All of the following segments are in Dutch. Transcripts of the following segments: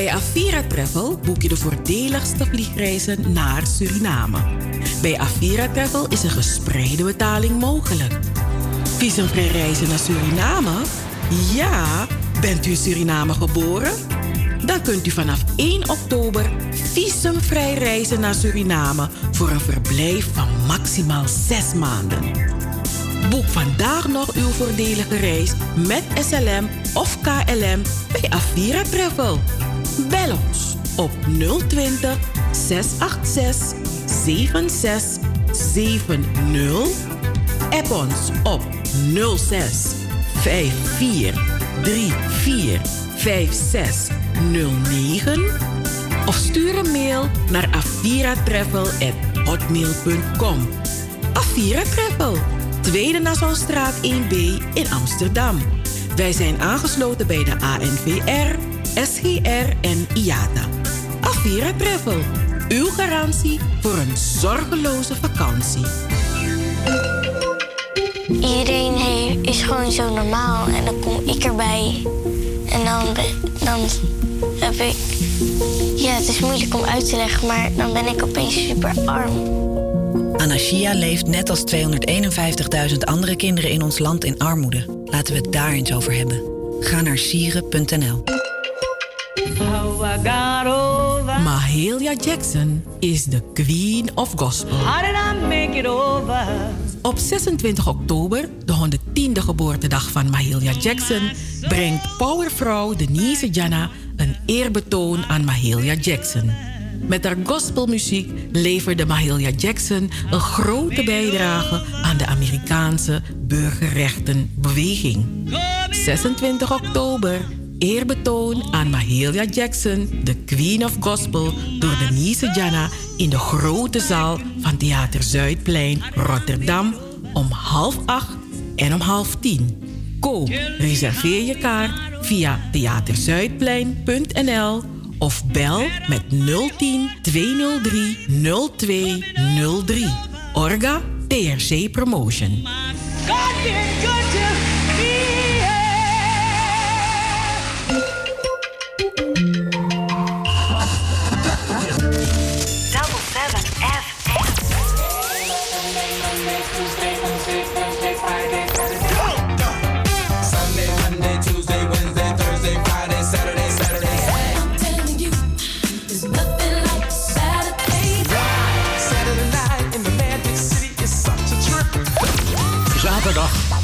Bij Avira Travel boek je de voordeligste vliegreizen naar Suriname. Bij Avira Travel is een gespreide betaling mogelijk. Visumvrij reizen naar Suriname? Ja, bent u in Suriname geboren? Dan kunt u vanaf 1 oktober visumvrij reizen naar Suriname voor een verblijf van maximaal 6 maanden. Boek vandaag nog uw voordelige reis met SLM of KLM bij Avira Travel. Bel ons op 020 686 7670. App ons op 06 54 34 56 09 of stuur een mail naar aviratravel.hotmail.com. Avira Travel, Tweede Nassaustraat 1B in Amsterdam. Wij zijn aangesloten bij de ANVR, SGR en IATA. Avira Travel, uw garantie voor een zorgeloze vakantie. Iedereen is gewoon zo normaal en dan kom ik erbij. En dan, dan heb ik... Ja, het is moeilijk om uit te leggen, maar dan ben ik opeens super arm. Anashia leeft net als 251.000 andere kinderen in ons land in armoede. Laten we het daar eens over hebben. Ga naar sieren.nl. Mahalia Jackson is de Queen of Gospel. Op 26 oktober, de 110e geboortedag van Mahalia Jackson, brengt powervrouw Denise Jana een eerbetoon aan Mahalia Jackson. Met haar gospelmuziek leverde Mahalia Jackson een grote bijdrage aan de Amerikaanse burgerrechtenbeweging. 26 oktober, eerbetoon aan Mahalia Jackson, de Queen of Gospel, door Denise Jana in de grote zaal van Theater Zuidplein, Rotterdam, om half acht en om half tien. Koop, reserveer je kaart via theaterzuidplein.nl of bel met 010 203 0203. Orga TRC Promotion.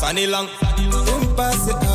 Sani lang. Kuchi kuchi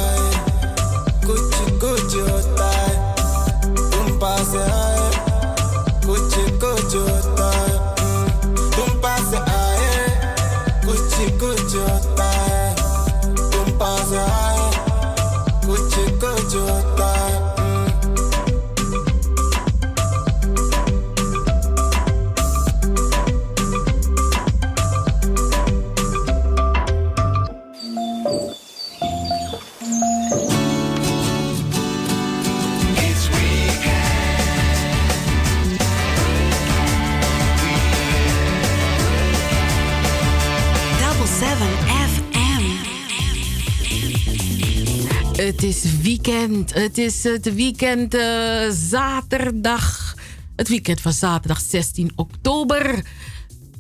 Het is het weekend uh, zaterdag. Het weekend van zaterdag 16 oktober.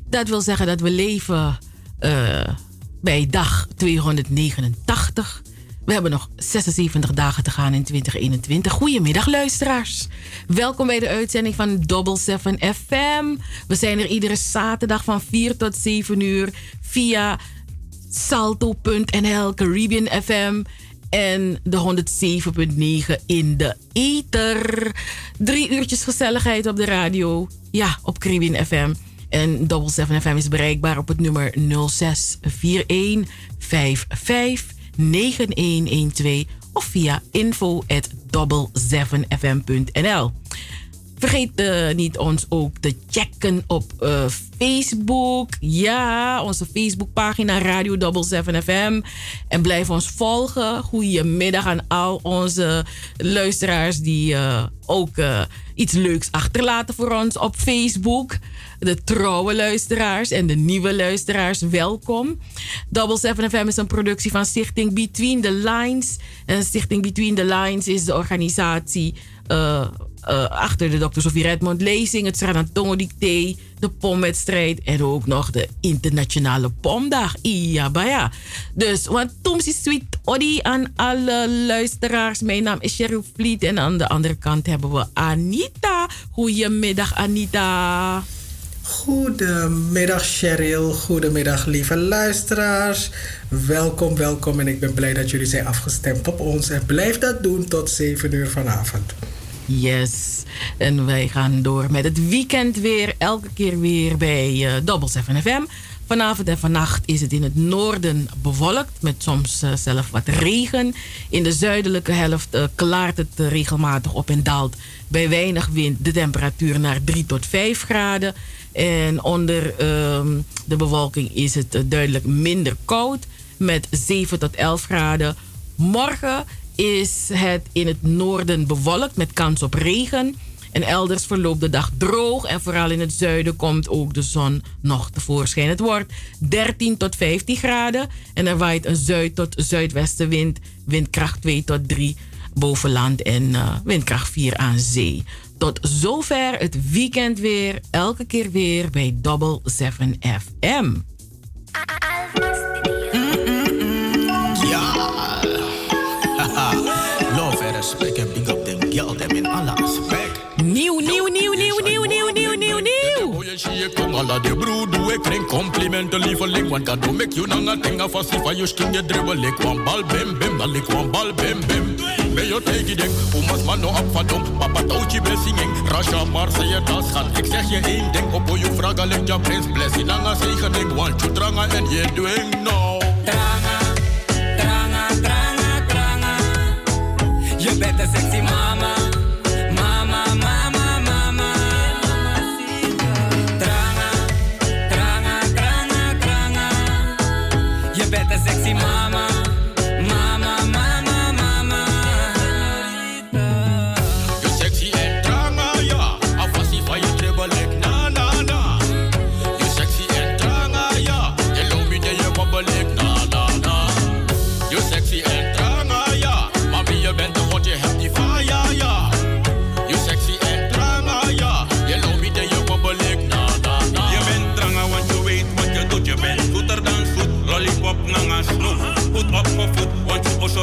Dat wil zeggen dat we leven uh, bij dag 289. We hebben nog 76 dagen te gaan in 2021. Goedemiddag luisteraars. Welkom bij de uitzending van Double 7 FM. We zijn er iedere zaterdag van 4 tot 7 uur via salto.nl, Caribbean FM en de 107.9 in de ether. Drie uurtjes gezelligheid op de radio. Ja, op Caribbean FM. En Double 7 FM is bereikbaar op het nummer 0641 55 9112 of via info at 7fm.nl. Vergeet uh, niet ons ook te checken op uh, Facebook. Ja, onze Facebookpagina Radio Double 7 FM. En blijf ons volgen. Goedemiddag aan al onze luisteraars die uh, ook iets leuks achterlaten voor ons op Facebook. De trouwe luisteraars en de nieuwe luisteraars, welkom. Double 7 FM is een productie van Stichting Between the Lines. En Stichting Between the Lines is de organisatie uh, achter de Dr. Sofie Redmond lezing, het Sranantongo Dicté, de pomwedstrijd en ook nog de internationale pomdag. Ja. Dus, want Tomsi Sweet Odi aan alle luisteraars. Mijn naam is Cheryl Vliet en aan de andere kant hebben we Anita. Goedemiddag, Anita. Goedemiddag Cheryl, goedemiddag lieve luisteraars. Welkom, welkom en ik ben blij dat jullie zijn afgestemd op ons. En blijf dat doen tot 7 uur vanavond. Yes. En wij gaan door met het weekend weer. Elke keer weer bij uh, Double 7 FM. Vanavond en vannacht is het in het noorden bewolkt. Met soms uh, zelf wat regen. In de zuidelijke helft uh, klaart het regelmatig op en daalt. Bij weinig wind de temperatuur naar 3 tot 5 graden. En onder uh, de bewolking is het duidelijk minder koud. Met 7 tot 11 graden. Morgen is het in het noorden bewolkt met kans op regen. En elders verloopt de dag droog en vooral in het zuiden komt ook de zon nog tevoorschijn. Het wordt 13 tot 15 graden en er waait een zuid- tot zuidwestenwind, windkracht 2 tot 3 boven land en uh, windkracht 4 aan zee. Tot zover het weekend weer, elke keer weer bij Double 7 FM. Nieuw, nieuw, nieuw, nieuw, nieuw, nieuw, nieuw, nieuw, nieuw. Kom alla de broer, doe ik kring complimenten lieveling. Want dat doe ik je nanga tinga vast if je skin je dribbel. Ik wan bal bim bim, dan ik wan bal bim bim. Ben je tegen denk, hoe mas man no op van dom. Papa touwtje blessing, Rasha Marseille tas gaat. Ik zeg je één ding, op je vragen leg je prins blessing. Nanga zegening, want je dranga en je doing no. Dranga, dranga, dranga, dranga. Je bent een sexy. Mama,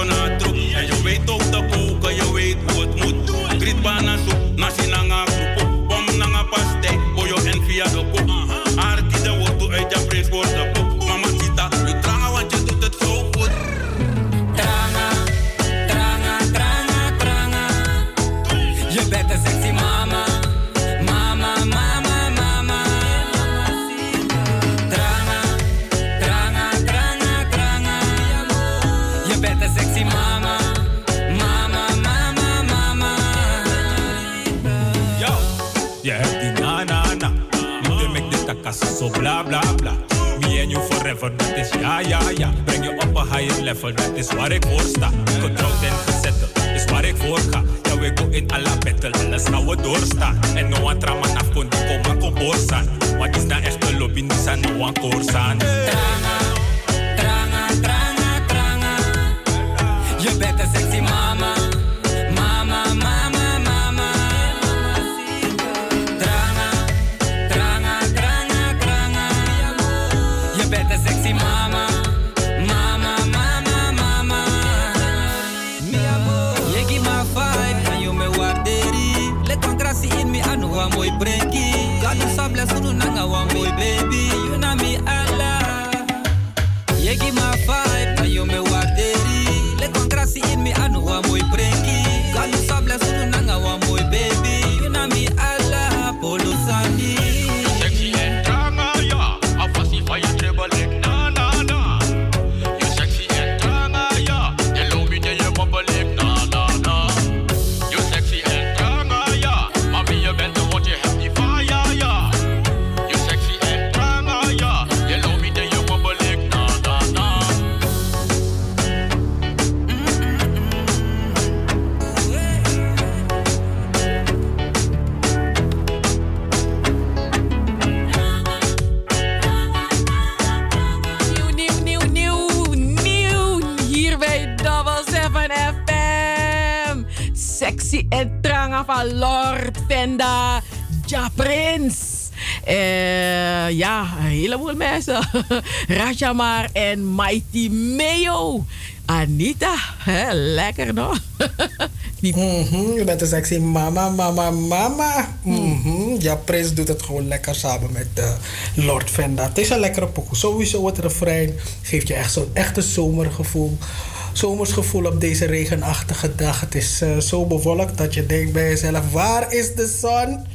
not so bla bla bla. Me and you forever, dat is ja ja ja. Breng je op een higher level, dat is waar ik voor sta. Getrouwd en gezetteld, is waar ik voor ga. Ja, we go in alla battle, alles gaan we doorstaan. En no one trama na kon die komen op boorsan. Wat is nou echt een lobby, die zijn no one koorsan. Ja, een heleboel mensen. Rajamar en Mighty Mayo. Anita, hè, lekker nog. Mhm, je bent een sexy mama, mama, mama. Mhm, Ja, Prins doet het gewoon lekker samen met eh, Lord Venda. Het is een lekkere pokoe. Sowieso het refrein geeft je echt zo'n echte zomergevoel. Zomersgevoel op deze regenachtige dag. Het is eh, zo bewolkt dat je denkt bij jezelf, waar is de zon?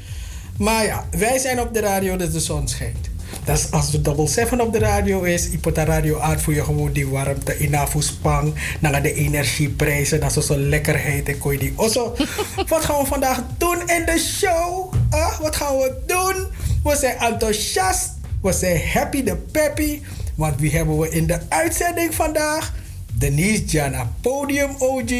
Maar ja, wij zijn op de radio, dus de zon schijnt. Dus als de Double 7 op de radio is, de radio uit voor je gewoon die warmte in spang. Dan de energieprijzen, dat is zo lekkerheid en je die osso. Wat gaan we vandaag doen in de show? Ah, wat gaan we doen? We zijn enthousiast, we zijn happy de peppy. Want wie hebben we in de uitzending vandaag? Denise Jana, podium OG,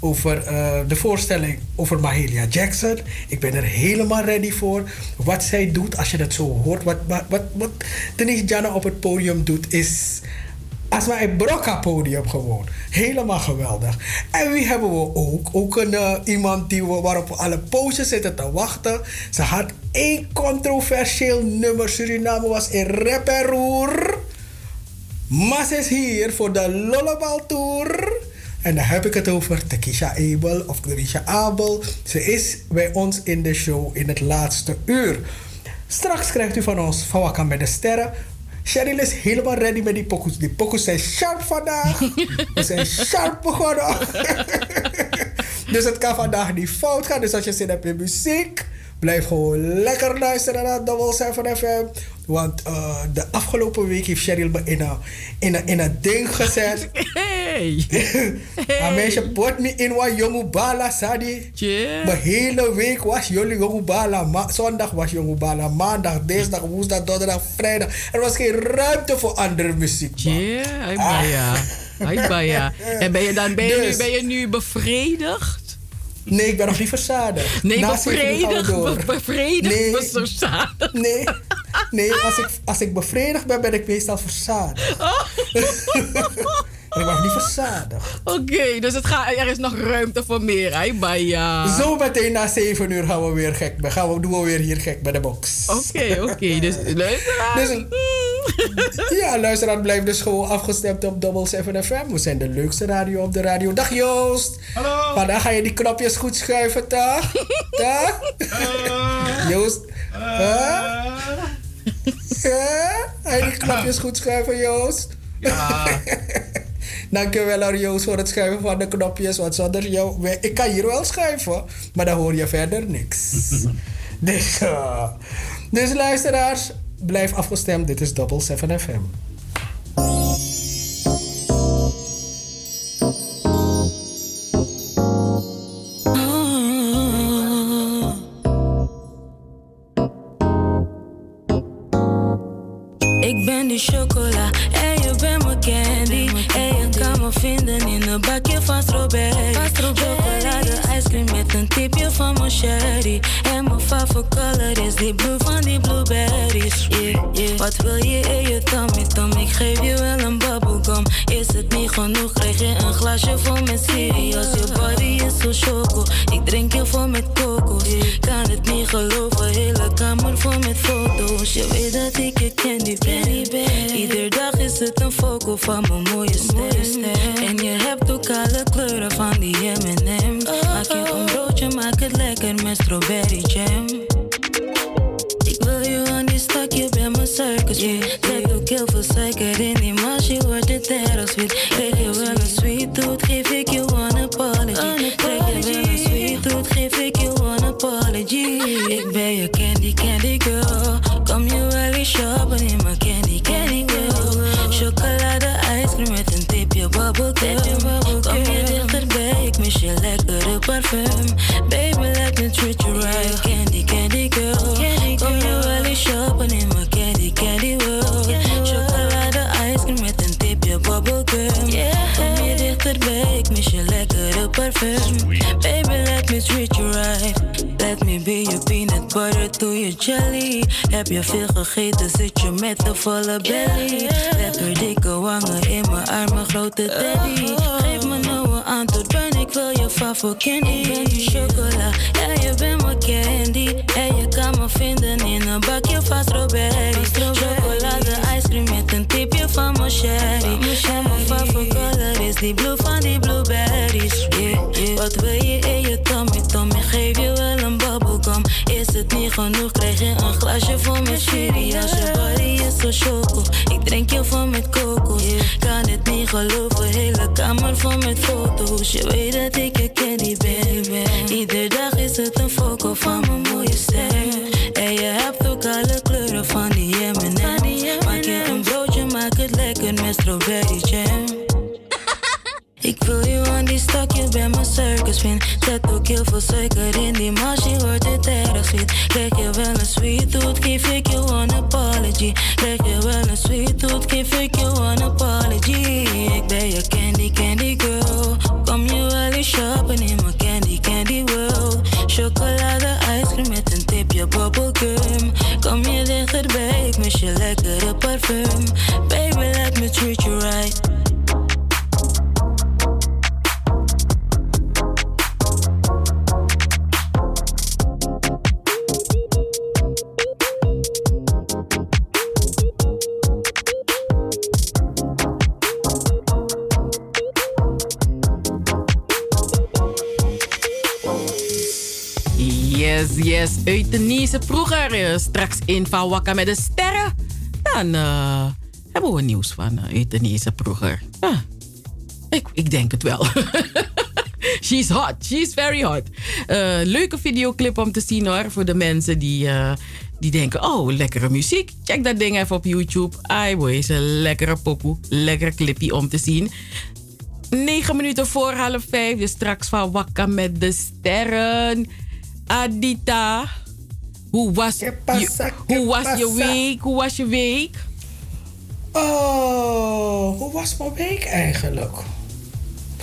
over eh, de voorstelling over Mahalia Jackson. Ik ben er helemaal ready voor. Wat zij doet, als je dat zo hoort, wat, wat, wat, Denise Jana op het podium doet, is als wij een Brocca podium gewoon. Helemaal geweldig. En wie hebben we ook? Ook een, eh, iemand die we, waarop we alle poses zitten te wachten. Ze had één controversieel nummer. Suriname was in rep en roer. Mas is hier voor de Lollebal Tour. En dan heb ik het over Tekisha Abel of Terisha Abel. Ze is bij ons in de show in het laatste uur. Straks krijgt u van ons van Wakka met de Sterren. Cheryl is helemaal ready met die pokus. Die pokus zijn sharp vandaag. We zijn sharp begonnen. dus het kan vandaag niet fout gaan. Dus als je zin hebt in muziek, blijf gewoon lekker luisteren naar Double 7 FM. Want eh, de afgelopen week heeft Cheryl me in een, in een, in een ding gezet. Hey. Een meisje pot me in wat jonge bala sadi. Yeah. Mijn hele week was jullie jonge bala. Ma- zondag was jonge bala. Maandag, dinsdag, woensdag, donderdag, vrijdag. Er was geen ruimte voor andere muziek. man. Yeah, baya. Ay baya. En ben je dan ben je, nu, Dus- ben je nu bevredigd? Nee, ik ben nog niet verzadigd. Nee, we bevredigd. be- Bevredigd, Nee. verzadigd. Nee, nee als, ik, als ik bevredigd ben, ben ik meestal verzadigd. ik ben nog niet verzadigd. Oké, dus het gaat, er is nog ruimte voor meer. Ay baya. Zo meteen na 7 uur gaan we weer gek. ben- Gaan we, doen we weer hier gek bij de box. Oké, oké. Dus luisteraar. Dus, ja, luisteraar, blijf dus gewoon afgestemd op Double 7 FM. We zijn de leukste radio op de radio. Dag Joost. Hallo. Vandaag ga je die knopjes goed schuiven, toch? Toch? Joost. Huh? Huh? Ga je die knopjes goed schuiven, Joost? Ja. Dankjewel Joost voor het schuiven van de knopjes. Want zonder jou... Ik kan hier wel schuiven, maar dan hoor je verder niks. dus, eh, dus luisteraars, blijf afgestemd. Dit is Double 7 FM. Ik ben die chocola en je bent mijn candy. En je kan me vinden in een bakje van strawberry. Chocolade ijscream met een tipje van mijn sherry. En mijn favoriete color is die blue Wat wil je in je tummy tom? Ik geef je wel een bubblegum. Is het niet genoeg, krijg je een glasje vol met Sirius. Je body is zo choco. Ik drink je vol met. Ik kan het niet geloven, hele kamer vol met foto's. Je weet dat ik je candy ben. Iedere dag is het een foco van mijn mooie stem. En je hebt ook alle kleuren van die M&M. Maak je een broodje, maak het lekker met strawberry jam. Yeah. Zet ook heel veel suiker in die mars, je wordt het erg sweet. Krijg je wel een sweet tooth, geef ik je one apology. Krijg je wel een sweet tooth, geef ik je one apology. Ik ben je candy, candy girl. Kom je wel eens shoppen in mijn candy, candy girl. Chocolade, ijscream met een tipje bubblegum. Kom je dichterbij, ik mis je lekkere parfum. Heb je veel gegeten, zit je met een volle belly. Lekker dikke wangen in mijn armen, grote teddy. Geef me nou een antwoord, ben ik wil je favoriet candy. Ik ben die chocola, ja je bent mijn candy. En je kan me vinden in een bakje van strawberry. Chocolade, ijscream met een tipje van mijn sherry. En mijn favoriete color is die blue van die blueberries. Yeah, yeah. Wat wil je in je tummy, Tommy? Geef je wel een het niet genoeg, krijg je een glasje vol met sherry. Als je body is zo choco, ik drink je vol met kokos. Kan het niet geloven, hele kamer vol met foto's. Je weet dat ik je candy ben. Iedere dag is het een foco van mijn mooie stem. En je hebt ook alle kleuren van die M&M. Maak je een broodje, maak het lekker met strawberry jam. Ik wil je aan die stak, je bent circus fin. Zet ook heel veel suiker in die mars, je wordt het erg sweet. Krijg je wel een sweet tooth, geef ik je one apology. Krijg je wel een sweet tooth, geef ik je one apology. Ik ben je candy, candy girl. Kom je wel eens shoppen in mijn candy, candy world. Chocolade, ijscream met een tipje bubblegum. Kom je dichterbij, ik mis je lekkere parfum. Baby, vroeger. eh, straks in van Wakka met de sterren. Dan eh, hebben we nieuws van uh, euthanasie vroeger. Ik, ik denk het wel. She's hot. She's very hot. Eh, leuke videoclip om te zien hoor. Voor de mensen die, eh, die denken... Oh, lekkere muziek. Check dat ding even op YouTube. Ai is een lekkere pokoe. Lekker clipje om te zien. 9 minuten voor half vijf. Dus straks van Wakka met de sterren. Adita, hoe was, je, hoe was je week? Hoe was je week? Oh, hoe was mijn week eigenlijk?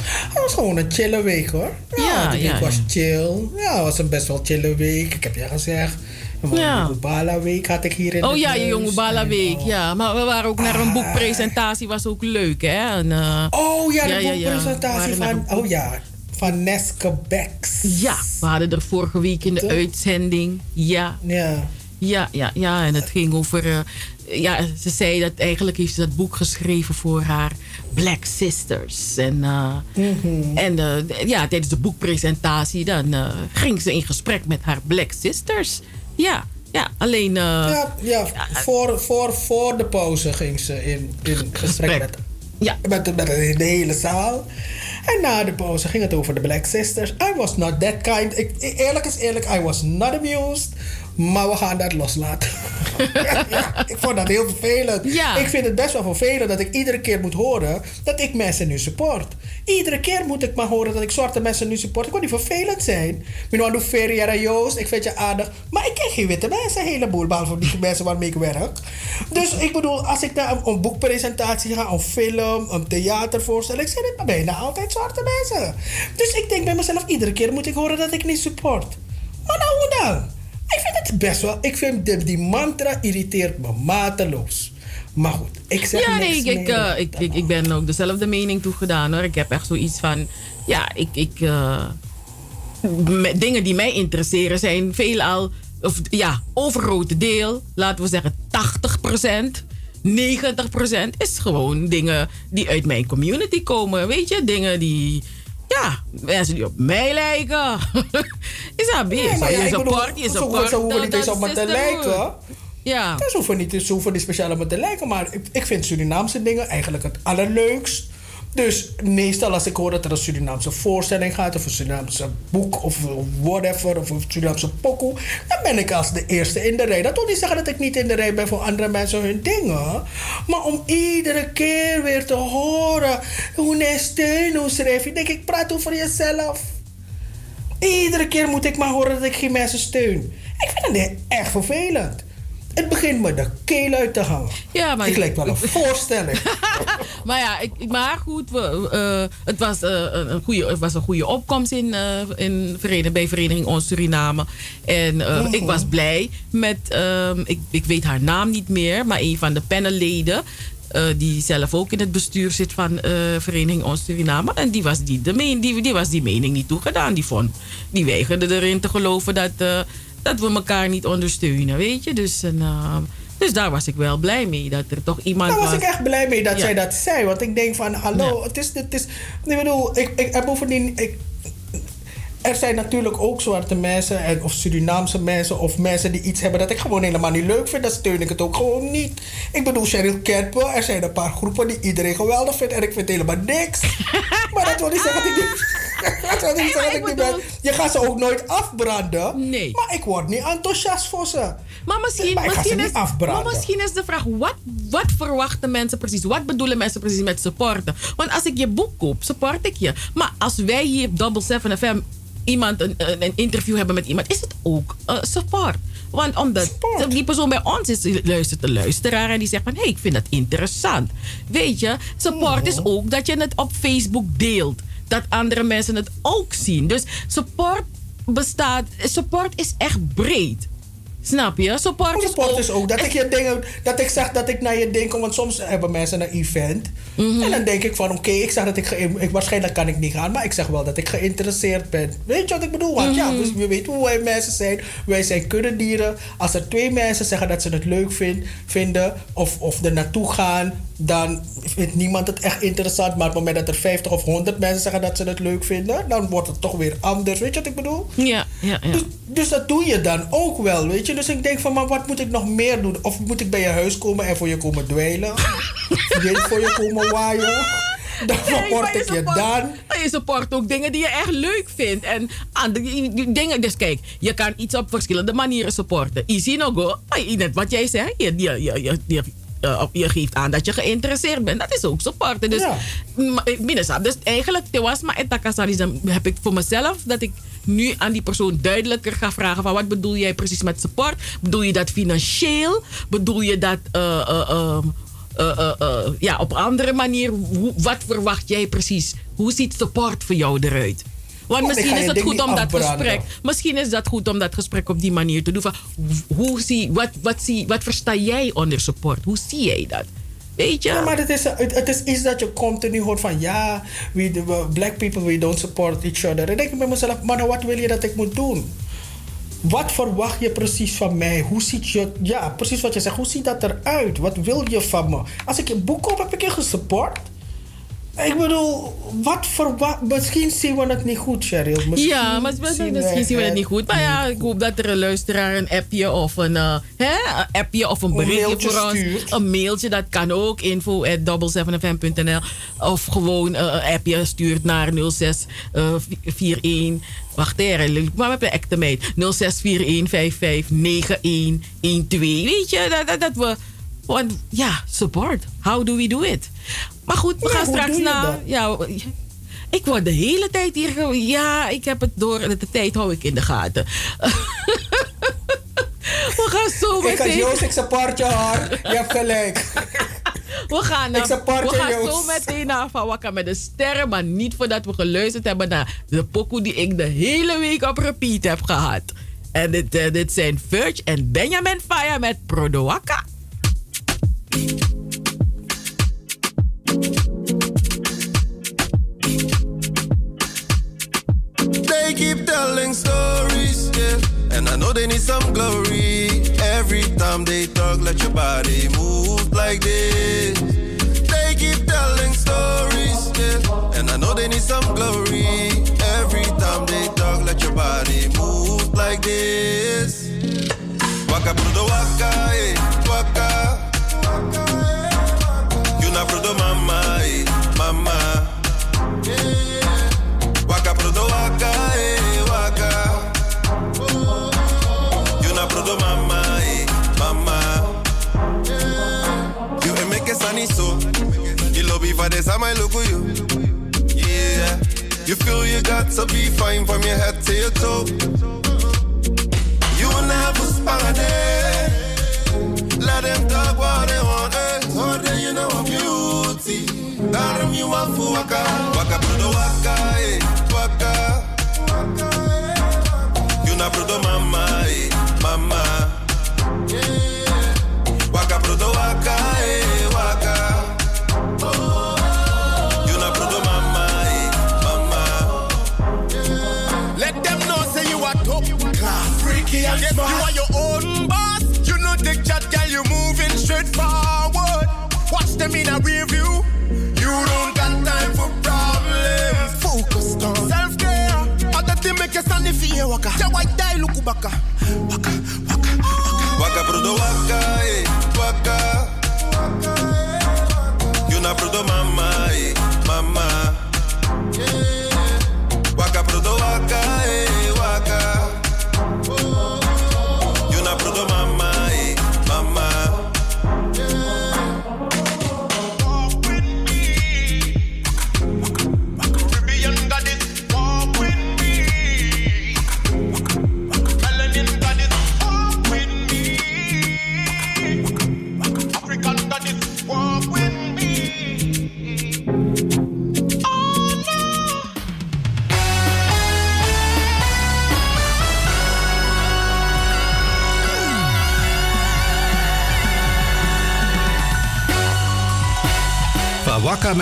Het was gewoon een chille week hoor. Ja, Ja, de week ja, was ja. chill. Ja, het was een best wel chille week. Ik heb je gezegd. Ja. Bala week had ik hier in Oh ja, je huis. jonge Bala En, week. oh. Ja, maar we waren ook naar een boekpresentatie. Was ook leuk, hè? En, eh, Oh ja, de boekpresentatie van... Oh ja, van Neske Becks. ja, we hadden er vorige week in de uitzending. Ja. Ja. Ja, ja, ja. En het ging over... eh, ja, ze zei dat eigenlijk heeft ze dat boek geschreven voor haar Black Sisters. En, eh, Mhm. en eh, ja, tijdens de boekpresentatie dan ging ze in gesprek met haar Black Sisters. Ja, ja alleen... Ja, ja voor, voor, voor de pauze ging ze in, in gesprek met, ja. met, met de hele zaal. En na de pauze ging het over de Black Sisters. I was not that kind. Ik, eerlijk is eerlijk, I was not amused. Maar we gaan dat loslaten. ja, ik vond dat heel vervelend. Ja. Ik vind het best wel vervelend dat ik iedere keer moet horen dat ik mensen nu support. Iedere keer moet ik maar horen dat ik zwarte mensen nu support. Ik wil niet vervelend zijn. Minuano Ferreira Joost, ik vind je aardig. Maar ik ken geen witte mensen, een heleboel. Behalve die mensen waarmee ik werk. Dus ik bedoel, als ik naar een, boekpresentatie ga, een film, een theatervoorstelling, zijn het bijna altijd zwarte mensen. Dus ik denk bij mezelf, iedere keer moet ik horen dat ik niet support. Maar nou, hoe dan? Ik vind het best wel. Ik vind die, die mantra irriteert me mateloos. Maar goed, ik zeg Ja, nee, ik, eh, ik, ik, ik ben ook dezelfde mening toegedaan hoor. Ik heb echt zoiets van, ja, ik, ik, eh, dingen die mij interesseren zijn veelal, of ja, overgrote deel, laten we zeggen 80%. 90% is gewoon dingen die uit mijn community komen. Weet je, dingen die. Ja, mensen die op mij lijken. is dat Nee, weer? maar ja, je support, je ze support. hoeven- ze hoeven niet eens op me te lijken. Ja. Dus hoeven niet, ze hoeven niet speciaal op me te lijken. Maar ik, ik vind Surinaamse dingen eigenlijk het allerleukst. Dus meestal als ik hoor dat er een Surinaamse voorstelling gaat... of een Surinaamse boek of whatever... of een Surinaamse pokoe... dan ben ik als de eerste in de rij. Dat wil niet zeggen dat ik niet in de rij ben voor andere mensen hun dingen. Maar om iedere keer weer te horen... hoe nee steun, hoe schrijf je... denk ik, praat over jezelf. Iedere keer moet ik maar horen dat ik geen mensen steun. Ik vind het echt vervelend. Het begint me de keel uit te hangen. Ja, maar ik lijk wel een voorstelling. Maar ja, ik, maar goed, we, eh, het, was, eh, een goede, het was een goede opkomst in, eh, in vereniging, bij Vereniging Ons Suriname. En Mhm. ik was blij met, ehm, ik, ik weet haar naam niet meer, maar een van de panelleden. die zelf ook in het bestuur zit van Vereniging Ons Suriname. En die was die, de meen, die, die was die mening niet toegedaan. Die, vond, die weigerde erin te geloven dat, dat we elkaar niet ondersteunen, weet je. Dus, en, eh, dus daar was ik wel blij mee. Dat er toch iemand Daar was was ik echt blij mee dat Ja. zij dat zei. Want ik denk van, hallo, het is... Het is ik bedoel, ik, ik, en bovendien... Ik, er zijn natuurlijk ook zwarte mensen en, of Surinaamse mensen of mensen die iets hebben dat ik gewoon helemaal niet leuk vind. Dan steun ik het ook gewoon niet. Ik bedoel, Cheryl me. Er zijn een paar groepen die iedereen geweldig vindt en ik vind helemaal niks. maar dat wil niet zeggen dat ik niet, dat wil niet zeggen dat ik niet ben. Je gaat ze ook nooit afbranden. Nee. Maar ik word niet enthousiast voor ze. Maar misschien, Maar misschien, is, maar misschien is de vraag: wat, wat verwachten mensen precies? Wat bedoelen mensen precies met supporten? Want als ik je boek koop, support ik je. Maar als wij hier op Double 7 FM iemand een, interview hebben met iemand, is het ook eh, support. Want omdat die persoon bij ons is, luistert de luisteraar en die zegt van hé, hey, ik vind dat interessant. Weet je, support is ook dat je het op Facebook deelt. Dat andere mensen het ook zien. Dus support bestaat, support is echt breed. Snap je? Support, Support is ook dat ik je dingen, dat ik zeg dat ik naar je denk, want soms hebben mensen een event. Mhm. En dan denk ik van oké, ik zeg dat ik, ik waarschijnlijk kan ik niet gaan, maar ik zeg wel dat ik geïnteresseerd ben. Weet je wat ik bedoel? Want ja, dus je weet hoe wij mensen zijn. Wij zijn kuddedieren. Als er twee mensen zeggen dat ze het leuk vind, vinden of, of er naartoe gaan, dan vindt niemand het echt interessant. Maar op het moment dat er 50 of 100 mensen zeggen dat ze het leuk vinden, dan wordt het toch weer anders. Weet je wat ik bedoel? Ja, ja, ja. Dus, dus dat doe je dan ook wel, weet je. Dus ik denk van, maar wat moet ik nog meer doen? Of moet ik bij je huis komen en voor je komen dweilen? Weet voor je komen waaien? Dan support ik je dan. Maar je support ook dingen die je echt leuk vindt. En andere dingen. Dus kijk, je kan iets op verschillende manieren supporten. Easy no go. Maar net wat jij zegt, je, je, je, je, je, eh, je geeft aan dat je geïnteresseerd bent. Dat is ook supporten. Dus, Ja. eh, dus eigenlijk, was maar etakasari, dan heb ik voor mezelf dat ik nu aan die persoon duidelijker ga vragen van wat bedoel jij precies met support? Bedoel je dat financieel? Bedoel je dat eh, ja, op een andere manier? Hoe, wat verwacht jij precies? Hoe ziet support voor jou eruit? Want misschien is het goed om dat gesprek. Misschien is dat goed om dat gesprek op die manier te doen. Van, hoe zie, wat, wat, zie, wat versta jij onder support? Hoe zie jij dat? Weet je? Ja, maar het is, het, het is iets dat je continu hoort van ja, we, we- black people, we don't support each other. En denk ik bij mezelf, maar nou, wat wil je dat ik moet doen? Wat verwacht je precies van mij? Hoe ziet je, ja, precies wat je zegt, hoe ziet dat eruit? Wat wil je van me? Als ik je boek koop, heb ik je gesupport. Ik bedoel, wat verwacht... Misschien zien we het niet goed, Cheryl. Misschien ja, maar misschien, misschien zien we het niet goed. Maar ja, ik hoop dat er een luisteraar een appje of een, uh, hè, een appje of een Een berichtje voor ons. stuurt. Een mailtje, dat kan ook. Info at 7fm.nl Of gewoon uh, een appje stuurt naar 0641... Wacht even, maar met de echte meid. 0641559112. Weet je, dat, dat, dat we... Want ja, support. How do we do it? Maar goed, we Ja, gaan straks naar... Ja, ik word de hele tijd hier... Ja, ik heb het door. De tijd hou ik in de gaten. we gaan zo Ik had meteen... Joost, ik support je hoor. Je hebt gelijk. We gaan, Ik naar, we gaan zo meteen naar Van Wakka met de sterren. Maar niet voordat we geluisterd hebben naar de pokoe die ik de hele week op repeat heb gehad. En dit, eh, dit zijn Verge en Benjamin Fire met Prodowaka. They keep telling stories, yeah. And I know they need some glory. Every time they talk, let your body move like this. They keep telling stories, yeah. And I know they need some glory. Every time they talk, let your body move like this. Waka brudo waka, sunny so. You lobby for this, I might look at you. Yeah. You feel you got to be fine from your head to your toe. You never spot it. Let them talk what they want. Eh. Oh, then you know I'm beauty. Daarom you want for waka. Waka brudo waka, eh. Waka. You na brudo mama, Freaky you are your own boss. You know the chat girl, you moving straight forward. Watch them in a review. You don't got time for problems. Focus on self care. Other thing make you stand in fear waka. Ja white die look baka. Waka brudo waka, eh, waka. You na brudo mama, eh,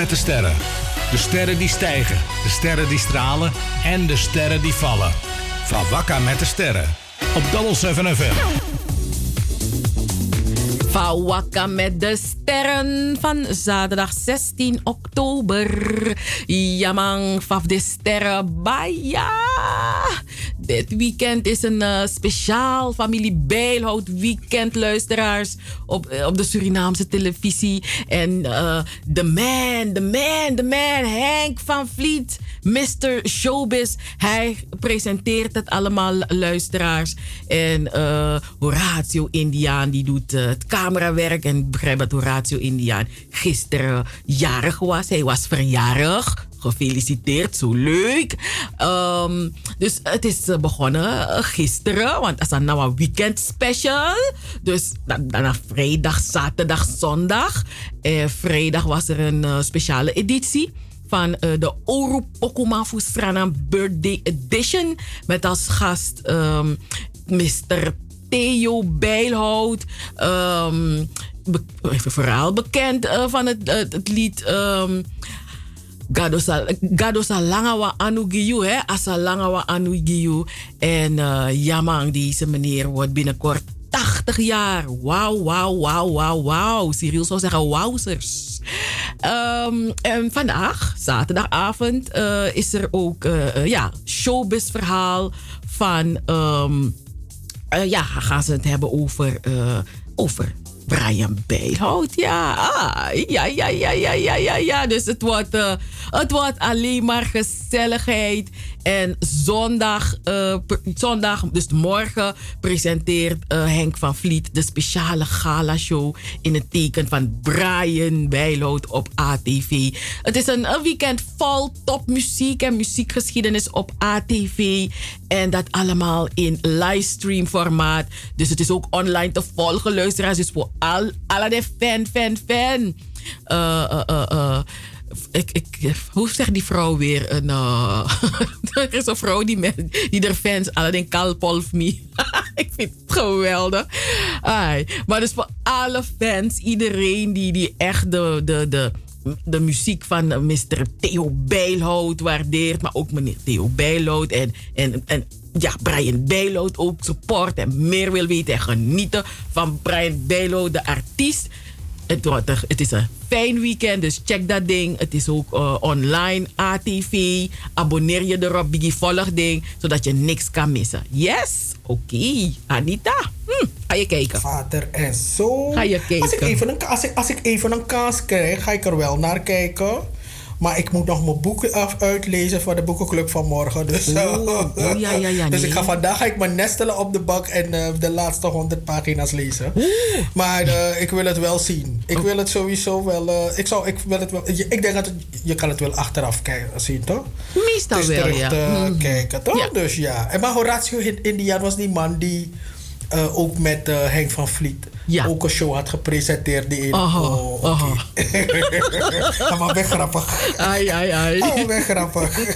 de sterren. De sterren die stijgen, de sterren die stralen en de sterren die vallen. Van met de sterren. Op Double 7 FM. Fawaka met de sterren van zaterdag 16 oktober. Jamang vaf de sterren. Baya! Dit weekend is een eh, speciaal familie Bijlhout weekend, luisteraars. Op, eh, op de Surinaamse televisie. En eh, de man, de man, de man, Henk van Vliet. Mr. Showbiz. Hij presenteert het allemaal, luisteraars. En Horatio Indiaan, die doet het camerawerk. En ik begrijp dat Horatio Indiaan gisteren jarig was. Hij was verjarig. Gefeliciteerd, zo leuk. Ehm, dus het is eh, begonnen eh, gisteren, want het is een nou weekend special. Dus dan, vrijdag, zaterdag, zondag. Eh, vrijdag was er een eh, speciale editie van eh, de Oru Pokuma Fusrana Birthday Edition. Met als gast ehm, Mr. Theo Bijlhout. ehm, be- bekend van het, lied. ehm Gado sa, gado sa langa anu giyu, hè? Asa langa wa anu giyu. En eh Yamang, deze meneer, wordt binnenkort 80 jaar. Wauw, wauw, wauw, wauw, wauw. Cyril zou zeggen wauwzers. Ehm, en vandaag, zaterdagavond, eh, is er ook eh, ja, showbiz verhaal van... eh, ja, gaan ze het hebben over, over Brian Bijlhout. Ja, ah, ja, ja, ja, ja, ja, ja, ja. Dus het wordt, eh, het wordt alleen maar gezelligheid. En zondag, eh, zondag, dus morgen, presenteert eh, Henk van Vliet de speciale gala-show in het teken van Brian Bijlhout op ATV. Het is een, weekend vol topmuziek en muziekgeschiedenis op ATV. En dat allemaal in livestream formaat. Dus het is ook online te volgen, luisteraars. Dus voor al, alle fan, fan, fan. Eh, ik, ik, hoe zegt die vrouw weer? Een, eh, er is een vrouw die, die er fans alle den kalpolf me. ik vind het geweldig. Ai, maar dus voor alle fans, iedereen die, die echt de, de, de, de muziek van Mr. Theo Bijlhout waardeert. Maar ook meneer Theo Bijlhout en, en, en ja, Brian Bijlhout ook support en meer wil weten en genieten van Brian Bijlhout, de artiest. Het, wordt er- het is een fijn weekend, dus check dat ding. Het is ook eh, online, ATV. Abonneer je erop, Biggie volg ding, zodat je niks kan missen. Yes? Oké. Anita, hm, ga je kijken. Vader en zo. Ga je Als ik, kijken. even een, als, ik, als ik even een kans krijg, ga ik er wel naar kijken. Maar ik moet nog mijn boeken af uitlezen voor de boekenclub van morgen. Dus, Oh, oh, ja, ja, ja, dus nee. ik ga vandaag ga ik me nestelen op de bank en eh, de laatste 100 pagina's lezen. Maar eh, ik wil het wel zien. Ik wil het sowieso wel. eh, ik, zou, ik wil het wel. Ik denk dat het- je kan het wel achteraf kijken, zien, toch? Meestal Dus wel, terug ja. te Mhm. kijken, toch? Ja. Dus ja. En maar Horatio Indiaan was die man die ook met Henk van Vliet ook een show had gepresenteerd. Die Aha, oh, oké. Maar ben grappig. Ai, ai, ai. Oh, grappig.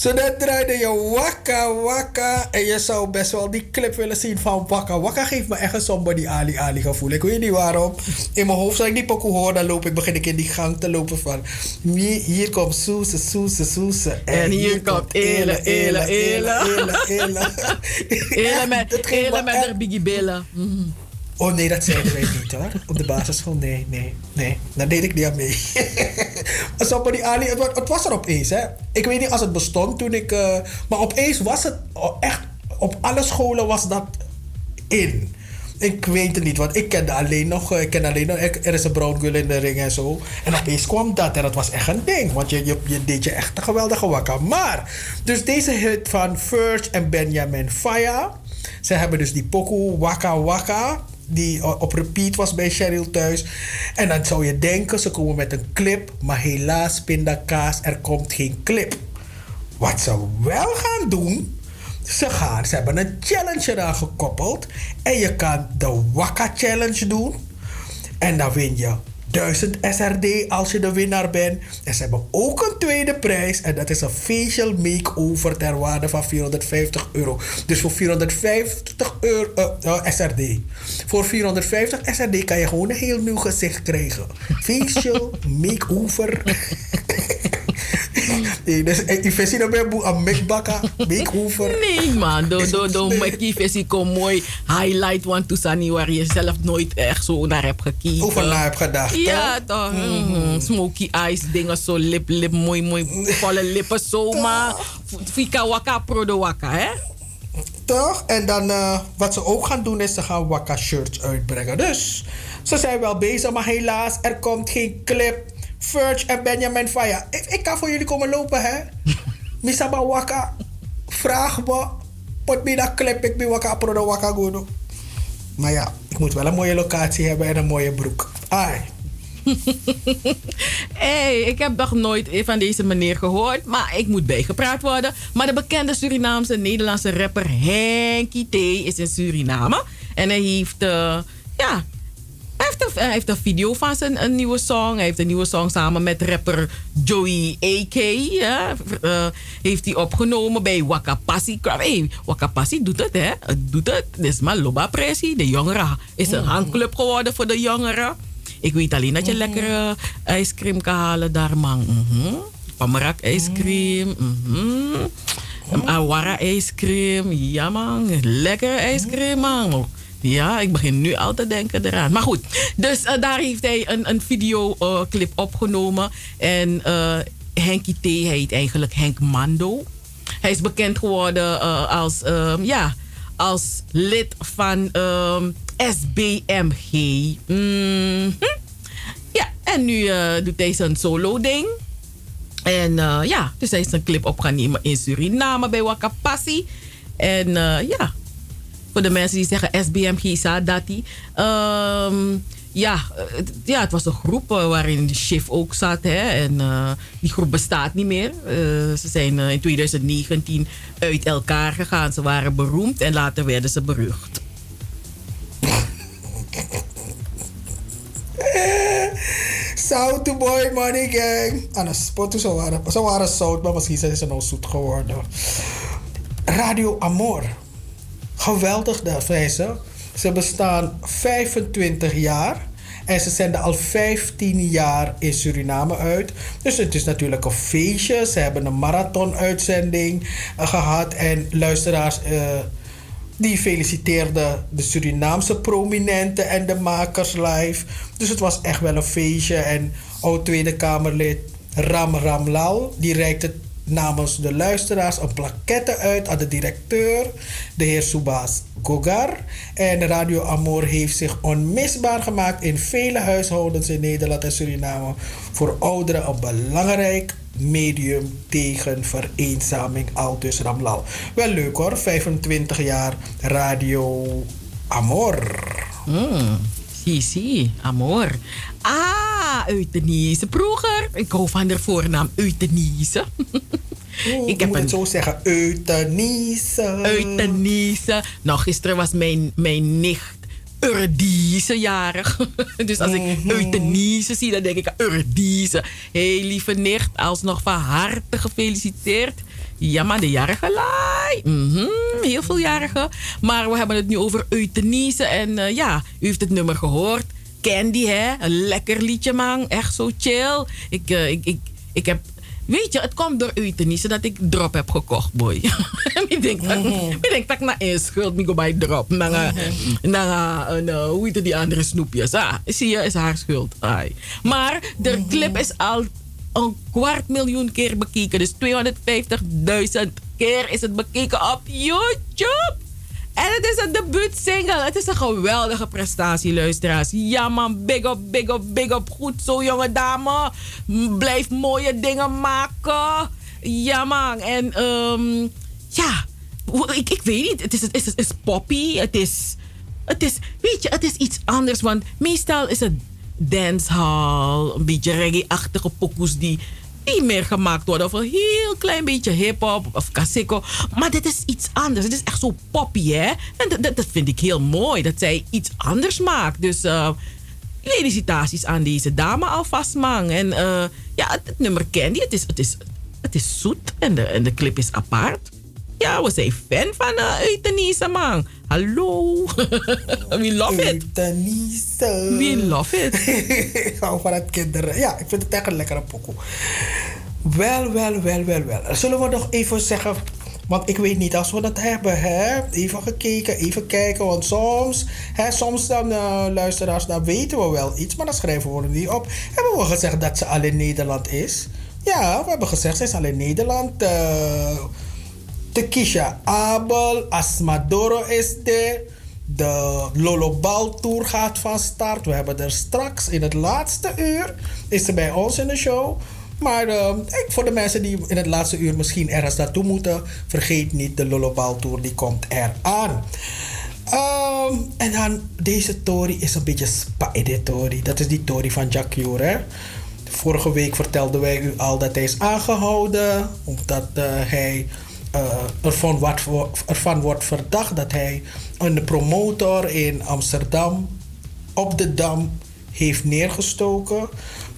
Zo net draaide je Waka Waka. En je zou best wel die clip willen zien van Waka Waka. Geeft me echt een somebody Ali Ali gevoel. Ik weet niet waarom. In mijn hoofd, als ik die pokoe hoor, dan loop ik, begin ik in die gang te lopen van... Hier, komt Soese, Soese, Soese. En hier komt Ele, Ele, Ele. Ele, Ele. Ele met, Ele met de Biggie Billen. Oh nee, dat zeiden wij niet hoor. Op de basisschool, nee, nee, nee. Daar deed ik niet aan mee. Somebody Ali, wa- het was er opeens hè. Ik weet niet als het bestond toen ik... eh, maar opeens was het echt... Op alle scholen was dat in. Ik weet het niet, want ik kende alleen nog... eh, Ik ken alleen nog er is een brown girl in de ring en zo. En opeens kwam dat en dat was echt een ding. Want je, je, je deed je echt een geweldige wakker. Maar, dus deze hit van First en Benjamin Faya... Ze hebben dus die pokoe Waka Waka die op repeat was bij Cheryl thuis. En dan zou je denken, ze komen met een clip. Maar helaas, pindakaas, er komt geen clip. Wat ze wel gaan doen, ze, gaan, ze hebben een challenge eraan gekoppeld. En je kan de Waka Challenge doen. En dan win je 1000 SRD als je de winnaar bent. En ze hebben ook een tweede prijs. En dat is een facial makeover ter waarde van 450 euro. Dus voor 450 euro eh, eh, SRD. Voor 450 SRD kan je gewoon een heel nieuw gezicht krijgen. Facial makeover. Nee, dus ik zie dat bij een make makeover. Nee man, do, do, do, versie kom mooi highlight want to Sani waar je zelf nooit echt zo naar hebt gekeken. Over na heb gedacht, Ja toch. Mhm. Smoky eyes dingen zo lip, lip, mooi, mooi, volle lippen zomaar. Fika waka pro de waka hè. Toch? En dan eh, wat ze ook gaan doen is ze gaan Waka shirts uitbrengen. Dus ze zijn wel bezig, maar helaas er komt geen clip. Verge en Benjamin Faya. Ik, ik kan voor jullie komen lopen, hè? Misaba Waka. Vraag me. Pot me dat clip. Ik ben Waka pro de Waka. Maar ja, ik moet wel een mooie locatie hebben en een mooie broek. Ai. hey, ik heb nog nooit van deze meneer gehoord, maar ik moet bijgepraat worden. Maar de bekende Surinaamse Nederlandse rapper Henky T is in Suriname. En hij heeft, eh, ja, hij heeft, een, hij heeft een video van zijn een nieuwe song. Hij heeft een nieuwe song samen met rapper Joey A.K. Ja, eh, heeft hij opgenomen bij Wakapassi. Hey, Wakapassi doet het, hè? Het doet het. Dit is maar Loba Pressie. De jongeren is een handclub geworden voor de jongeren. Ik weet alleen dat je lekker eh, ijscream kan halen daar, man. Mhm. Pamarak ijscream. mhm. Awara ijscream. Ja, man. Lekker ijscream, man. Ja, ik begin nu al te denken eraan. Maar goed, dus eh, daar heeft hij een, een videoclip opgenomen. En uh, Henky T heet eigenlijk Henk Mando. Hij is bekend geworden uh, als, um, ja, als lid van ehm, SBMG. -hmm. Ja, en nu doet hij zijn solo-ding. En ja, dus hij is een clip op gaan nemen in Suriname bij Wakapassi. En ja, voor de mensen die zeggen SBM Gisa Dati. Um, ja, ja, het was een groep uh, waarin de Shift ook zat. Hè, en uh, die groep bestaat niet meer. Ze zijn in 2019 uit elkaar gegaan. Ze waren beroemd en later werden ze berucht. Zoute boy money gang. Aan een spot, ze waren, ze waren zout, maar misschien zijn ze nou zoet geworden. Radio Amor geweldig daar ze. Ze bestaan 25 jaar. En ze zenden al 15 jaar in Suriname uit. Dus het is natuurlijk een feestje. Ze hebben een marathon-uitzending uh, gehad. En luisteraars uh, die feliciteerden de Surinaamse prominenten en de makers live. Dus het was echt wel een feestje. En oud-Tweede Kamerlid Ram Ramlal, die reikte namens de luisteraars een plaquette uit aan de directeur, de heer Subas Gogar. En Radio Amor heeft zich onmisbaar gemaakt in vele huishoudens in Nederland en Suriname. Voor ouderen een belangrijk medium tegen vereenzaming, aldus Ramlal. Wel leuk hoor, 25 jaar Radio Amor. Mm. Si, si, amor. Ah, euthanasie. Vroeger, ik hou van de voornaam euthanasie. ik heb moet een... het zo zeggen, euthanasie. Euthanasie. Nou, gisteren was mijn, mijn nicht Urdiese jarig. dus als ik mm euthanasie zie, dan denk ik Urdiese. Hé, hey, lieve nicht, alsnog van harte gefeliciteerd. Ja, maar de jarige laai. Mm -hmm, heel veel jarigen. Maar we hebben het nu over euthanasie. En uh, ja, u heeft het nummer gehoord. Candy, hè? Een lekker liedje, man. Echt zo chill. Ik, uh, ik, ik, ik heb Weet je, het komt door euthanasie dat ik drop heb gekocht, boy. ik denk dat, denk dat ik naar een schuld ik bij drop. Naar, mm naar een, uh, hoe heet die andere snoepjes. Ah, zie je, is haar schuld. Ai. Maar de mm clip is al een kwart miljoen keer bekeken. Dus 250.000 keer is het bekeken op YouTube. Het is een debuutsingle. Het is een geweldige prestatie, luisteraars. Ja man, big up, big up, big up. Goed zo, jonge dame. Blijf mooie dingen maken. Ja man, en um, ja, ik, ik weet niet. Het is, het is, het is poppy. Het is, het is, weet je, het is iets anders. Want meestal is het dancehall, een beetje reggae-achtige pokoes die meer gemaakt worden. Of een heel klein beetje hip-hop of kaseko. Maar dit is iets anders. Het is echt zo poppy, hè? En dat, vind ik heel mooi, dat zij iets anders maakt. Dus uh, felicitaties aan deze dame alvast, man. En uh, ja, het, nummer Candy, het is, het is, het is zoet en de, en de clip is apart. Ja, we zijn fan van uh, euthanasie, man. Hallo. We love it. Euthanasie. We love it. ik hou van het kinderen. Ja, ik vind het echt een lekkere pokoe. Wel, wel, wel, wel, wel. Zullen we nog even zeggen... Want ik weet niet als we dat hebben, hè? Even gekeken, even kijken. Want soms, hè, soms dan uh, luisteraars, dan weten we wel iets, maar dan schrijven we er niet op. Hebben we gezegd dat ze al in Nederland is? Ja, we hebben gezegd ze is al in Nederland. Uh, Tekisha Abel, Asmadoro is de. De Lolobal Tour gaat van start. We hebben er straks in het laatste uur. Is ze bij ons in de show. Maar uh, voor de mensen die in het laatste uur misschien ergens naartoe moeten. Vergeet niet, de Lolobal Tour die komt eraan. Um, en dan deze Tory is een beetje spider Tory. Dat is die Tory van Jack hè? Vorige week vertelden wij u al dat hij is aangehouden. Omdat uh, hij ervan, wat, ervan wordt verdacht dat hij een promotor in Amsterdam op de Dam heeft neergestoken.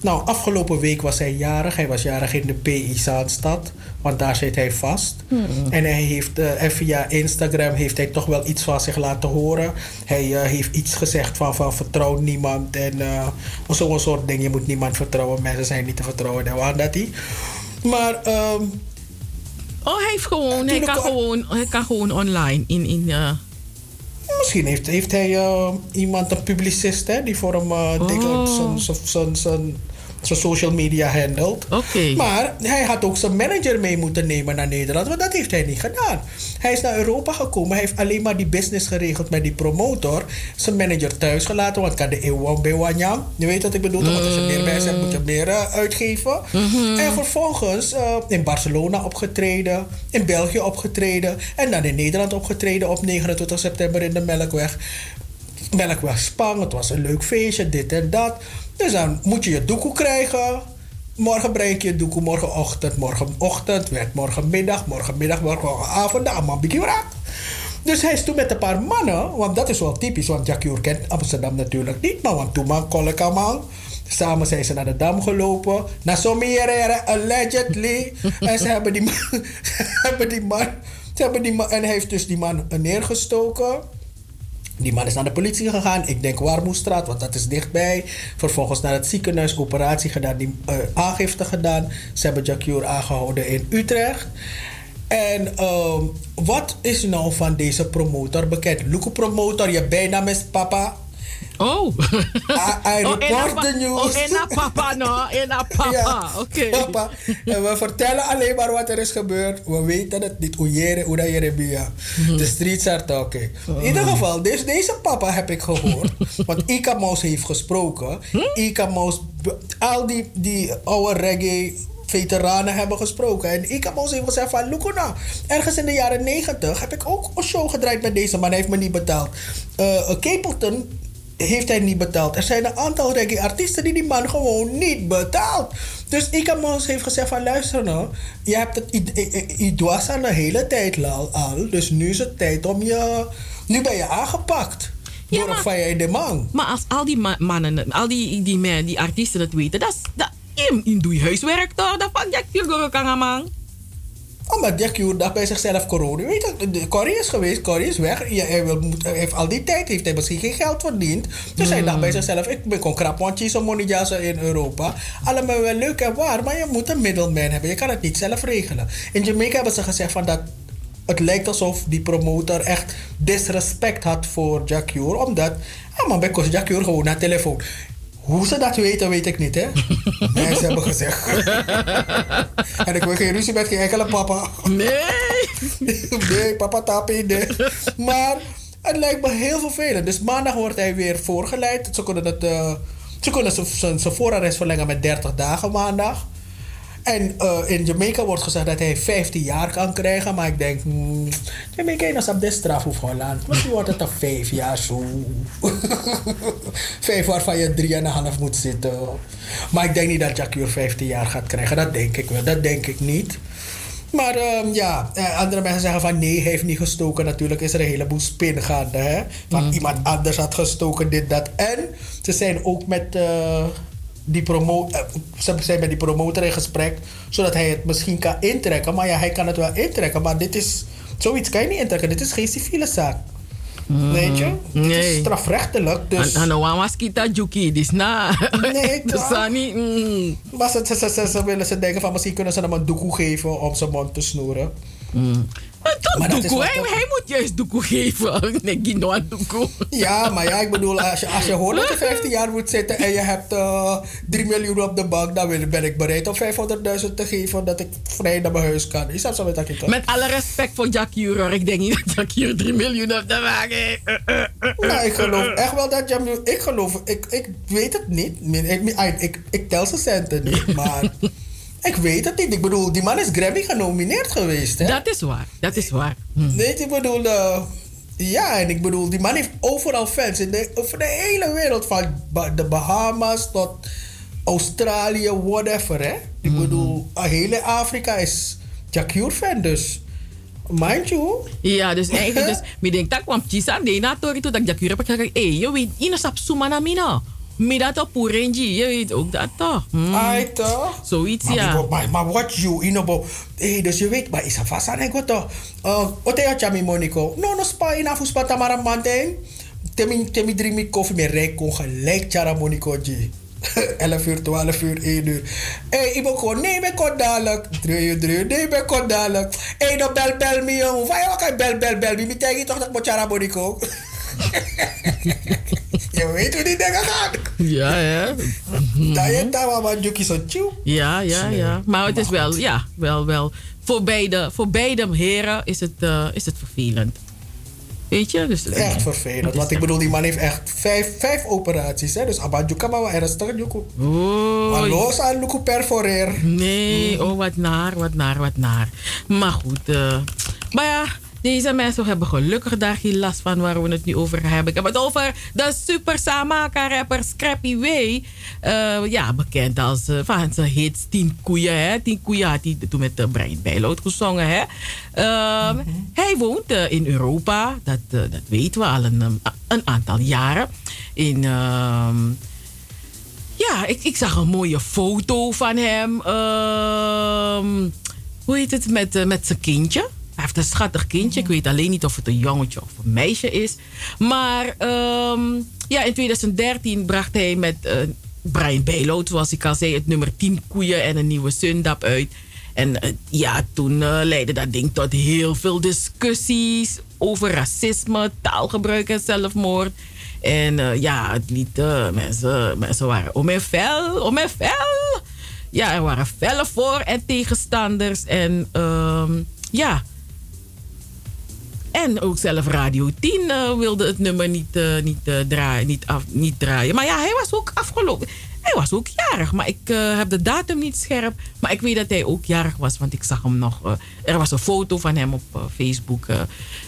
Nou, afgelopen week was hij jarig. Hij was jarig in de PI Zaanstad, want daar zit hij vast. Hmm. En hij heeft, uh, via Instagram heeft hij toch wel iets van zich laten horen. Hij uh, heeft iets gezegd van, van vertrouw niemand en uh, zo'n soort ding. Je moet niemand vertrouwen, mensen zijn niet te vertrouwen. En dat hij. Maar um, Oh, hij heeft gewoon, hij kan gewoon, hij kan gewoon online in, in uh... Misschien heeft, heeft hij eh, iemand, een publicist, hè, die voor hem uh, Oh. Zijn- social media handelt. Maar hij had ook zijn manager mee moeten nemen naar Nederland, want dat heeft hij niet gedaan. Hij is naar Europa gekomen, hij heeft alleen maar die business geregeld met die promotor. Zijn manager thuis gelaten, want kan de eeuw bewanyam. Je weet wat ik bedoel, want als je meer bij zet, moet je meer eh, uitgeven. En vervolgens eh, in Barcelona opgetreden, in België opgetreden en dan in Nederland opgetreden op 29 september in de Melkweg. Melkweg Spang, het was een leuk feestje, dit en dat. Dus dan moet je je doekoe krijgen. Morgen breng je je doekoe, morgenochtend, morgenochtend, werd morgenmiddag, morgenmiddag, morgenavond, allemaal bikierak. Dus hij is toen met een paar mannen, want dat is wel typisch, want Jacques kent Amsterdam natuurlijk niet, maar want toen man, man. Samen zijn ze naar de Dam gelopen. Naar Sommiere, allegedly. en ze hebben die man, ze hebben die man, ze hebben die man, en hij heeft dus die man neergestoken. Die man is naar de politie gegaan. Ik denk Warmoestraat, want dat is dichtbij. Vervolgens naar het ziekenhuis, operatie gedaan, die eh, aangifte gedaan. Ze hebben Jacure aangehouden in Utrecht. En ehm, wat is nou van deze promotor bekend? Luke promotor, je bijnaam is papa. Oh. I, I Oh, report pa- the news. oh, papa, no? Ena papa. Ja, Oké. papa. En we vertellen alleen maar wat er is gebeurd. We weten het niet. Oejere, oedajere, bia. Mhm. De streets are talking. In ieder geval, dus deze papa heb ik gehoord. want Ika Mouse heeft gesproken. Ika Mouse, al die, die oude reggae veteranen hebben gesproken. En Ika Mouse heeft gezegd van, Lukuna, ergens in de jaren 90 heb ik ook een show gedraaid met deze man. Hij heeft me niet betaald. Eh Capleton heeft hij niet betaald. Er zijn een aantal reggae-artiesten die die man gewoon niet betaalt. Dus Ika Mons heeft gezegd van luister nou, je hebt het idwas aan de hele tijd al, al, dus nu is het tijd om je, nu ben je aangepakt. door een Faya de man. Maar als al die ma- mannen, al die, die, die, die artiesten het weten, dat is... Dat, in, in doe je huiswerk toch? Dat van Tilgo kan man. Oh, maar Jack Joer dacht bij zichzelf corona. Weet je, de- Corrie is geweest, Corrie is weg. Ja, hij, wil, hij heeft al die tijd heeft hij misschien geen geld verdiend. Dus hij dacht bij zichzelf, ik ben kon krap want money in Europa. Allemaal wel leuk en waar, maar je moet een middleman hebben. Je kan het niet zelf regelen. In Jamaica hebben ze gezegd van dat het lijkt alsof die promotor echt disrespect had voor Jack Joer. Omdat, ja man, bij Jack Joer gewoon naar telefoon. Hoe ze dat weten, weet ik niet, hè? Mensen hebben gezegd. en ik wil geen ruzie met geen enkele papa. Nee. nee, papa tapi, nee. Maar het lijkt me heel vervelend. Dus maandag wordt hij weer voorgeleid. Ze kunnen, het, ze kunnen zijn- zijn zijn voorarrest verlengen met 30 dagen maandag. En eh, in Jamaica wordt gezegd dat hij 15 jaar kan krijgen. Maar ik denk, hmm, Jamaica is op de straf of Holland. Misschien wordt het een 5 jaar zo. Vijf waarvan je 3,5 moet zitten. Maar ik denk niet dat Jacques 15 jaar gaat krijgen. Dat denk ik wel. Dat denk ik niet. Maar ehm, ja, eh, andere mensen zeggen van nee, hij heeft niet gestoken. Natuurlijk is er een heleboel spin gaande. Hè? Van iemand anders had gestoken, dit, dat. En ze zijn ook met, eh, die, promo eh, ze zijn met die promotor in gesprek. Zodat hij het misschien kan intrekken. Maar ja, hij kan het wel intrekken. Maar dit is, zoiets kan je niet intrekken. Dit is geen civiele zaak. Weet je? Het is strafrechtelijk. Dus... En dan was kita juki, dus na. Nee, dus niet. mm. Maar ze, ze, ze, willen ze denken van misschien kunnen ze hem een doekoe geven om zijn mond te snoeren. Toch Maar dat is doekoe, hij, toch- hij moet juist doekoe geven. Nee, Gino aan doekoe. Ja, maar ja, ik bedoel, als je, als je hoort dat je 15 jaar moet zitten en je hebt eh 3 miljoen op de bank, dan wil- ben ik bereid om 500.000 te geven dat ik vrij naar mijn huis kan. Is dat zo met dat toch? Met alle respect voor Jack Juror, ik denk niet dat Jack Juror 3 miljoen op de wagen heeft. Eh, eh. Nou, ik geloof echt wel dat je. Ik geloof, ik, ik weet het niet. Ik, ik, ik, ik tel zijn centen niet, maar ik weet het niet. Ik bedoel, die man is Grammy genomineerd geweest, hè? Dat is waar, dat is waar. Hm. Nee, ik bedoel, eh, ja, en ik bedoel, die man heeft overal fans in de, over de hele wereld, van de Bahamas tot Australië, whatever, hè. Ik bedoel, uh, hele Afrika is Jacure fan, dus mind you. Ja, dus eigenlijk, dus, ik denk dat kwam Chisa, nee, na tori toen dat Jack Juror heb ik gezegd, hé, je weet, je na mina. Mida to purenji, je weet ook dat toch? Hm. Ai, toch? Zoiets, Maar, ja. maar, maar what you, you know, hey, dus je weet, maar is er vast aan ik wat toch? Uh, wat heb je aan Monico? No, no, spa in afus pata maar een man ding. Temi, temi drie met koffie met rijk kon gelijk Chara Monico G. 11 uur, 12 uur, 1 uur. Hé, hey, ik ben gewoon, nee, ben kort dadelijk. 3 uur, 3 uur, nee, ben kort dadelijk. Hé, hey, no, bel, bel me, jongen. Van, ja, kan bel, bel, bel me. Mi tegen je toch dat ik moet Chara Monico? Je weet hoe die dingen gaan. Ja, hè? Daar je daar wel wat zo tjoe. Ja, ja, ja. Maar het is wel, ja, wel, wel. Voor beide, voor beide heren is het, eh, is het vervelend. Weet je? Dus, Echt vervelend. Want ik bedoel, die man heeft echt vijf, vijf operaties. Hè? Dus abadju kan maar wel ernstig. Oh, Maar los aan luku perforeer. Nee, oh wat naar, wat naar, wat naar. Maar goed, eh, maar ja, deze mensen hebben gelukkig daar geen last van waar we het nu over hebben. Ik heb het over de super Samaka rapper Scrappy Way. Eh, ja, bekend als eh, van zijn hits 10 koeien. Hè? 10 koeien had hij toen met uh, Brian Bijloot gezongen. Hè? Ehm, Hij woont eh, in Europa, dat, eh, dat weten we al een, een aantal jaren. In... ehm, ja, ik, ik zag een mooie foto van hem. Ehm, hoe heet het? Met, eh, met zijn kindje. Heeft een schattig kindje. Ik weet alleen niet of het een jongetje of een meisje is. Maar ehm, ja, in 2013 bracht hij met eh, Brian Bijloot, zoals ik al zei, het nummer 10 koeien en een nieuwe Sundap uit. En eh, ja, toen eh, leidde dat ding tot heel veel discussies over racisme, taalgebruik en zelfmoord. En ja, het lied, eh, mensen, mensen waren om en fel, om en fel. Ja, er waren felle voor- en tegenstanders. En ehm, ja. En ook zelf Radio 10 eh, wilde het nummer niet, eh, niet, eh, draaien, niet, af, niet draaien. Maar ja, hij was ook afgelopen. Hij was ook jarig, maar ik heb de datum niet scherp. Maar ik weet dat hij ook jarig was, want ik zag hem nog. er was een foto van hem op Facebook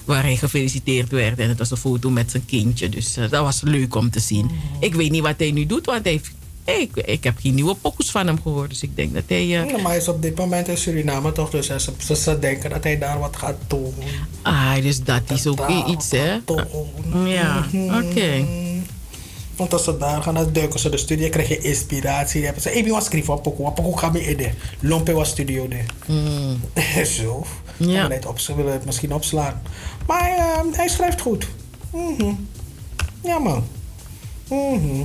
waar hij gefeliciteerd werd. En het was een foto met zijn kindje. Dus dat was leuk om te zien. Ik weet niet wat hij nu doet, want hij heeft, ik, ik heb geen nieuwe pokus van hem gehoord. Dus ik denk dat hij. eh, Ja, maar hij is op dit moment in Suriname toch? Dus ze, ze, ze denken dat hij daar wat gaat doen. Ah, dus dat is ook weer iets, hè? Ja, oké. Want als ze daar gaan, dan duiken ze de studio, krijg je inspiratie. Dan hebben ze, even wat schrijven, wat pokoe, wat ga me in de. Lompe was studio de. Zo. Ja. Op, ze willen het misschien opslaan. Maar eh, hij schrijft goed. Mhm. Ja man. Mhm.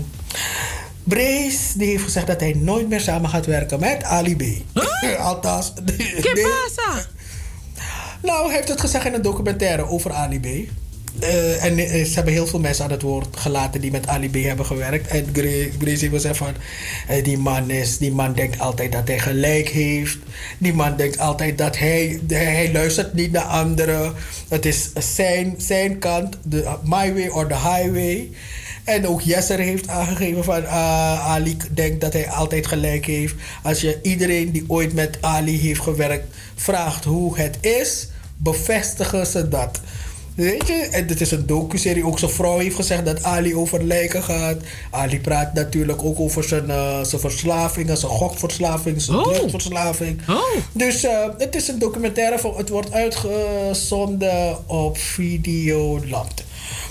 Brace die heeft gezegd dat hij nooit meer samen gaat werken met Ali B. Althans. ¿Qué pasa? Nou, hij heeft het gezegd in een documentaire over Ali B. Eh, en eh, ze hebben heel veel mensen aan het woord gelaten die met Ali B hebben gewerkt. En Gra- Gracie was van, eh, die man is, die man denkt altijd dat hij gelijk heeft. Die man denkt altijd dat hij, de- hij luistert niet naar anderen. Het is zijn, zijn kant, de my way or the highway. En ook Jesser heeft aangegeven van Ali denkt dat hij altijd gelijk heeft. Als je iedereen die ooit met Ali heeft gewerkt vraagt hoe het is, bevestigen ze dat. Weet je, en dit is een docu-serie. Ook zijn vrouw heeft gezegd dat Ali over lijken gaat. Ali praat natuurlijk ook over zijn, eh, zijn verslavingen, zijn gokverslaving, zijn drugsverslaving. Dus eh, het is een documentaire, van, het wordt uitgezonden op Videoland.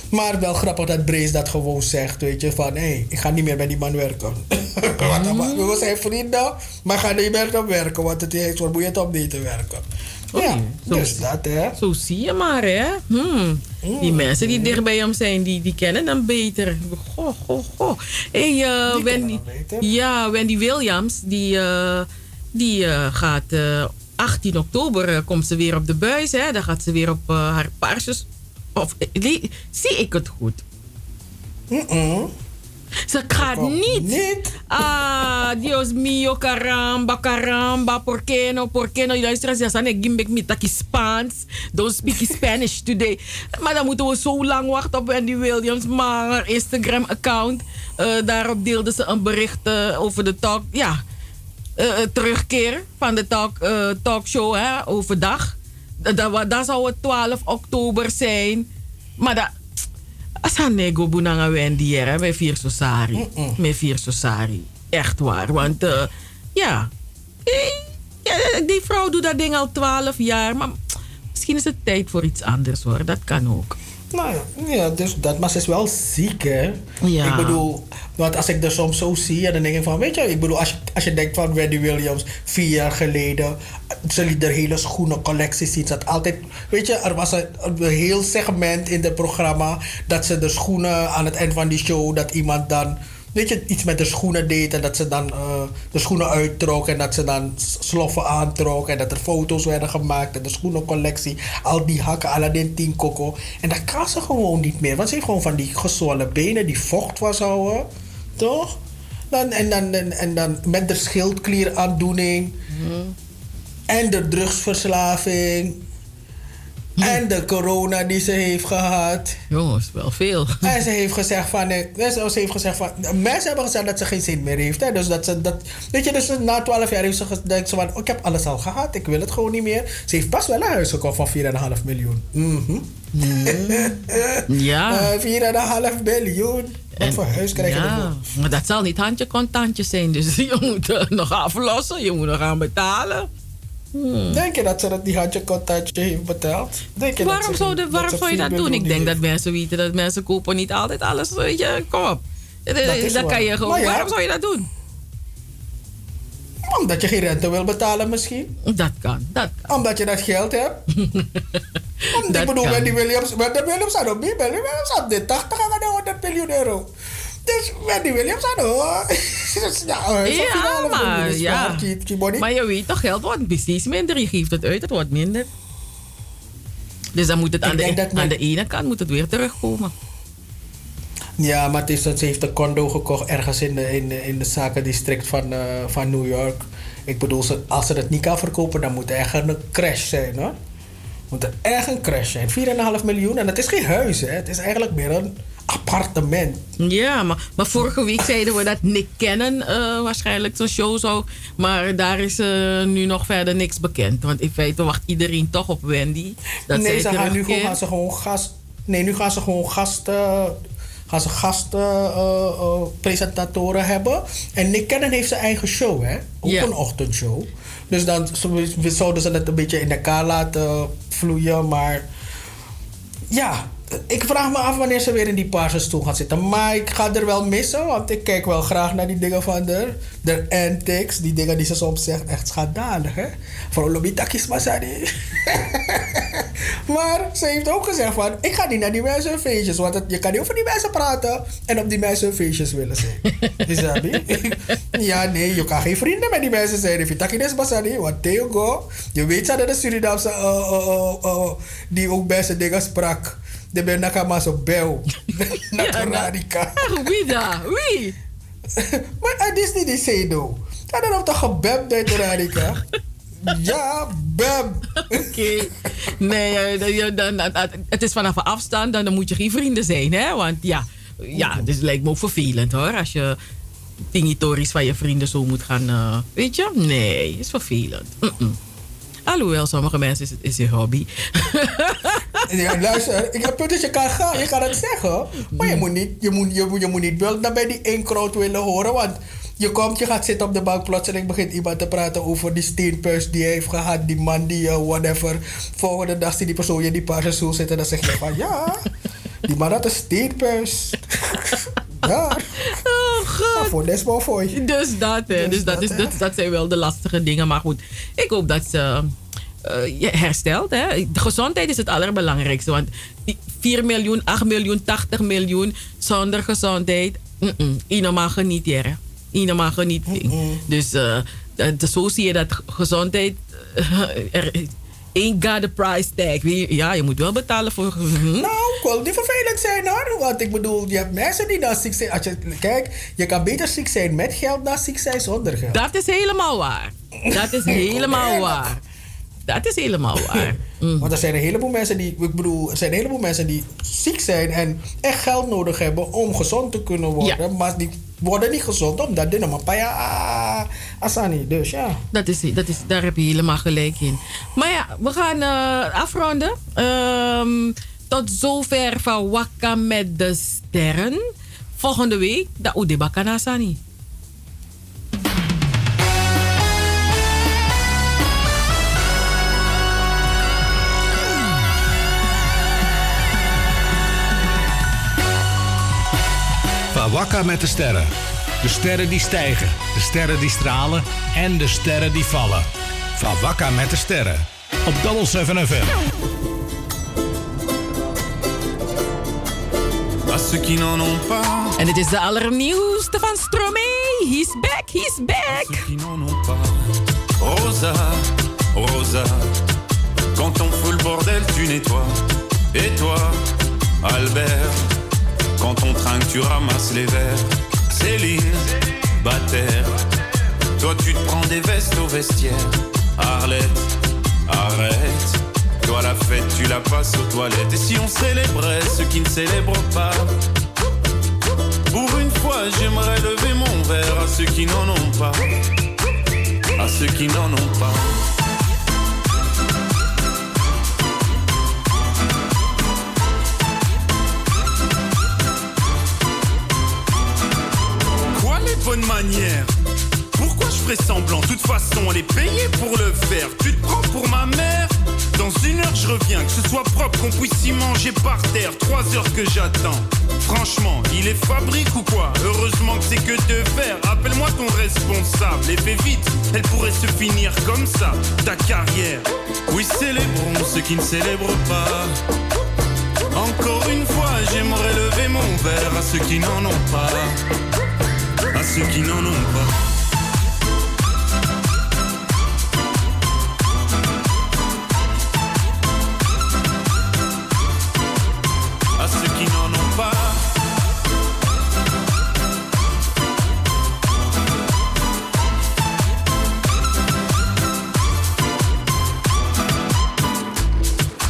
Maar wel grappig dat Brace dat gewoon zegt, weet je, van hé, hey, ik ga niet meer bij die man werken. Dan- we zijn vrienden, maar ga niet meer dan werken, want het is vermoeiend om niet te werken. Ja, dus dat hè. Zo zie je maar, hè? Hmm. Die mensen die dicht bij hem zijn, die, die kennen hem beter. Goh, goh, goh. Hey, eh, Wendy, ja, Wendy Williams, die, eh, die eh, gaat eh, 18 oktober komt ze weer op de buis. Hè? Dan gaat ze weer op haar paarsjes. Of zie ik het goed? Ze gaat niet. Ah, Dios mío, caramba, caramba, por qué no, por qué no? Luister eens, ja, ik gimbek mi taki Spaans. Don't speak Spanish today. Maar dan moeten we zo lang wachten op Wendy Williams. Maar haar Instagram-account, eh, daarop deelde ze een bericht eh, over de talk, ja, eh, terugkeer van de talk, talkshow hè, overdag. Dat, dat, dat zou het 12 oktober zijn. Maar dat, Asa nego bunanga Wendy hè, met vier sosari. Met vier sosari. Echt waar. Want eh, ja, eh, ja, die vrouw doet dat ding al 12 jaar. Maar misschien is het tijd voor iets anders hoor. Dat kan ook. Nou ja, ja, dus dat, maar ze is wel ziek, hè? Ja. Ik bedoel, want als ik er soms zo zie, en dan denk ik van, weet je, ik bedoel, als je, als je denkt van Wendy Williams, vier jaar geleden, ze liet de hele schoenencollectie zien. Ze had altijd, weet je, er was een, een heel segment in het programma dat ze de schoenen aan het eind van die show, dat iemand dan weet je, iets met de schoenen deed en dat ze dan eh, de schoenen uittrok en dat ze dan sloffen aantrok en dat er foto's werden gemaakt en de schoenencollectie, al die hakken, Aladdin 10 Coco. En dat kan ze gewoon niet meer, want ze heeft gewoon van die gezwollen benen die vocht vasthouden, toch? Dan, en, dan, en, en dan met de schildklieraandoening en de drugsverslaving en de corona die ze heeft gehad. Jongens, wel veel. En ze heeft gezegd van, eh, ze heeft gezegd van, mensen hebben gezegd dat ze geen zin meer heeft. Hè? Dus dat ze, dat, weet je, dus na 12 jaar heeft ze gezegd van, oh, ik heb alles al gehad, ik wil het gewoon niet meer. Ze heeft pas wel een huis gekocht van 4,5 miljoen. Mhm. Ja. Eh, 4,5 miljoen. Wat voor huis krijg je? Ja, maar dat zal niet handje contantjes zijn. Dus je moet eh, nog aflossen, je moet nog gaan betalen. Hmm. Denk je dat ze dat die handje contactje heeft betaald? Denk je Waarom dat ze, zou, de, waarom zou je 4 dat doen? Ik denk heeft? dat mensen weten dat mensen kopen niet altijd alles. Weet je, kom op. Dat, kan je gewoon. Maar ja. Waarom zou je dat doen? Omdat je geen rente wil betalen misschien. Dat kan. Dat Omdat je dat geld hebt. Omdat ik bedoel, kan. Wendy Williams, ook meer. Wendy Williams dit 80 aan de 100 miljoen euro. Dus Wendy Williams ook. Dus ja, Ja, 4,5 miljoen maar, ja. maar je weet toch, geld wordt precies minder. Je geeft het uit, het wordt minder. Dus dan moet het aan, de, dat aan de ene kant moet het weer terugkomen. Ja, maar het is, dat ze heeft een condo gekocht ergens in de, in de, in de zakendistrict van, eh, van New York. Ik bedoel, als ze het niet kan verkopen, dan moet er echt een crash zijn hoor. Moet er echt een crash zijn. 4,5 miljoen en het is geen huis, hè. Het is eigenlijk meer een appartement. Ja, maar, maar vorige week zeiden we dat Nick Cannon eh, waarschijnlijk zo'n show zou. Maar daar is eh, nu nog verder niks bekend. Want in feite wacht iedereen toch op Wendy. Dat nee, ze gaan nu gewoon, gaan ze gewoon gast. Nee, nu gaan ze gewoon gasten. Gaan ze gasten eh, hebben. En Nick Cannon heeft zijn eigen show, hè? Ook een ochtendshow. Dus dan zo- zouden ze het een beetje in elkaar laten vloeien. Maar ja, ik vraag me af wanneer ze weer in die paarse stoel gaat zitten. Maar ik ga er wel missen, want ik kijk wel graag naar die dingen van de, de antics. Die dingen die ze soms zegt, echt schandalig, hè? Voor Lobitakis Masari. maar ze heeft ook gezegd van, ik ga niet naar die mensen feestjes. Want je kan niet over die mensen praten en op die mensen feestjes willen zijn. Je? ja, nee, je kan geen vrienden met die mensen zijn. Takines Masari, want Theo go. Je weet dat de Surinaamse, uh, uh, uh, die ook beste dingen sprak. De ben nakama zo bel. Naturalika. Wie daar? Wie? Maar het is niet die Sedo. Ja, dan toch gebemd uit de Radika? Ja, bam. Oké. Nee, eh, dan- dan, het is vanaf een afstand, dan, dan moet je geen vrienden zijn, hè? Want ja, ja dus het lijkt me ook vervelend hoor. Als je tingitories van je vrienden zo moet gaan. eh, weet je? Nee, is vervelend. Mm-mm. Alhoewel, sommige mensen is het is een hobby. Ja, luister, ik heb dat je kan gaan, je kan het zeggen. Maar je moet niet, je moet, je moet, je moet niet dan bij die één crowd willen horen. Want je komt, je gaat zitten op de bank, plotseling begint iemand te praten over die steenpuis die hij heeft gehad. Die man die, eh, whatever. Volgende dag zie die persoon in die paarse stoel zitten. Dan zeg je van, ja, die man had een steenpuis. ja. God. voor Desmo voor je. Dus dat, hè. Dus, dat, is, dat, dat zijn wel de lastige dingen. Maar goed, ik hoop dat ze je herstelt. Hè. De gezondheid is het allerbelangrijkste. Want die 4 miljoen, 8 miljoen, 80 miljoen zonder gezondheid. Genieten. hè. Iemand mag genieten. Dus dat- zo zie je dat gezondheid. eh, er, ain't got a price tag. Ja, je moet wel betalen voor. hm? Nou, ik wil niet vervelend zijn hoor. Want ik bedoel, je hebt mensen die dan ziek zijn. Als je, kijk, je kan beter ziek zijn met geld dan ziek zijn zonder geld. Dat is helemaal waar. Dat is helemaal waar. Dat is helemaal waar. Want er zijn een heleboel mensen die, ik bedoel, er zijn een heleboel mensen die ziek zijn en echt geld nodig hebben om gezond te kunnen worden. Maar die worden niet gezond omdat dit nog een paar jaar ah, asani. Dus ja. Dat is, dat is, daar heb je helemaal gelijk in. Maar ja, we gaan eh, afronden. Ehm, tot zover van Wakka met de sterren. Volgende week, de Udebakana Sani. Wakka met de sterren. De sterren die stijgen, de sterren die stralen en de sterren die vallen. Van Wakka met de sterren. Op Double 7 FM. En het is de allernieuwste van Stromae. He's back, he's back. Rosa, Rosa, quand on fout le bordel, tu nettoies. Et toi, Albert, quand on trinque, tu ramasses les verres. Céline, Bataire, toi tu te prends des vestes au vestiaire. Arlette, arrête. Toi la fête, tu la passes aux toilettes. Et si on célébrait ceux qui ne célèbrent pas? Pour une fois, j'aimerais lever mon verre à ceux qui n'en ont pas. À ceux qui n'en ont pas. Bonnes manières Pourquoi je ferais semblant? De toute façon, on est payé pour le faire. Tu te prends pour ma mère? Dans une heure, je reviens. Que ce soit propre, qu'on puisse y manger par terre. Trois heures que j'attends. Franchement, il est fabrique ou quoi? Heureusement que c'est que de faire. Appelle-moi ton responsable et fais vite. Elle pourrait se finir comme ça, ta carrière. Oui, célébrons ceux qui ne célèbrent pas. Encore une fois, j'aimerais lever mon verre à ceux qui n'en ont pas. À ceux qui n'en ont pas. À ceux qui n'en ont pas.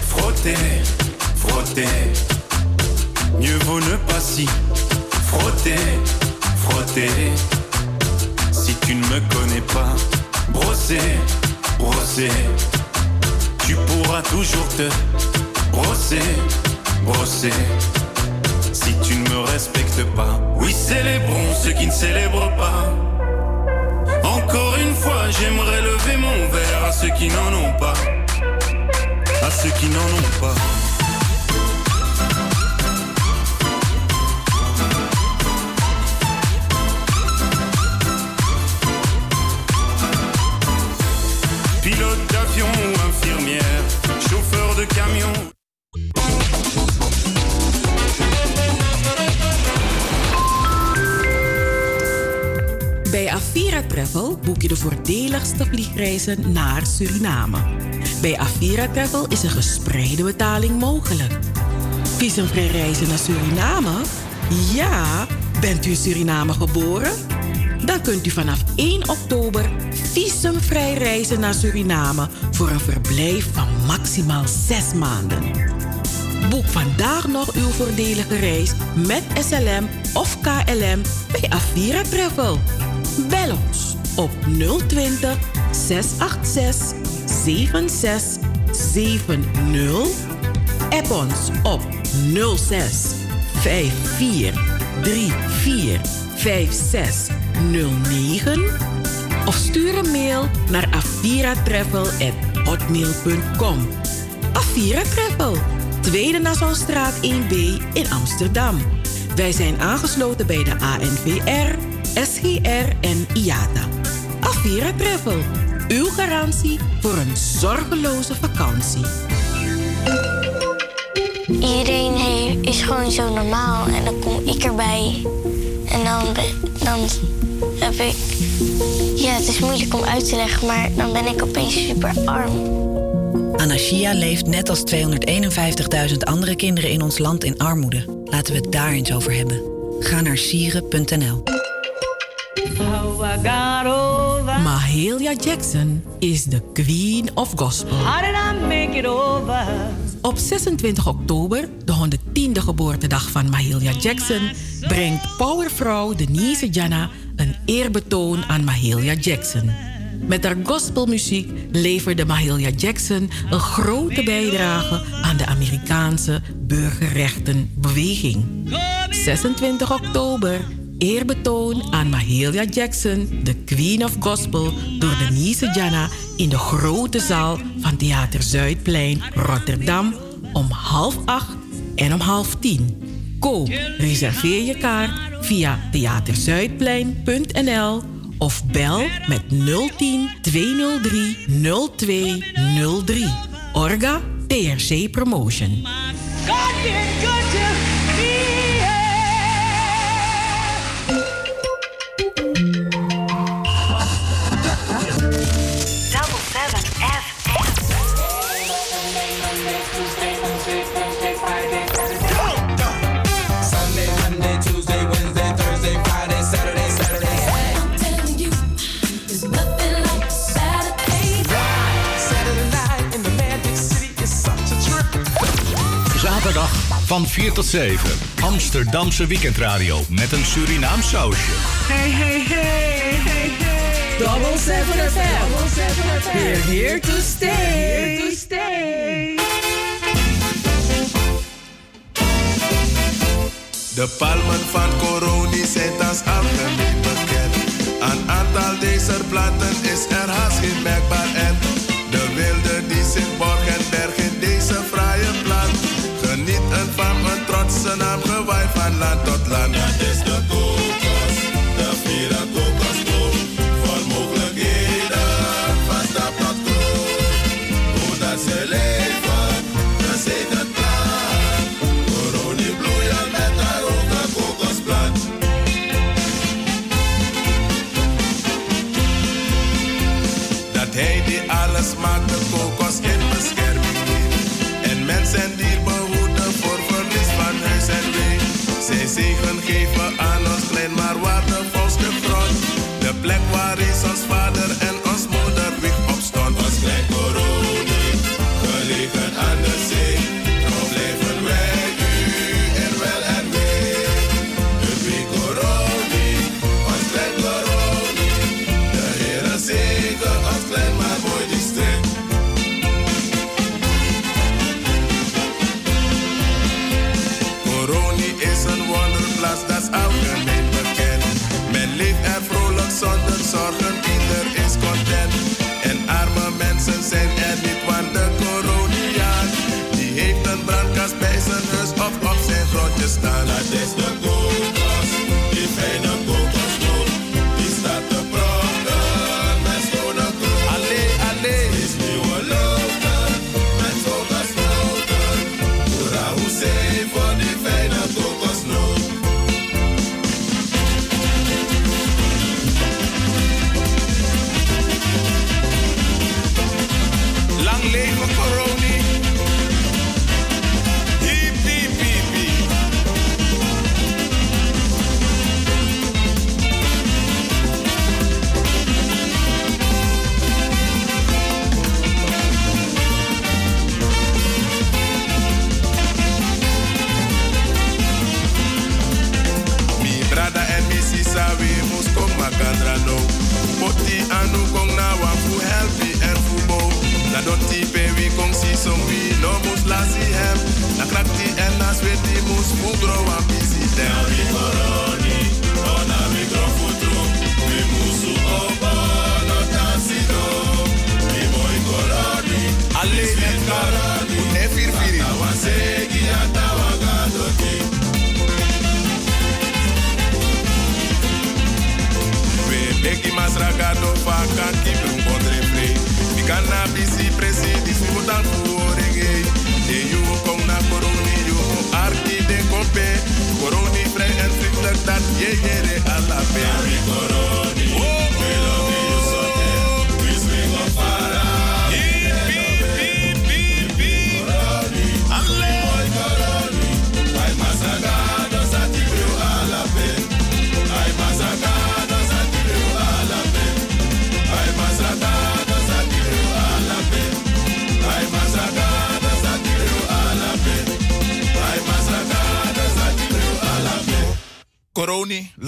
Frotter, frotter. Mieux vaut ne pas si frotter, Si tu ne me connais pas, brosser, brosser. Tu pourras toujours te brosser, brosser. Si tu ne me respectes pas, oui, célébrons ceux qui ne célèbrent pas. Encore une fois, j'aimerais lever mon verre à ceux qui n'en ont pas. À ceux qui n'en ont pas. Infirmière, chauffeur de camion. Bij Avira Travel boek je de voordeligste vliegreizen naar Suriname. Bij Avira Travel is een gespreide betaling mogelijk. Visumvrij reizen naar Suriname? Ja, bent u in Suriname geboren? Dan kunt u vanaf 1 oktober visumvrij reizen naar Suriname voor een verblijf van maximaal 6 maanden. Boek vandaag nog uw voordelige reis met SLM of KLM bij Avira Travel. Bel ons op 020 686 7670. App ons op 06 54 34 5609 of stuur een mail naar aviratravel@hotmail.com. Avira Travel, Tweede Nassaustraat 1B in Amsterdam. Wij zijn aangesloten bij de ANVR, SGR en IATA. Avira Travel, uw garantie voor een zorgeloze vakantie. Iedereen is gewoon zo normaal en dan kom ik erbij. En dan, dan heb ik. Ja, het is moeilijk om uit te leggen, maar dan ben ik opeens super arm. Anashia leeft net als 251.000 andere kinderen in ons land in armoede. Laten we het daar eens over hebben. Ga naar sieren.nl. Mahalia Jackson is de Queen of Gospel. Op 26 oktober, de 110e geboortedag van Mahalia Jackson, brengt powervrouw Denise Jana een eerbetoon aan Mahalia Jackson. Met haar gospelmuziek leverde Mahalia Jackson een grote bijdrage aan de Amerikaanse burgerrechtenbeweging. 26 oktober, eerbetoon aan Mahalia Jackson, de Queen of Gospel, door Denise Jana in de grote zaal van Theater Zuidplein, Rotterdam, om half acht en om half tien. Koop, reserveer je kaart via theaterzuidplein.nl of bel met 010 203 0203. Orga TRC Promotion. Van 4 tot 7. Amsterdamse weekendradio met een Surinaam sausje. Hey, hey, hey, hey, hey. Double 7 FM. Double We're here to stay. Here to stay. De palmen van Coroni zijn als algemeen bekend. Aan aantal deze platen is er haast geen merkbaar en land, land tot land.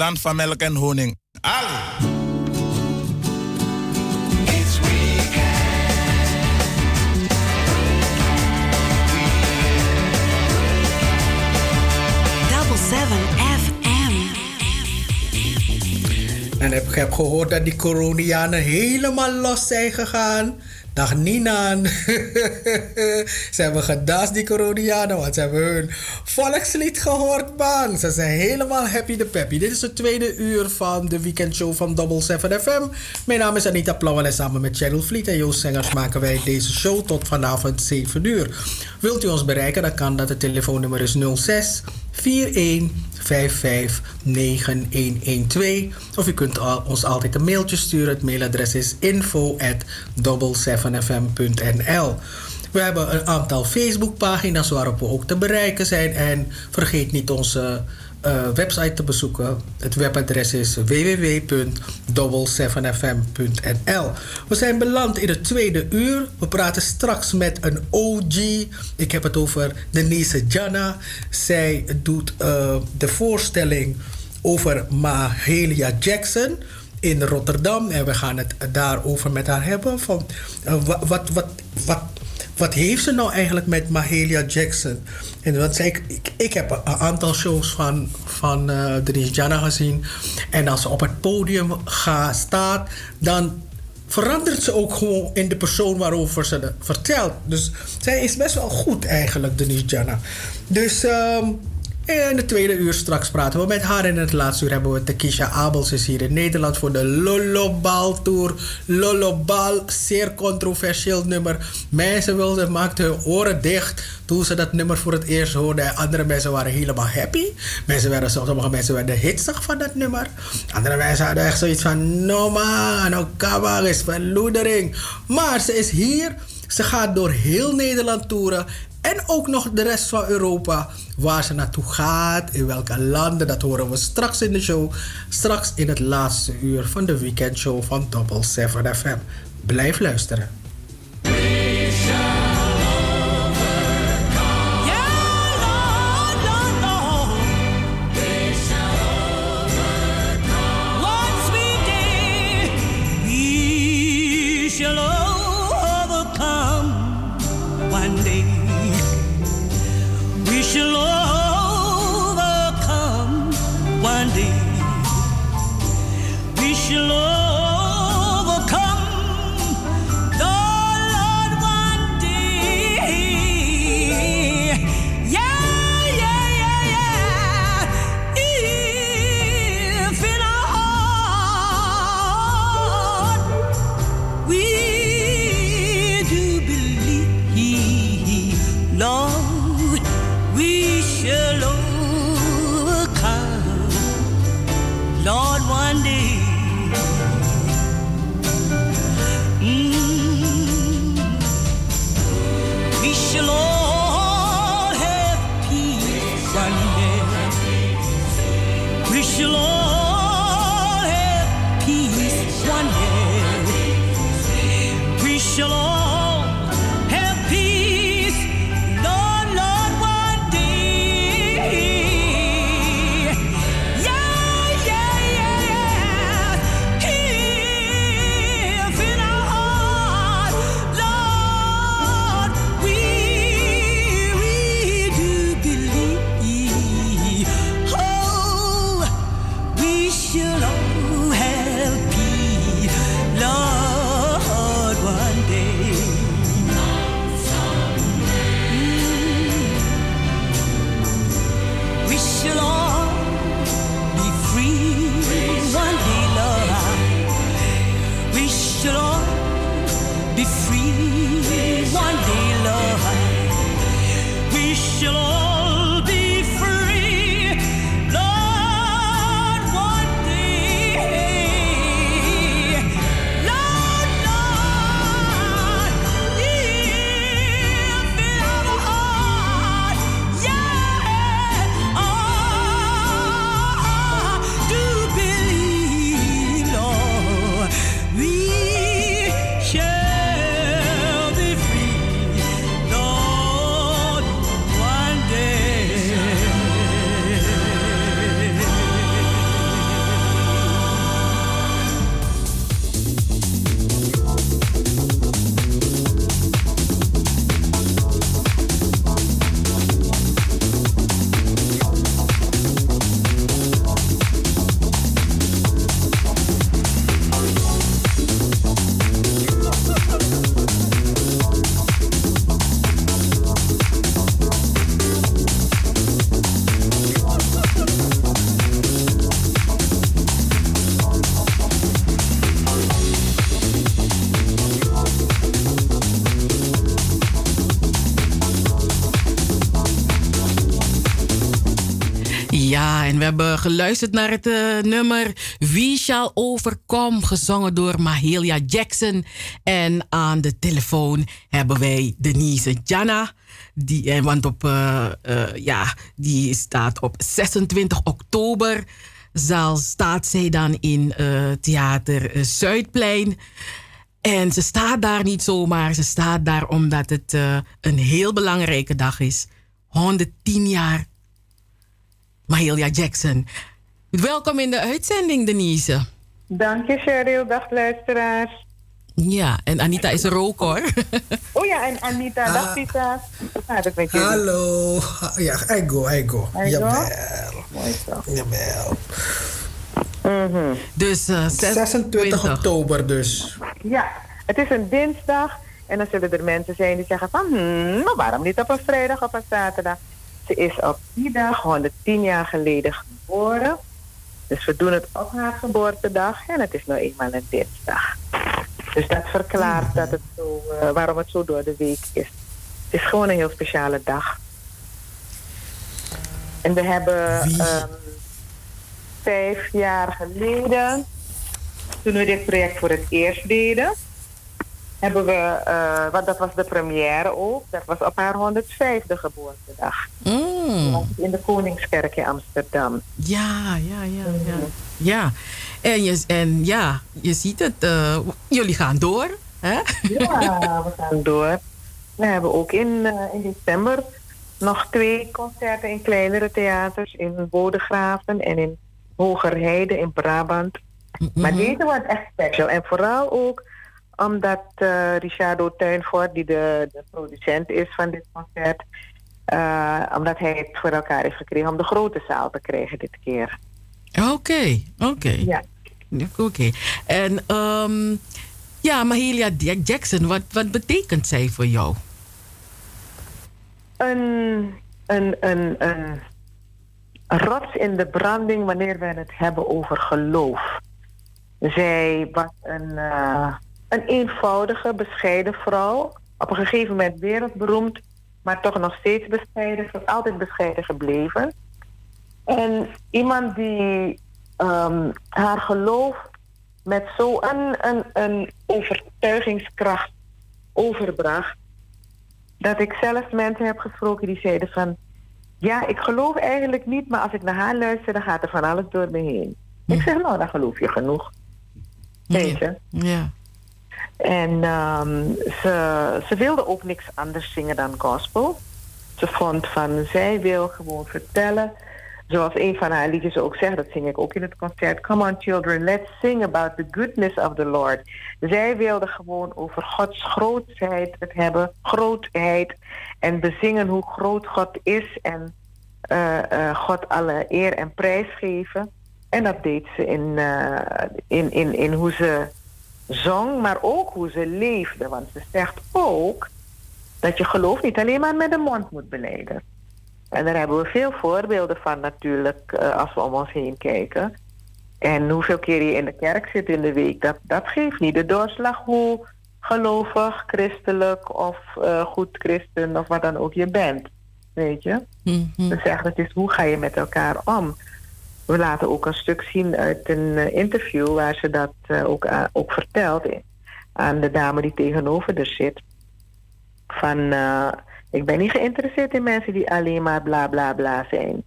land van melk en honing. FM En ik heb gehoord dat die coronianen helemaal los zijn gegaan. Dag Nina. ze hebben gedanst, die coronianen, want ze hebben hun volkslied gehoord, man. Ze zijn helemaal happy de peppy. Dit is het tweede uur van de weekendshow van Double 7 FM. Mijn naam is Anita Plauwen en samen met Cheryl Vliet en Joost Sengers maken wij deze show tot vanavond 7 uur. Wilt u ons bereiken, dan kan dat. Het telefoonnummer is 06 41 9112 Of u kunt ons altijd een mailtje sturen. Het mailadres is info at fmnl we hebben een aantal Facebookpagina's waarop we ook te bereiken zijn. En vergeet niet onze eh, website te bezoeken. Het webadres is www.double7fm.nl. We zijn beland in het tweede uur. We praten straks met een OG. Ik heb het over Denise Janna. Zij doet eh, de voorstelling over Mahalia Jackson in Rotterdam. En we gaan het daarover met haar hebben. Van, eh, wat, wat, wat, wat wat heeft ze nou eigenlijk met Mahalia Jackson? En wat ik, ik, heb een aantal shows van, van uh, Denise Jana gezien. En als ze op het podium gaat, staat, dan verandert ze ook gewoon in de persoon waarover ze vertelt. Dus zij is best wel goed eigenlijk, Denise Jana. Dus... Um, in de tweede uur straks praten we met haar. En in het laatste uur hebben we Tekisha Abels is hier in Nederland voor de Lolobal Tour. Lolobal, zeer controversieel nummer. Mensen wilden, maakten hun oren dicht toen ze dat nummer voor het eerst hoorden. En andere mensen waren helemaal happy. Mensen werden, sommige mensen werden hitsig van dat nummer. Andere mensen hadden echt zoiets van, no man, no kabag is verloedering. Maar ze is hier. Ze gaat door heel Nederland toeren. En ook nog de rest van Europa. Waar ze naartoe gaat, in welke landen, dat horen we straks in de show. Straks in het laatste uur van de weekendshow van Double 7 FM. Blijf luisteren. Lord, geluisterd naar het eh, nummer Wie Shall Overcome, gezongen door Mahalia Jackson. En aan de telefoon hebben wij Denise Jana. Die, eh, want op, eh, ja, die staat op 26 oktober. Zal, staat zij dan in Theater Zuidplein. En ze staat daar niet zomaar. Ze staat daar omdat het een heel belangrijke dag is. 110 jaar Mahalia Jackson. Welkom in de uitzending, Denise. Dank je, Cheryl. Dag, luisteraars. Ja, en Anita is er ook hoor. Oh ja, en Anita. Dag, Pita. Hoe gaat het met jullie? Hallo. Ja, I go, I go. Jawel. Mooi zo. Jawel. Dus eh, 26 oktober dus. Ja, het is een dinsdag. En dan zullen er mensen zijn die zeggen van... Hmm, maar waarom niet op een vrijdag of een zaterdag? Ze is op die dag 110 jaar geleden geboren. Dus we doen het op haar geboortedag. En het is nou eenmaal een dinsdag. Dus dat verklaart dat het zo, eh, waarom het zo door de week is. Het is gewoon een heel speciale dag. En we hebben ehm, vijf jaar geleden, toen we dit project voor het eerst deden, hebben we, eh, want dat was de première ook, dat was op haar 105e geboortedag. Mm. In de Koningskerk in Amsterdam. Ja, ja, ja, ja. Ja, en, je, en ja, je ziet het, eh, jullie gaan door. Hè? Ja, we gaan door. We hebben ook in, eh, in december nog twee concerten in kleinere theaters in Bodegraven en in Hogerheide in Brabant. Maar deze wordt echt special. En vooral ook omdat eh Richardo Tuinvoort, die de, de producent is van dit concert, eh, omdat hij het voor elkaar heeft gekregen om de grote zaal te krijgen dit keer. Oké, oké. Ja. Oké. En ehm, ja, Mahalia Jackson, wat, wat betekent zij voor jou? Een, een, een, een rots in de branding wanneer we het hebben over geloof. Zij was een, eh, een eenvoudige, bescheiden vrouw. Op een gegeven moment wereldberoemd, maar toch nog steeds bescheiden. Altijd bescheiden gebleven. En iemand die ehm, haar geloof met zo'n een, een, een overtuigingskracht overbracht. Dat ik zelfs mensen heb gesproken die zeiden van... Ja, ik geloof eigenlijk niet, maar als ik naar haar luister, dan gaat er van alles door me heen. Ik zeg, nou, dan geloof je genoeg. Weet je? Ja. En ehm, ze, ze wilde ook niks anders zingen dan gospel. Ze vond van, zij wil gewoon vertellen... Zoals een van haar liedjes ook zegt, dat zing ik ook in het concert. Come on children, let's sing about the goodness of the Lord. Zij wilde gewoon over Gods grootheid het hebben, grootheid. En bezingen hoe groot God is en eh, eh, God alle eer en prijs geven. En dat deed ze in, eh, in, in, in hoe ze zong, maar ook hoe ze leefde. Want ze zegt ook dat je geloof niet alleen maar met de mond moet beleiden. En daar hebben we veel voorbeelden van natuurlijk eh, als we om ons heen kijken. En hoeveel keer je in de kerk zit in de week, dat, dat geeft niet de doorslag hoe gelovig, christelijk of eh, goed christen of wat dan ook je bent. Weet je? Ze zeggen het is hoe ga je met elkaar om. We laten ook een stuk zien uit een eh, interview waar ze dat eh, ook, ook vertelt aan de dame die tegenover er zit. Van eh, ik ben niet geïnteresseerd in mensen die alleen maar bla bla bla zijn.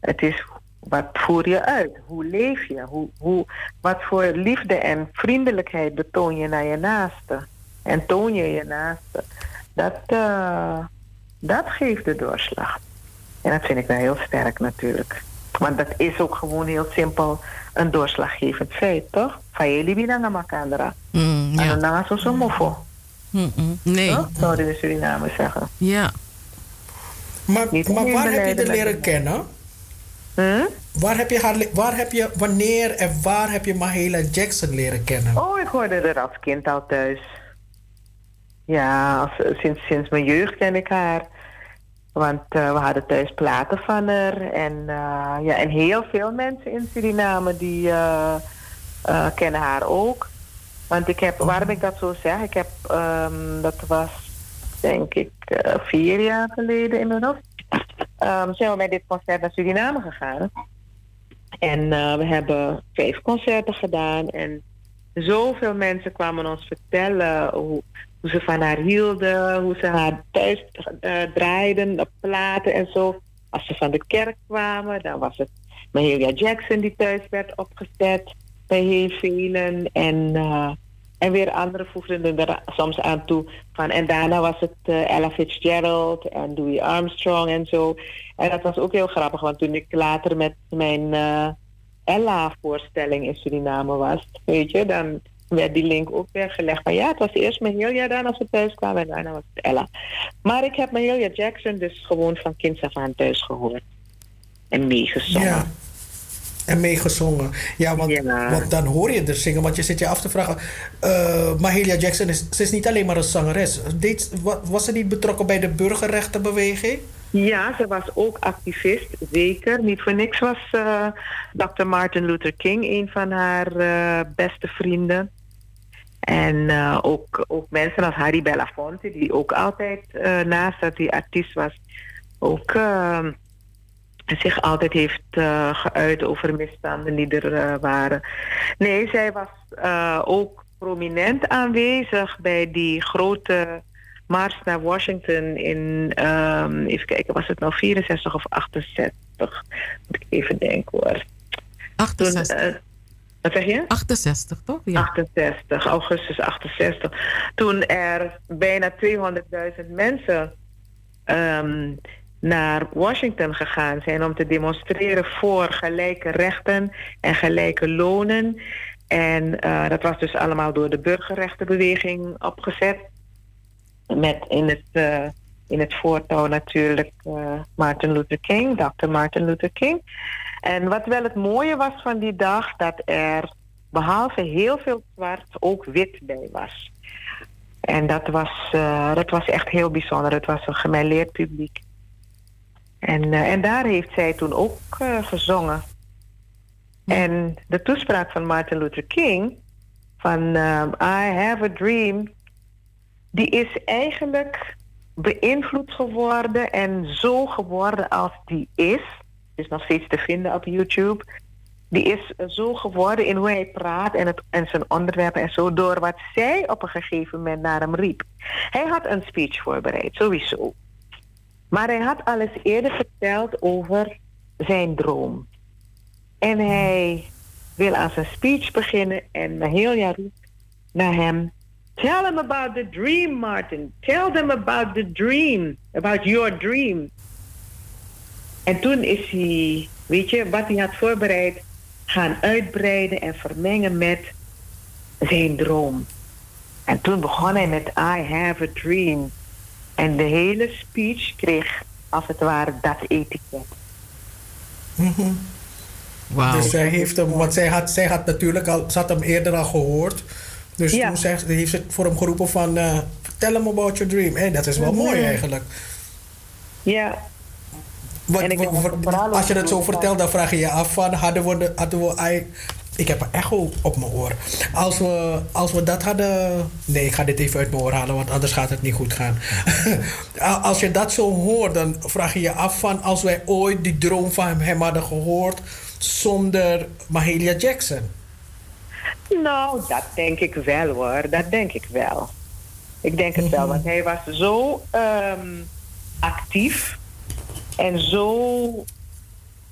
Het is wat voer je uit? Hoe leef je? Hoe, hoe, wat voor liefde en vriendelijkheid betoon je naar je naaste? En toon je je naaste? Dat, eh, dat geeft de doorslag. En dat vind ik wel heel sterk natuurlijk. Want dat is ook gewoon heel simpel een doorslaggevend feit, toch? Van jullie binanga makandra. Mm, ja. En dan zo zo mofo. Mm-mm. Nee. Toch? Zouden de Surinamers zeggen. Ja. Maar, waar heb je met leren kennen? Hm? Waar heb je haar, waar heb je, wanneer en waar heb je Mahalia Jackson leren kennen? Oh, ik hoorde er als kind al thuis. Ja, als, sinds, sinds mijn jeugd ken ik haar. Want eh, we hadden thuis platen van haar. En, eh, ja, en heel veel mensen in Suriname die eh, kennen haar ook. Want ik heb, waarom ik dat zo zeg, ik heb, ehm, dat was denk ik vier jaar geleden inmiddels. ehm, zijn we met dit concert naar Suriname gegaan. En we hebben vijf concerten gedaan. En zoveel mensen kwamen ons vertellen hoe, hoe ze van haar hielden, hoe ze haar thuis eh, draaiden op platen en zo. Als ze van de kerk kwamen, dan was het Mahalia Jackson die thuis werd opgezet bij heel velen. En, eh, en weer anderen voegden er soms aan toe. Van, en daarna was het eh, Ella Fitzgerald en Louis Armstrong en zo. En dat was ook heel grappig, want toen ik later met mijn Ella-voorstelling in Suriname was, weet je, dan werd die link ook weer gelegd. Maar ja, het was eerst Mahalia dan als we thuis kwamen en daarna was het Ella. Maar ik heb Mahalia Jackson dus gewoon van kinds af aan thuis gehoord. En meegezongen. Ja. En meegezongen. Ja, want, want dan hoor je er zingen. Want je zit je af te vragen. Mahalia Jackson is, ze is niet alleen maar een zangeres. Deed, wa- was ze niet betrokken bij de burgerrechtenbeweging? Ja, ze was ook activist, zeker. Niet voor niks was eh, Dr. Martin Luther King een van haar eh, beste vrienden. En eh, ook, ook mensen als Harry Belafonte, die ook altijd, eh, naast dat hij artiest was, ook eh, zich altijd heeft eh, geuit over misstanden die er waren. Nee, zij was ook prominent aanwezig bij die grote mars naar Washington in, ehm, even kijken, was het nou 64 of 68? Moet ik even denken hoor. 68. Toen, eh, wat zeg je? 68, toch? Ja. 68, augustus 68. Toen er bijna 200.000 mensen ehm, naar Washington gegaan zijn om te demonstreren voor gelijke rechten en gelijke lonen. En eh, dat was dus allemaal door de burgerrechtenbeweging opgezet. Met in het, eh, in het voortouw natuurlijk eh, Martin Luther King, Dr. Martin Luther King. En wat wel het mooie was van die dag, dat er behalve heel veel zwart ook wit bij was. En dat was, eh, dat was echt heel bijzonder. Het was een gemêleerd publiek. En, eh, en daar heeft zij toen ook eh, gezongen. En de toespraak van Martin Luther King, van I have a dream, die is eigenlijk beïnvloed geworden en zo geworden als die is. Is nog steeds te vinden op YouTube. Die is zo geworden in hoe hij praat en, het, en zijn onderwerpen en zo door wat zij op een gegeven moment naar hem riep. Hij had een speech voorbereid, sowieso. Maar hij had alles eerder verteld over zijn droom. En hij wil aan zijn speech beginnen en Mahalia roept naar hem. Tell them about the dream, Martin. Tell them about the dream. About your dream. En toen is hij, weet je, wat hij had voorbereid, gaan uitbreiden en vermengen met zijn droom. En toen begon hij met I have a dream. En de hele speech kreeg als het ware dat etiket. Wauw. Dus zij heeft hem, want zij had, zij had natuurlijk al, ze had hem eerder al gehoord. Dus Ja. toen zegt, heeft ze voor hem geroepen van, eh, vertel hem about your dream. Hé, dat is wel mooi Mhm. eigenlijk. Ja. Wat, En ik wat- denk dat wat- het vooral als je dat zo vertelt, dan vraag je je af van, hadden we, de, hadden we ik heb een echo op mijn oor. Als we, als we dat hadden... Nee, ik ga dit even uit mijn oor halen, want anders gaat het niet goed gaan. als je dat zo hoort, dan vraag je je af van... als wij ooit die droom van hem hadden gehoord zonder Mahalia Jackson. Nou, dat denk ik wel hoor. Dat denk ik wel. Ik denk het wel, want hij was zo ehm, actief en zo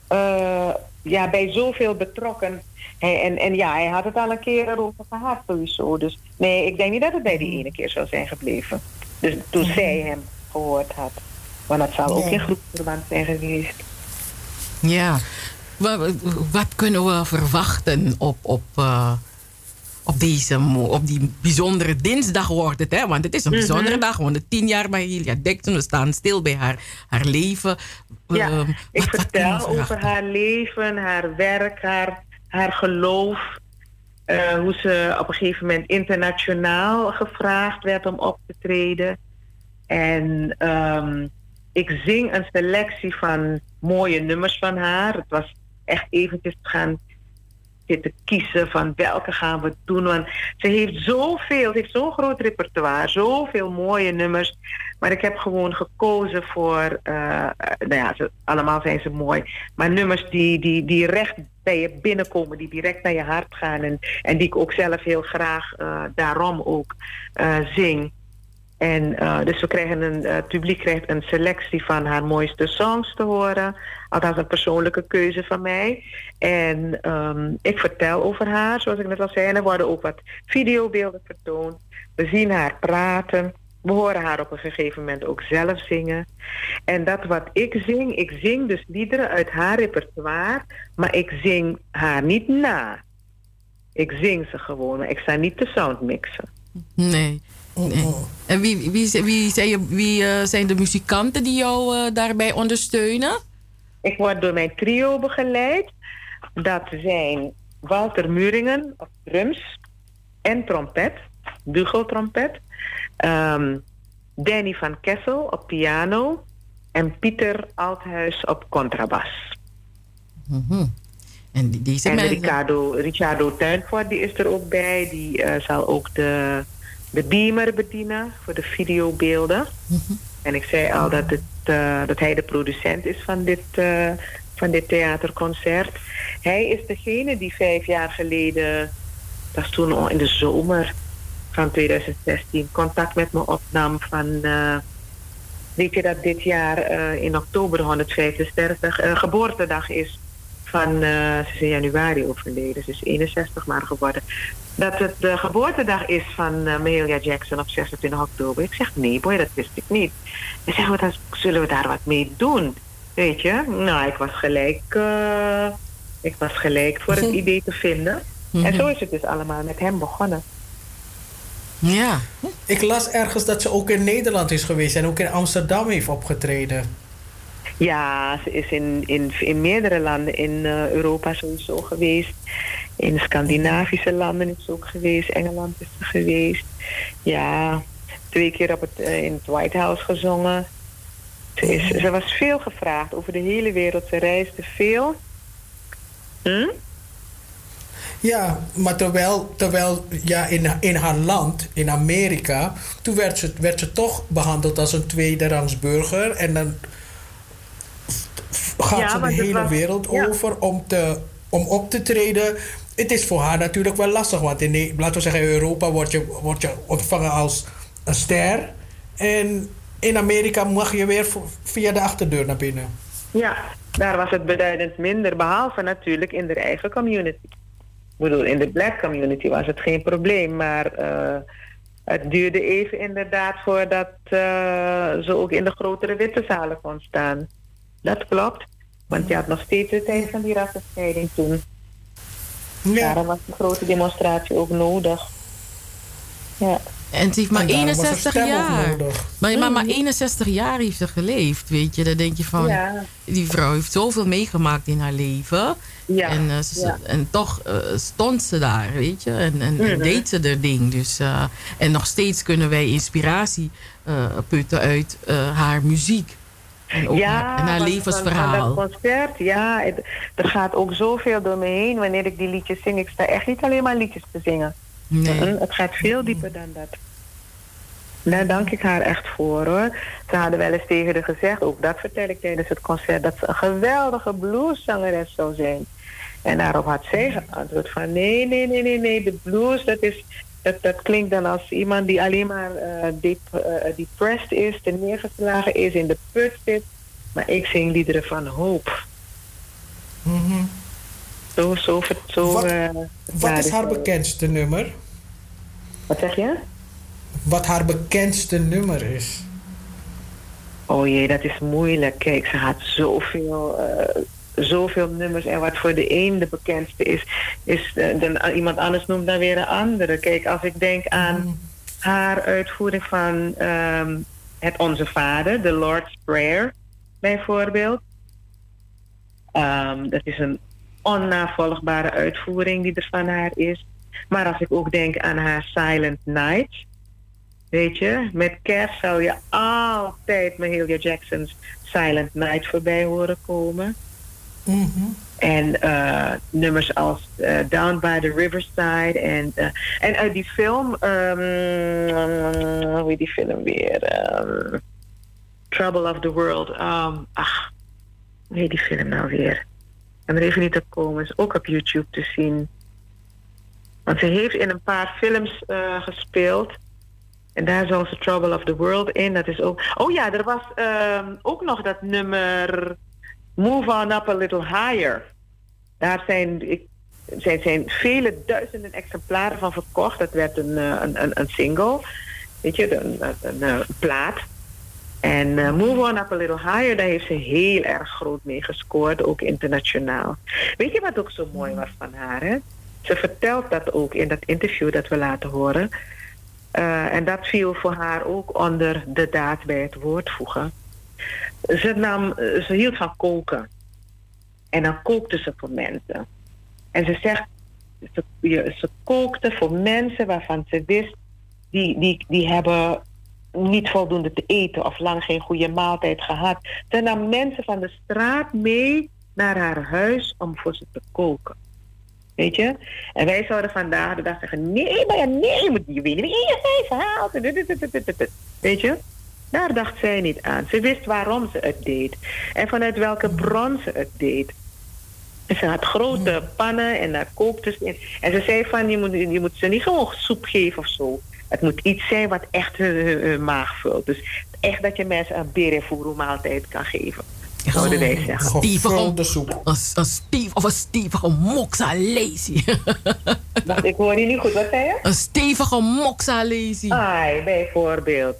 eh, ja, bij zoveel betrokken. En, en ja, hij had het al een keer erover gehad sowieso. Dus nee, ik denk niet dat het bij die ene keer zou zijn gebleven. Dus toen zij hem gehoord had. Want dat zal ook in groepsverband zijn geweest. Ja. Wa- wa- Wat kunnen we verwachten op, op, eh, op, deze, op die bijzondere dinsdag wordt het, hè? Want het is een bijzondere Mhm. dag. Want de tien jaar bij Hilja Dixon. We staan stil bij haar, haar leven. Ja, Ehm, ik wat- vertel over haar leven, haar werk, haar, haar geloof. eh, hoe ze op een gegeven moment internationaal gevraagd werd om op te treden. En ehm, ik zing een selectie van mooie nummers van haar. Het was echt eventjes gaan zitten kiezen van welke gaan we doen. Want ze heeft zoveel, ze heeft zo'n groot repertoire, zoveel mooie nummers. Maar ik heb gewoon gekozen voor, eh, nou ja, ze, allemaal zijn ze mooi. Maar nummers die, die, die recht bij je binnenkomen, die direct naar je hart gaan. En, en die ik ook zelf heel graag eh, daarom ook eh, zing. En dus we krijgen een, het publiek krijgt een selectie van haar mooiste songs te horen. Althans een persoonlijke keuze van mij. En um, ik vertel over haar, zoals ik net al zei. En er worden ook wat videobeelden vertoond. We zien haar praten. We horen haar op een gegeven moment ook zelf zingen. En dat wat ik zing, ik zing dus liederen uit haar repertoire. Maar ik zing haar niet na. Ik zing ze gewoon, maar ik sta niet te soundmixen. Nee. Nee. En wie, wie, wie, zijn, je, wie uh, zijn de muzikanten die jou uh, daarbij ondersteunen? Ik word door mijn trio begeleid. Dat zijn Walter Muringen op drums en trompet, bugeltrompet. Um, Danny van Kessel op piano en Pieter Althuis op contrabas. Mm -hmm. En, die, die en mensen... Ricardo, Ricardo Tuinvoort die is er ook bij. Die uh, zal ook de de beamer bedienen voor de videobeelden. Mm -hmm. En ik zei al uh, dat hij de producent is van dit, uh, van dit theaterconcert. Hij is degene die vijf jaar geleden, dat was toen in de zomer van 2016, contact met me opnam van... Uh, weet je dat dit jaar in oktober 165 geboortedag is van, ze is in januari overleden, ze is 61 maar geworden dat het de geboortedag is van uh, Mahalia Jackson op 26 oktober. Ik zeg, nee boy, dat wist ik niet. Zeggen we, dan zullen we daar wat mee doen? Weet je? Nou, ik was gelijk, uh, ik was gelijk voor het idee te vinden. Mm -hmm. En zo is het dus allemaal met hem begonnen. Ja. Ik las ergens dat ze ook in Nederland is geweest en ook in Amsterdam heeft opgetreden. Ja, ze is in, in, in meerdere landen in uh, Europa sowieso geweest. In de Scandinavische landen is ze ook geweest. Engeland is ze geweest. Ja, twee keer op het, uh, in het White House gezongen. Ze, is, ze was veel gevraagd over de hele wereld. Ze reisde veel. Hm? Ja, maar terwijl, terwijl ja, in, in haar land, in Amerika, toen werd ze, werd ze toch behandeld als een tweederangs burger. En dan gaat ja, ze de hele was, wereld ja. over om, te, om op te treden. Het is voor haar natuurlijk wel lastig, want in, laten we zeggen, Europa word je, word je ontvangen als een ster. En in Amerika mag je weer via de achterdeur naar binnen. Ja, daar was het beduidend minder, behalve natuurlijk in de eigen community. Ik bedoel, in de black community was het geen probleem, maar uh, het duurde even inderdaad voordat uh, ze ook in de grotere witte zalen kon staan. Dat klopt. Want je had nog steeds de tijd van die rassenscheiding toen. Ja. Daarom was een grote demonstratie ook nodig. Ja. En ze heeft maar 61 jaar. Maar, maar, maar 61 jaar heeft ze geleefd, weet je. Dan denk je van, ja. die vrouw heeft zoveel meegemaakt in haar leven. Ja. En, uh, ze, ja. en toch uh, stond ze daar, weet je. En, en, mm en deed ze haar ding. Dus, uh, en nog steeds kunnen wij inspiratie putten uit haar muziek. En, ook ja, haar, en haar levensverhaal. dat concert, ja, het, er gaat ook zoveel door me heen wanneer ik die liedjes zing. Ik sta echt niet alleen maar liedjes te zingen. Nee. Het gaat veel dieper dan dat. Daar dank ik haar echt voor hoor. Ze hadden wel eens tegen haar gezegd, ook dat vertel ik tijdens het concert, dat ze een geweldige blueszangeres zou zijn. En daarop had zij geantwoord van nee, nee, nee, nee, nee, de blues dat is, dat, dat klinkt dan als iemand die alleen maar dep uh, depressed is, te neergeslagen is, in de put zit. Maar ik zing liederen van hoop. Mm -hmm. Zo, zo, zo. Wat, wat is haar bekendste nummer? Wat zeg je? Wat haar bekendste nummer is? Oh jee, dat is moeilijk. Kijk, ze had zoveel, uh, zoveel nummers. En wat voor de een de bekendste is, is uh, dan, iemand anders noemt dan weer een andere. Kijk, als ik denk aan mm. haar uitvoering van um, Het Onze Vader, The Lord's Prayer bijvoorbeeld. Um, dat is een onnavolgbare uitvoering die er van haar is. Maar als ik ook denk aan haar Silent Night. Weet je, met kerst zou je altijd Mahalia Jackson's Silent Night voorbij horen komen. En eh, nummers als eh, Down by the Riverside. En, eh, en uit die film, ehm, hoe die film weer? Ehm, Trouble of the World. Ehm, ach, hoe heet die film nou weer? Kan er even niet op komen. Is ook op YouTube te zien. Want ze heeft in een paar films gespeeld. En daar zal ze Trouble of the World in. Dat is ook. Oh ja, er was ook nog dat nummer Move On Up a Little Higher. Daar zijn, zijn, vele duizenden exemplaren van verkocht. Dat werd een, eh, een, een, single. Weet je, een, een, een plaat. En eh, Move On Up a Little Higher, daar heeft ze heel erg groot mee gescoord, ook internationaal. Weet je wat ook zo mooi was van haar? Ze vertelt dat ook in dat interview dat we laten horen. Eh, en dat viel voor haar ook onder de daad bij het woord voegen. Ze, nam, eh, ze hield van koken. En dan kookte ze voor mensen. En ze zegt, ze, kookte voor mensen waarvan ze wist, die, die, die hebben niet voldoende te eten of lang geen goede maaltijd gehad. Ze nam mensen van de straat mee naar haar huis om voor ze te koken. Weet je? En wij zouden vandaag de dag zeggen: nee, maar ja, nee, je moet je niet wie je. Weet je? Daar dacht zij niet aan. Ze wist waarom ze het deed en vanuit welke bron ze het deed. En ze had grote pannen en daar kookte ze in. En ze zei van, je moet, je moet ze niet gewoon soep geven of zo. Het moet iets zijn wat echt hun, hun- hun maag vult. Dus echt dat je mensen een berenvoer maaltijd kan geven. Zouden wij zeggen. Stevige soep. Een, een stief, of een stevige moksa lazy. Wacht, ik hoor je niet goed. Wat zei je? Een stevige lazy. Ai, bijvoorbeeld.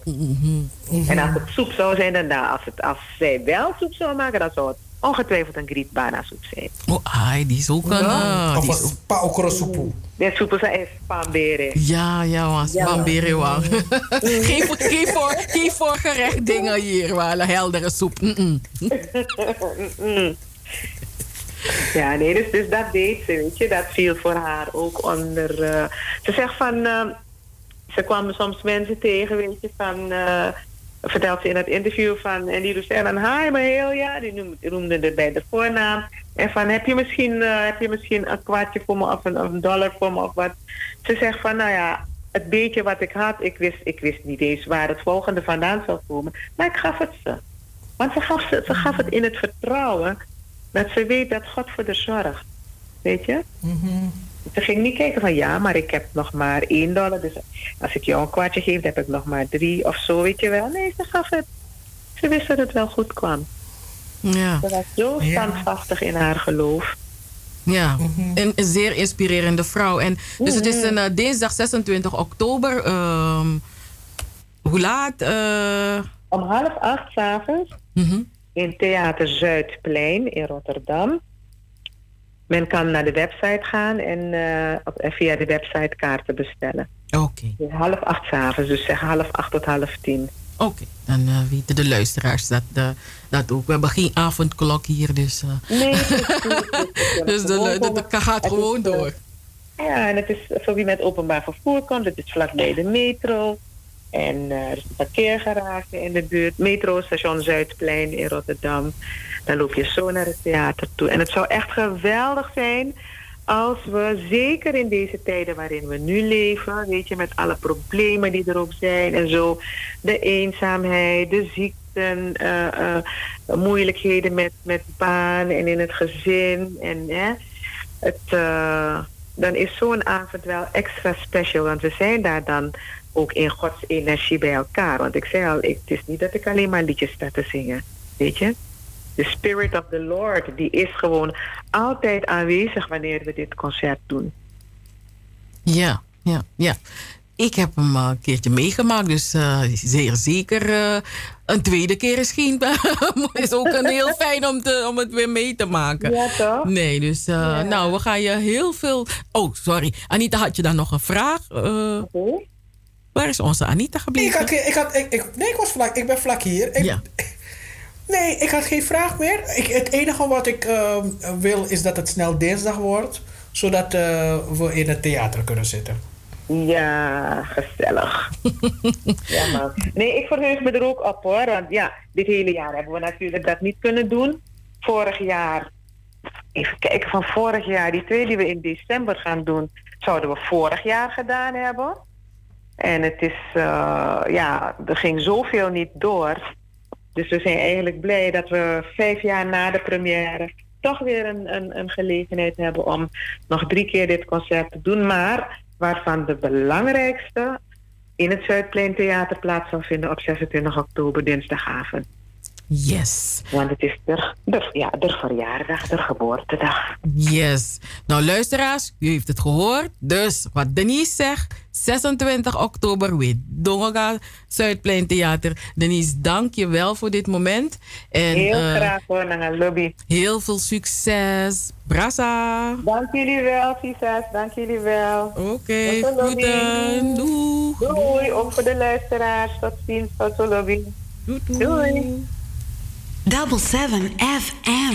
En als het soep zou zijn, dan nou, als, het, als zij wel soep zou maken, dan zou het ongetwijfeld een grietbana soep zijn. Oh, ai, die is ook een... Ja. eh, Of. De soep is pambere. Ja, ja, was Ja. Bamberewa. geen, voor, geen, voor, geen voorgerecht dingen hier, wel een heldere soep. Mm-mm. Mm. Ja, nee, dus, dus dat deed ze, weet je. Dat viel voor haar ook onder... eh, ze zegt van... eh, ze kwam soms mensen tegen, weet je, van... eh, vertelt ze in het interview van... En die zei dan, hi Mahelia. Die noemde, die noemde er bij de voornaam. En van, heb je misschien, eh, heb je misschien een kwartje voor me of een, een dollar voor me of wat? Ze zegt van, nou ja, het beetje wat ik had... Ik wist, ik wist niet eens waar het volgende vandaan zou komen. Maar ik gaf het ze. Want ze gaf, ze, ze gaf het in het vertrouwen dat ze weet dat God voor haar zorgt. Weet je? Ze ging niet kijken van ja, maar ik heb nog maar één dollar. Dus als ik jou een kwartje geef, dan heb ik nog maar drie of zo, weet je wel. Nee, ze gaf het. Ze wist dat het wel goed kwam. Ja. Ze was zo standvastig in haar geloof. Ja, een, een zeer inspirerende vrouw. En, dus het is een, eh, dinsdag 26 oktober. ehm, hoe laat? Eh, Om half acht s'avonds in Theater Zuidplein in Rotterdam. Men kan naar de website gaan en eh, via de website kaarten bestellen. Oké. Dus half acht s'avonds, dus zeg half acht tot half tien. Oké, dan eh, weten de luisteraars dat, eh, dat ook. We hebben geen avondklok hier, dus... eh, Nee, dus de, de, de, de gaat gewoon door. Ja, en het is voor wie met openbaar vervoer komt. Het is vlakbij de metro. En er is een parkeergarage in de buurt. Metrostation Zuidplein in Rotterdam. Dan loop je zo naar het theater toe. En het zou echt geweldig zijn als we, zeker in deze tijden waarin we nu leven, weet je, met alle problemen die er ook zijn en zo, de eenzaamheid, de ziekten, eh, eh, moeilijkheden met, met baan en in het gezin. En hè, het, eh, dan is zo'n avond wel extra special, want we zijn daar dan ook in Gods energie bij elkaar. Want ik zei al, ik, het is niet dat ik alleen maar liedjes sta te zingen, weet je. De Spirit of the Lord, die is gewoon altijd aanwezig wanneer we dit concert doen. Ja, ja, ja. Ik heb hem een keertje meegemaakt, dus eh, zeer zeker eh, een tweede keer is geen... is ook een heel fijn om, te, om het weer mee te maken. Ja, toch? Nee, dus eh, nou, we gaan je heel veel... Oh, sorry. Anita, had je dan nog een vraag? Eh, Waar is onze Anita Ik gebleven? had, ik had, ik, ik- nee, ik, was vlak, ik ben vlak hier. Ik, Nee, ik had geen vraag meer. Ik, het enige wat ik eh, wil is dat het snel dinsdag wordt. Zodat eh, we in het theater kunnen zitten. Ja, gezellig. ja, man. Nee, ik verheug me er ook op hoor. Want ja, dit hele jaar hebben we natuurlijk dat niet kunnen doen. Vorig jaar even kijken, van vorig jaar. Die twee die we in december gaan doen, zouden we vorig jaar gedaan hebben. En het is, eh, ja, er ging zoveel niet door. Dus we zijn eigenlijk blij dat we vijf jaar na de première toch weer een, een, een gelegenheid hebben om nog drie keer dit concert te doen. Maar waarvan de belangrijkste in het Zuidplein Theater plaats zal vinden op 26 oktober, dinsdagavond. Yes. Want het is de, de, ja, de verjaardag, de geboortedag. Yes. Nou, luisteraars, u heeft het gehoord. Dus wat Denise zegt, 26 oktober weer Donga Zuidplein Theater. Denise, dank je wel voor dit moment. En, heel eh, graag hoor, naar lobby. Heel veel succes. Brassa. Dank jullie wel, Tisas. Dank jullie wel. Oké, de lobby. groeten. Doei. Doei. Ook voor de luisteraars. Tot ziens. Tot de lobby. Doei. Double seven FM.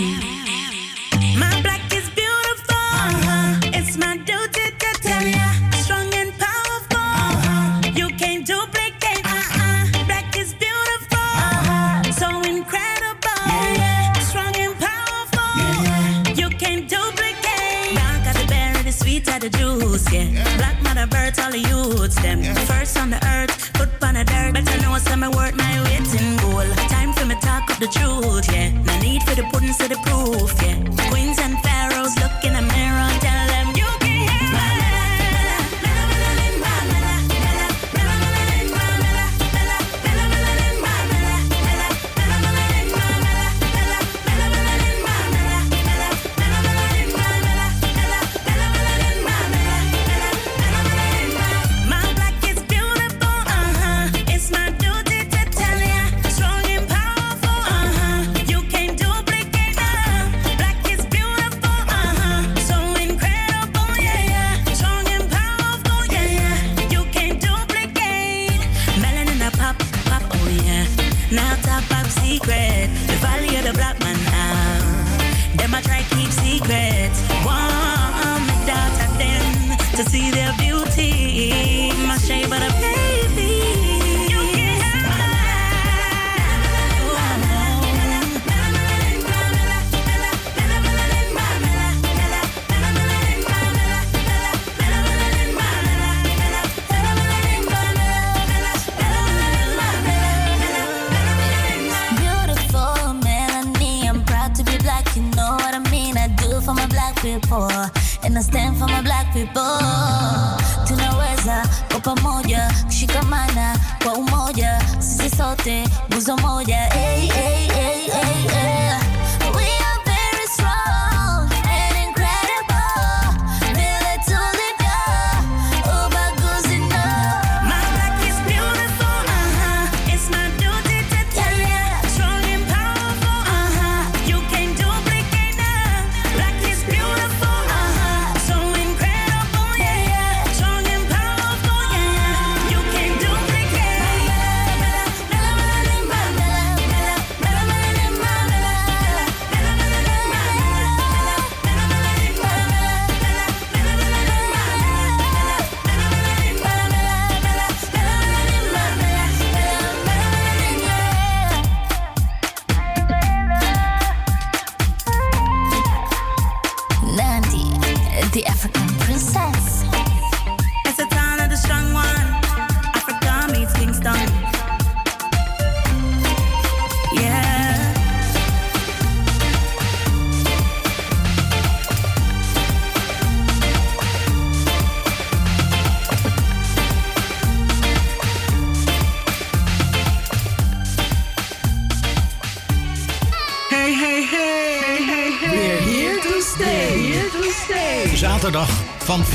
My black is beautiful. Uh-huh. It's my duty to tell ya. Strong and powerful. Uh-huh. You can't duplicate. Uh-uh. Black is beautiful. Uh-huh. So incredible. Strong and powerful. You can't duplicate. Dark of the berry, the sweet of the juice. Yeah. Black mother birds, all the youths. Them first on the earth, foot on the dirt. Better know some worth my weight in talk up the truth. Yeah. No need for the pudding, so the proof. Yeah.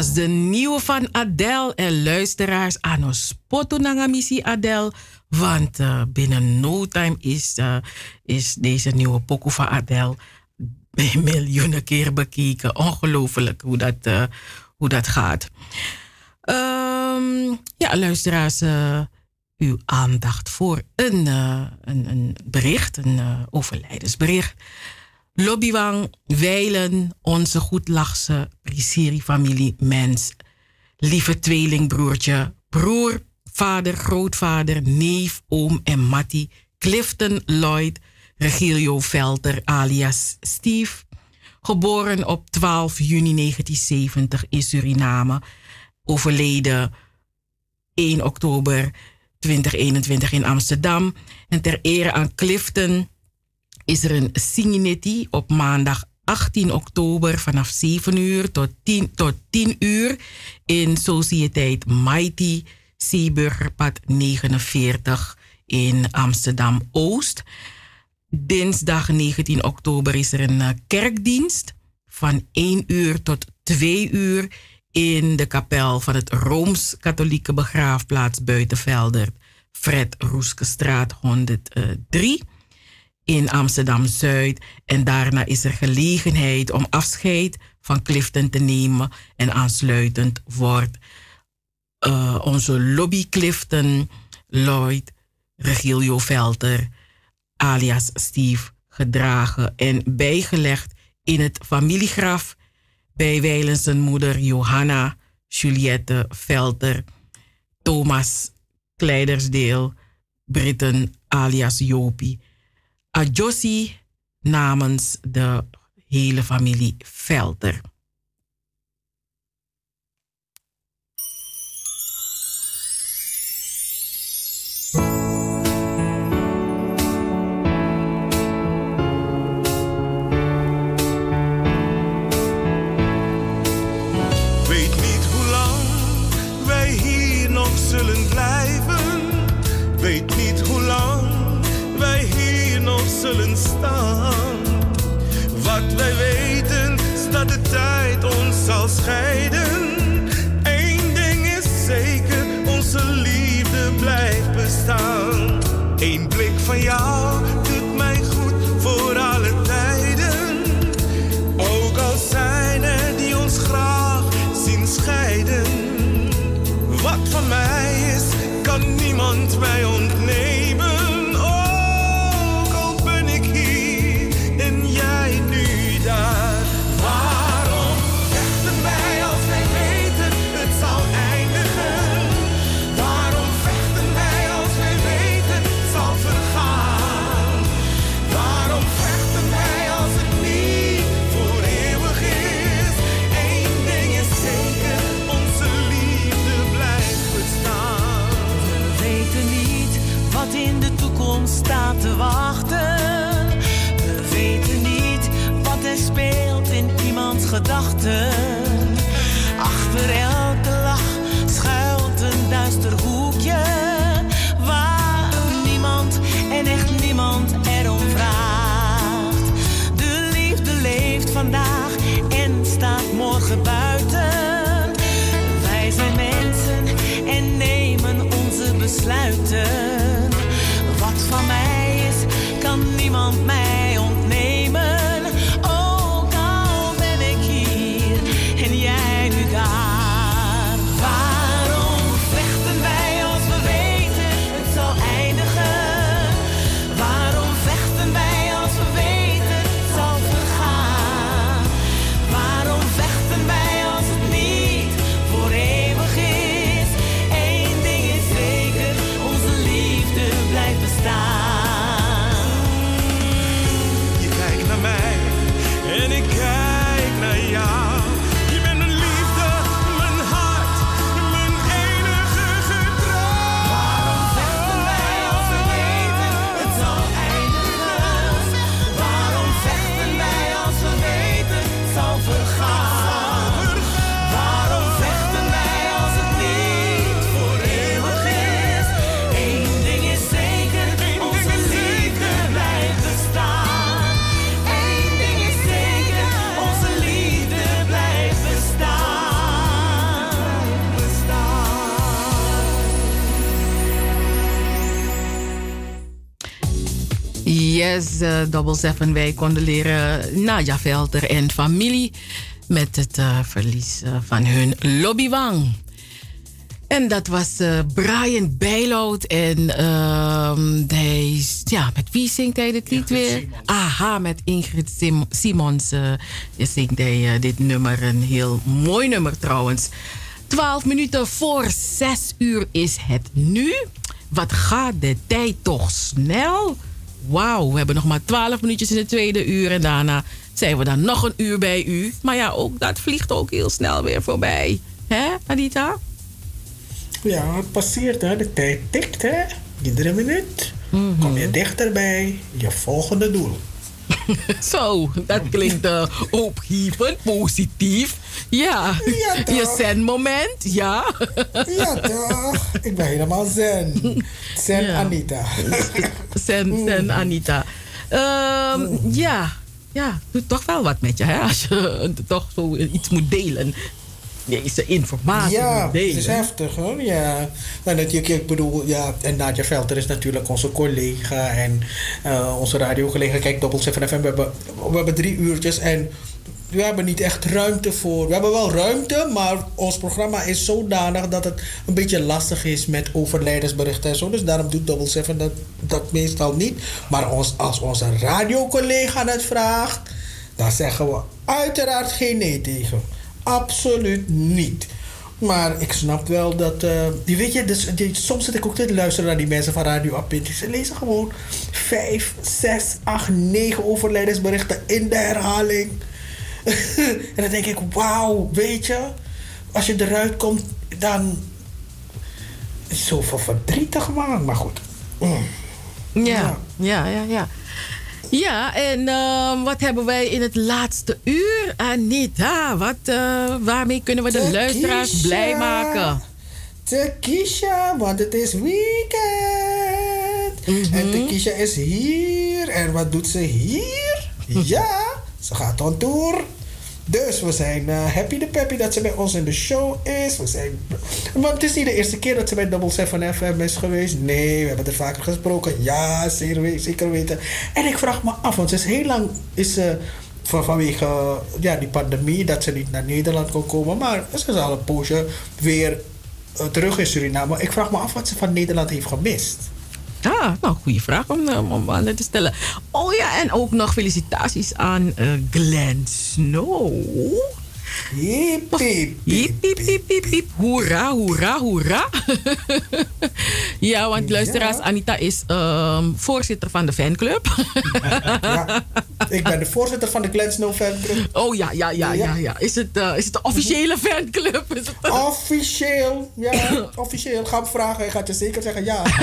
Was de nieuwe van Adele. En luisteraars, aan ons spoto missie Adele. Want uh, binnen no time is, uh, is deze nieuwe pokoe van Adele miljoenen keer bekeken. Ongelooflijk hoe dat, uh, hoe dat gaat. Um, ja, luisteraars, uw aandacht voor een, een, een bericht, een overlijdensbericht. Lobbywang, Weilen, onze goedlachse Prisiri-familie mens. Lieve tweelingbroertje, broer, vader, grootvader, neef, oom en Mattie. Clifton Lloyd, Regilio Velter alias Steve. Geboren op 12 juni 1970 in Suriname. Overleden 1 oktober 2021 in Amsterdam. En ter ere aan Clifton is er een Singinetti op maandag 18 oktober vanaf 7 uur tot 10, tot 10 uur in Sociëteit Mighty, Zeeburgerpad 49 in Amsterdam Oost. Dinsdag 19 oktober is er een eh, kerkdienst van 1 uur tot 2 uur in de kapel van het Rooms-Katholieke Begraafplaats Buitenvelder, Fred Roeskestraat 103 in Amsterdam Zuid. En daarna is er gelegenheid om afscheid van Clifton te nemen. En aansluitend wordt uh, onze lobby Clifton Lloyd Regilio Velter alias Steve gedragen en bijgelegd in het familiegraf bij Wijlen moeder Johanna Juliette Velter, Thomas Kleidersdeel, Britten alias Jopie Adjossi namens de hele familie Velter. Wij weten dat de tijd ons zal scheiden. Eén ding is zeker, onze liefde blijft bestaan. Eén blik van jou doet mij goed voor alle tijden. Ook al zijn er die ons graag zien scheiden. Wat van mij is, kan niemand mij ontnemen. Gedachten. Yes, uh, Double Seven. Wij condoleren Nadja Velter en familie met het uh, verlies uh, van hun lobbywang. En dat was uh, Brian Bijloud. En uh, hij, ja, met wie zingt hij dit lied weer? Simons. Aha, met Ingrid Sim Simons zingt hij dit nummer. Een heel mooi nummer trouwens. 12 minuten voor 6 uur is het nu. Wat gaat de tijd toch snel? Wauw, we hebben nog maar 12 minuutjes in de tweede uur. En daarna zijn we dan nog een uur bij u. Maar ja, ook dat vliegt ook heel snel weer voorbij. Hè, Anita? Ja, het passeert, hè. De tijd tikt, hè. Iedere minuut mm -hmm. kom je dichterbij je volgende doel. Zo, dat klinkt uh, opgevend, positief. Ja, ja je zen-moment, ja. ja toch, ik ben helemaal zen. Zen ja. Anita. zen, zen Anita. Um, ja, ja, doet toch wel wat met je, hè? Als je toch zo iets moet delen deze informatie ja, het is heftig hoor. Ja. En dat, ik, ik bedoel, ja, en Nadja Velter is natuurlijk onze collega en uh, onze radiocollega. Kijk, Double 7 FM, we hebben, we hebben drie uurtjes en we hebben niet echt ruimte voor. We hebben wel ruimte, maar ons programma is zodanig dat het een beetje lastig is met overlijdensberichten en zo. Dus daarom doet Double 7 dat, dat meestal niet. Maar ons, als onze radiocollega het vraagt, dan zeggen we uiteraard geen nee tegen. Absoluut niet. Maar ik snap wel dat. Uh, die weet je, dus, soms zit ik ook te luisteren naar die mensen van Radio Apinti. Ze lezen gewoon 5, 6, 8, 9 overlijdensberichten in de herhaling. en dan denk ik, wauw, weet je, als je eruit komt, dan. is zoveel verdrietig, man. Maar goed. Mm. Ja, ja, ja, ja. Ja, en uh, wat hebben wij in het laatste uur? Anita, wat, uh, waarmee kunnen we de Tekisha. luisteraars blij maken? Tekisha, want het is weekend. Mm -hmm. En Tekisha is hier. En wat doet ze hier? ja, ze gaat on tour. Dus we zijn uh, happy de peppy dat ze bij ons in de show is. We zijn, want het is niet de eerste keer dat ze bij Double 7 FM is geweest. Nee, we hebben er vaker gesproken. Ja, zeker, weten. En ik vraag me af, want ze is heel lang is, van, vanwege ja, die pandemie dat ze niet naar Nederland kon komen. Maar ze is al een poosje weer uh, terug in Suriname. Ik vraag me af wat ze van Nederland heeft gemist. Ah, nou, goede vraag om, om aan te stellen. Oh ja, en ook nog felicitaties aan uh, Glenn Snow. Hip, hip, hip, hip. Hoera, hoera, hoera. ja, want luisteraars, Anita is um, voorzitter van de fanclub. ja, ik ben de voorzitter van de Glen Snow fanclub. Oh ja, ja, ja, ja. ja. Is, het, uh, is het de officiële fanclub? Is het. Officieel, ja, officieel. Ga me vragen, hij gaat je zeker zeggen ja.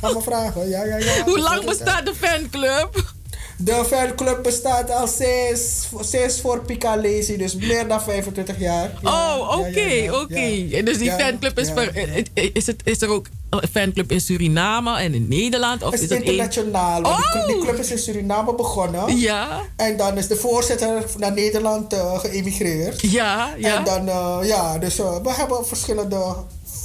Ga me vragen, ja, ja, ja. Hoe lang bestaat de fanclub? De fanclub bestaat al sinds, sinds voor Pika Lazy, dus meer dan 25 jaar. Ja, oh, oké, okay, ja, ja, oké. Okay. Dus die fanclub is, per, is, het, is er ook een fanclub in Suriname en in Nederland? Of het is, is het internationaal. Oh. Die, die, club is in Suriname begonnen. Ja. En dan is de voorzitter naar Nederland uh, geëmigreerd. Ja, ja. En dan, uh, ja, dus uh, we hebben verschillende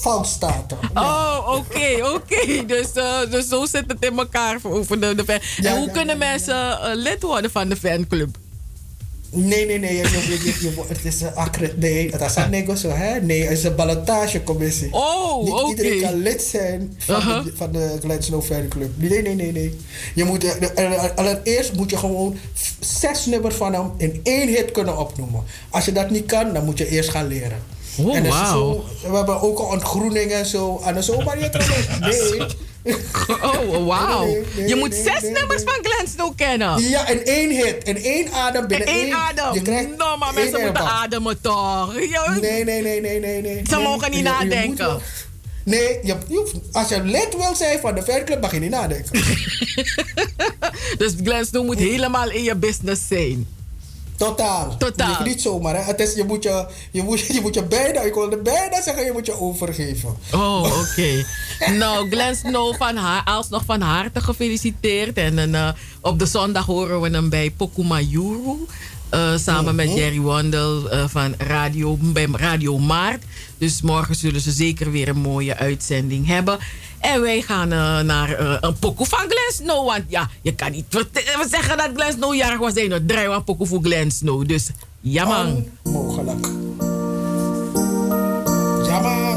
foutstaten. Oh, oké, oké. Okay. Dus, uh, dus zo zit het in elkaar over de, de fan. Ja, en hoe ja, kunnen mensen uh, lid worden van de fanclub? Nee, nee, nee. Je, je, je, je, het is een accred... Nee, het is een nego hè? Nee, het is een ballotagecommissie. Oh, oké. Iedereen kan lid zijn van, uh -huh. de, van de Glen Snow Fanclub. Nee, nee, nee, nee. Je moet, allereerst moet je gewoon zes nummers van hem in één hit kunnen opnoemen. Als je dat niet kan, dan moet je eerst gaan leren. Oh, en wow. zo, we hebben ook een ontgroening en zo. En zo, maar je Nee. Oh, wauw. Nee, nee, je moet zes nummers van Glenn Snow kennen. Ja, in één hit. In één adem. Binnen in één, één adem. Je krijgt no, maar mensen moeten ademen toch? Je... Nee, nee, nee, nee, nee, nee. Ze mogen niet nadenken. Je nee, je, je, als je lid wil zijn van de fanclub, mag je niet nadenken. dus Glenn Snow moet helemaal in je business zijn. Totaal. Totaal. Niet zomaar. Hè? Het is, je, moet je, je, moet, je moet je bijna, ik wilde bijna zeggen, je moet je overgeven. Oh, oké. Nou, Glenn Snow van haar, alsnog van harte gefeliciteerd. En, en eh, op de zondag horen we hem bij Pokuma Yuru. Eh, samen met mhm. Jerry Wandel eh, van Radio, bij Radio Maart. Dus morgen zullen ze zeker weer een mooie uitzending hebben. En wij gaan eh, naar eh, een pokoe van Glen Snow. Want ja, je kan niet zeggen dat Glen Snow jarig was. Nee, nou, draai een pokoe voor Glen Snow. Dus, jammer. Mogelijk, Jammer.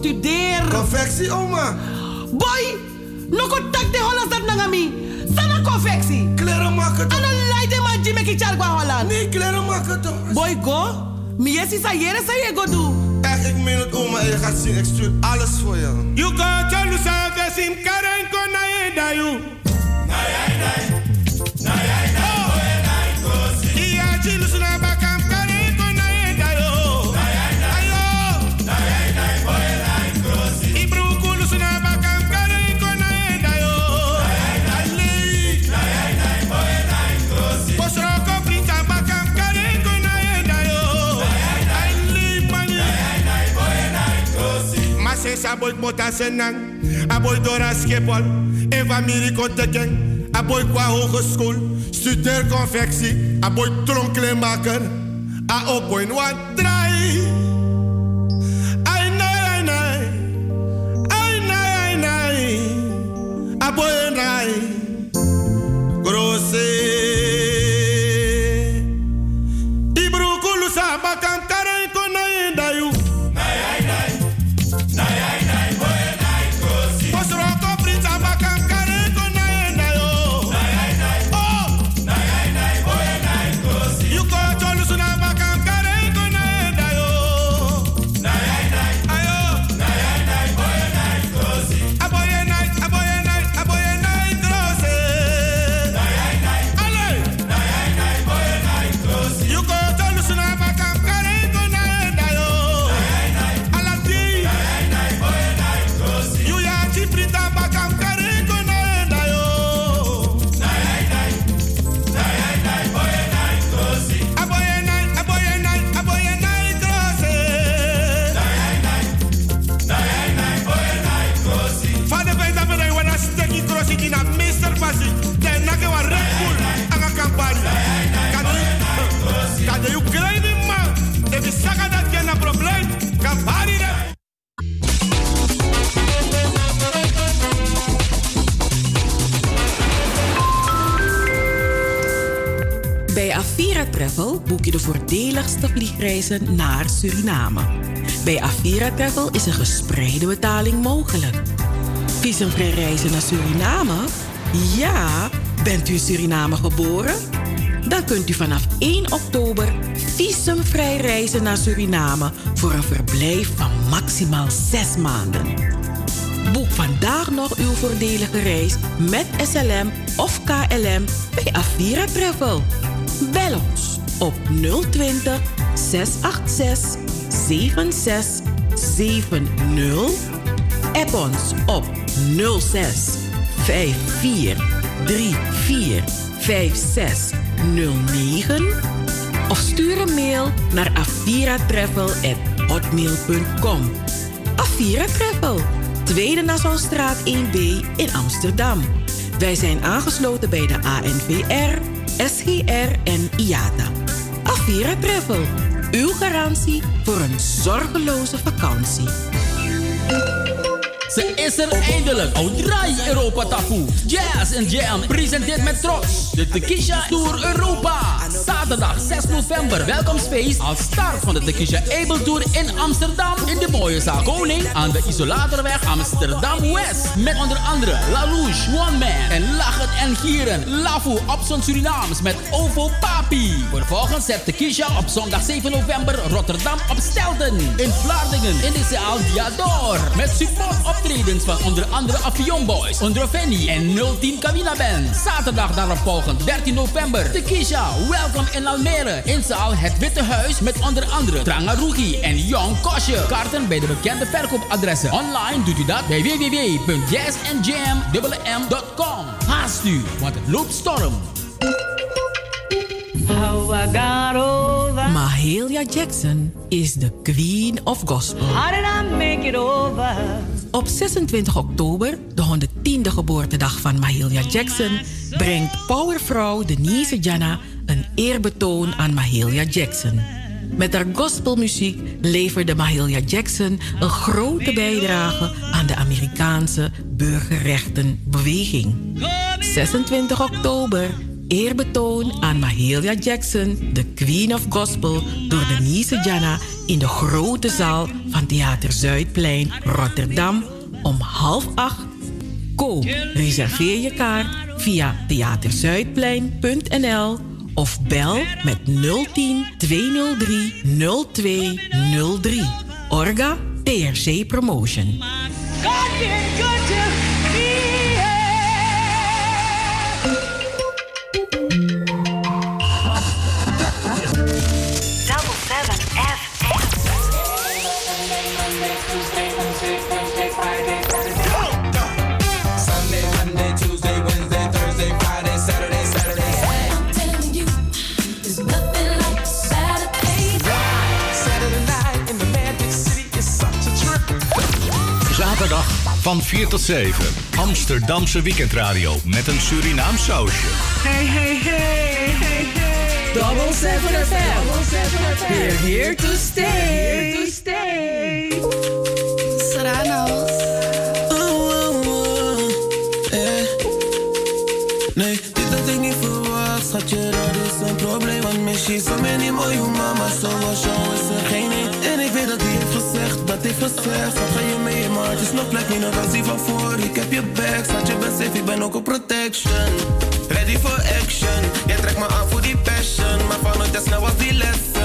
studeer. Confectie, oma. Boy, no contact de Holland dat nangami. Sana confectie. Kleren maken toch? Ana leide ma jime ki chargwa Holland. Nee, kleren maken toch? Boy, go. Mi yesi sa yere sa ye go. Echt, ik meen het oma. Je gaat zien, ik stuur alles voor je. You go chalu sa vesim karen ko na ye you. Na ye. Aboy mota senang. Aboy dora schepol. En familie konteken. Aboy qua hogeschool. Studeer confectie. Aboy tronklemaker. A opoy wat draai. Ai nee, ai nee. Ai nee, ai nee. Aboy en rai. Grosse. Avira Travel boek je de voordeligste vliegreizen naar Suriname. Bij Avira Travel is een gespreide betaling mogelijk. Visumvrij reizen naar Suriname? Ja, bent u in Suriname geboren? Dan kunt u vanaf 1 oktober visumvrij reizen naar Suriname voor een verblijf van maximaal 6 maanden. Boek vandaag nog uw voordelige reis met SLM of KLM bij Avira Travel. Bel ons op 020 686 7670. App ons op 06 54 34 5609. Of stuur een mail naar aviratravel.hotmail.com. Avira Travel, Tweede Nassaustraat 1B in Amsterdam. Wij zijn aangesloten bij de ANVR, SGR en IATA. Avira Travel, uw garantie voor een zorgeloze vakantie. Ze is er eindelijk. Oudraai Europa Taku. Jazz en Jam presenteert met trots de Tekisha Tour Europa. Zaterdag 6 november. Welkomstfeest als start van de Tekisha Able Tour in Amsterdam. In de mooie zaal Koning aan de Isolatorweg Amsterdam West. Met onder andere La Rouge, One Man en Lachen en Gieren. Lafu op Surinaams met Ovo Papi. Vervolgens zet Tekisha op zondag 7 november Rotterdam op Stelten. In Vlaardingen in de zaal Diador. Met support optredens van onder andere Avion Boys, Ondroveni en 010 Kawina Band. Zaterdag daarop volgend 13 november Tekisha Welkom in Almere. In zaal Het Witte Huis met onder andere Trangarugi en Young Kosje. Kaarten bij de bekende verkoopadressen. Online doet u dat bij www.jazzandjam.com. Haast u, want het loopt storm. Mahalia Jackson is de Queen of Gospel. How did I make it over? Op 26 oktober, de 110e geboortedag van Mahalia Jackson, brengt powervrouw Denise Jana een eerbetoon aan Mahalia Jackson. Met haar gospelmuziek leverde Mahalia Jackson een grote bijdrage aan de Amerikaanse burgerrechtenbeweging. 26 oktober, eerbetoon aan Mahalia Jackson, de Queen of Gospel, door Denise Jana in de grote zaal van Theater Zuidplein, Rotterdam, om half acht. Koop, reserveer je kaart via theaterzuidplein.nl of bel met 010 203 0203. Orga TRC Promotion. Van 4 tot 7. Amsterdamse weekendradio met een Surinaam sausje. Hey, hey, hey, hey, hey. Double 7 FM. We're here to stay. Here to stay. Serrano's. Nee, dit had ik niet verwacht, schatje, dat is een probleem Want misschien zo many mooie mama, zoals jou ik gezegd Wat ga je mee, maar het is nog plek, niet nog als die van voor. Ik heb je back, schat je best safe, ik ben ook op protection. Ready for action, jij trekt me aan voor die passion. Maar van nooit snel als die lesson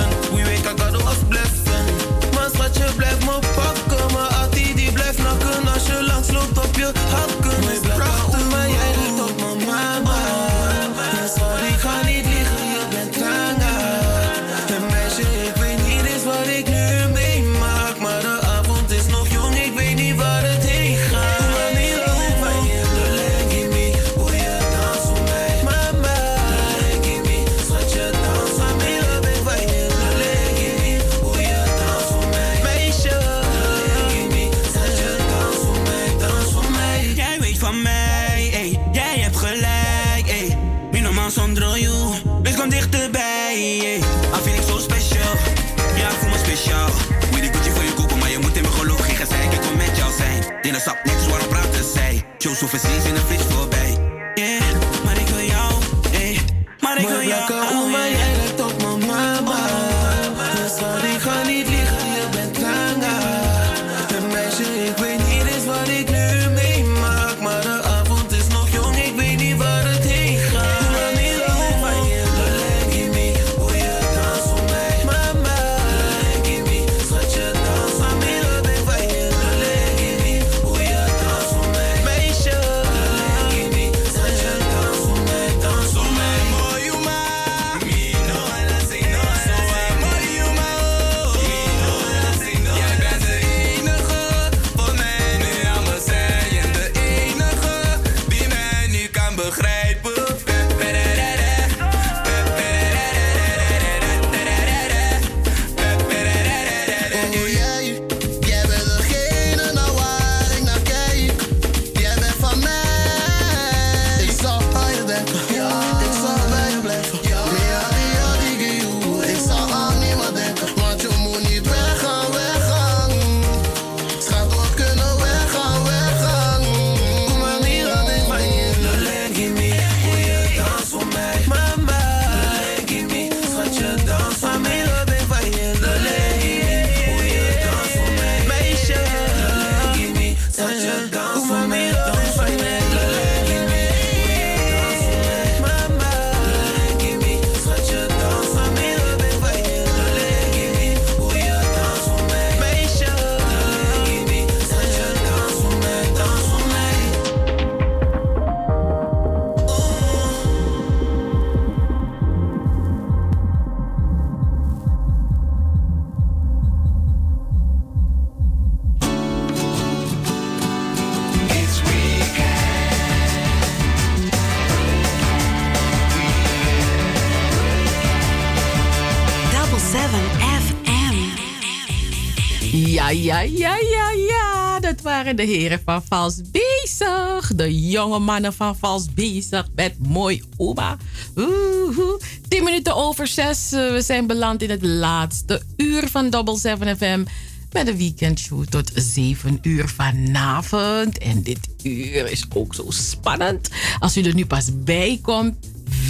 De heren van Vals Bezig. De jonge mannen van Vals Bezig met Mooi Oma. Oeh, 10 minuten over 6. We zijn beland in het laatste uur van Double 7 FM. Met de weekendshow tot 7 uur vanavond. En dit uur is ook zo spannend. Als u er nu pas bij komt,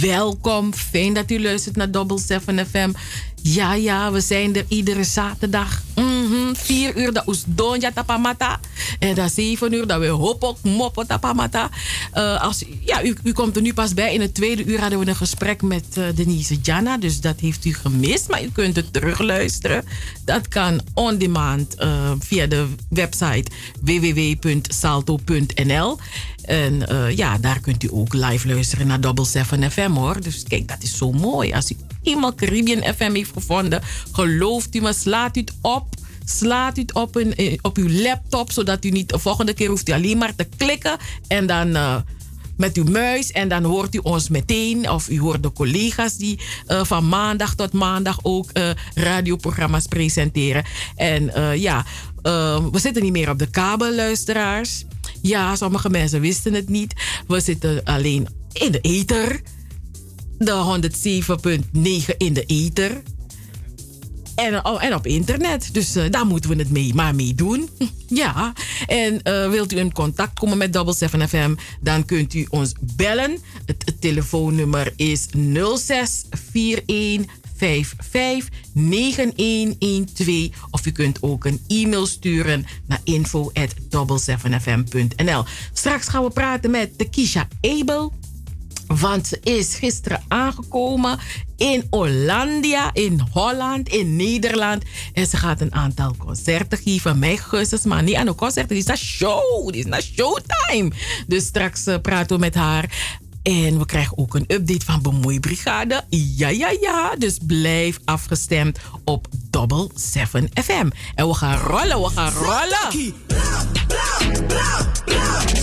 welkom. Fijn dat u luistert naar Double 7 FM. Ja, ja, we zijn er iedere zaterdag. Mhm, Vier uur, dat is Donja Tapamata. En dan zeven uur, dat we Hopok Mopo Tapamata. Eh, als, ja, u, u komt er nu pas bij. In het tweede uur hadden we een gesprek met eh, Denise Jana. Dus dat heeft u gemist. Maar u kunt het terugluisteren. Dat kan on demand eh, via de website www.salto.nl. En ja, daar kunt u ook live luisteren naar Double 7 FM hoor. Dus kijk, dat is zo mooi. Als u eenmaal Caribbean FM heeft gevonden, gelooft u me, slaat u het op. Slaat u het op, in, op uw laptop, zodat u niet de volgende keer hoeft u alleen maar te klikken. En dan eh, met uw muis en dan hoort u ons meteen. Of u hoort de collega's die eh, van maandag tot maandag ook eh, radioprogramma's presenteren. En ja, we zitten niet meer op de kabel, luisteraars. Ja, sommige mensen wisten het niet. We zitten alleen in de ether. De 107.9 in de ether. En, oh, en op internet. Dus eh, daar moeten we het mee, maar mee doen. Ja. En eh, wilt u in contact komen met Double 7 FM, dan kunt u ons bellen. Het, telefoonnummer is 0641 55 9112. Of u kunt ook een e-mail sturen naar info at 7fm.nl. Straks gaan we praten met de Kisha Abel. Want ze is gisteren aangekomen in Hollandia, in Holland, in Nederland. En ze gaat een aantal concerten geven. Mijn gusses, maar niet aan de concerten. Die is naar show. Is naar showtime. Dus straks uh, praten we met haar. En we krijgen ook een update van Bemoeibrigade. Ja, ja, ja. Dus blijf afgestemd op Double 7 FM. En we gaan rollen, we gaan rollen.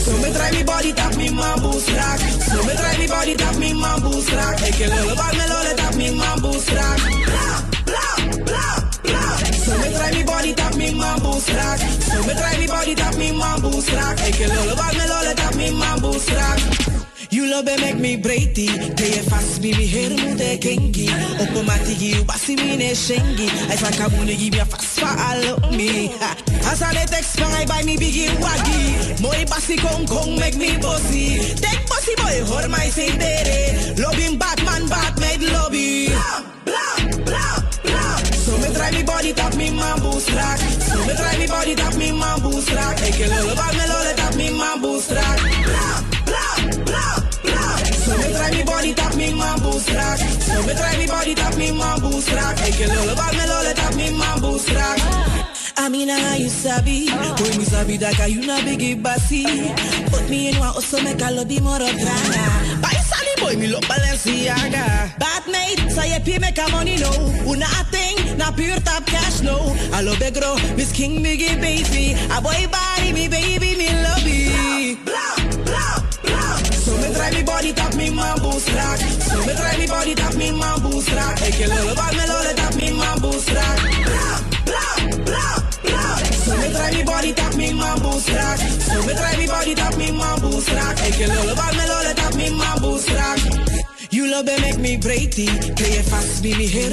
So me try me body tap me man boost rock. So me try me body tap me man boost rock. Ik je lullen wat me tap me man boost rock. So me try me body tap me man boost rock. So me try me body tap me man boost rock. Ik je lullen wat me tap me man boost rock. You love me make me breaky. Play it fast, me me hair mu de kengi. Tigi, you basi me ne shengi. I say kabune give me a fast follow me. Ha. As I let text from I buy me biggie waggy. More basi kong kong make me bossy. Take bossy boy, hold my say dere. Loving Batman, Batman lobby. Blah, blah, blah. So me try me body tap me man boost rock. So me try me body tap me man rock. Ik je lullen wat me lollen tap me man boost boost. So me try me body tap me man boost rock. Ik je lullen wat me lollen tap me rock. I how you sabi? Boy, me sabi that guy, you na biggie bossy. Put me in one also make a lobby more of drama. Buy Sally boy, me look Balenciaga. Bad mate, say you pay make a money no. Una a thing, na pure top cash no. I love the girl, Miss King biggie baby. A boy body, me baby, me love you. Try me body tap me man boost. So me try me body tap me man boost rock. Ik je lullen wat me lollen tap me man boost. Blah, blah, blah, blah. So me try me body tap me man boost. So me try me body tap me man boost rock. Ik je lullen wat me lollen tap me man boost. You love me make me breaky. Play it fast, me me hair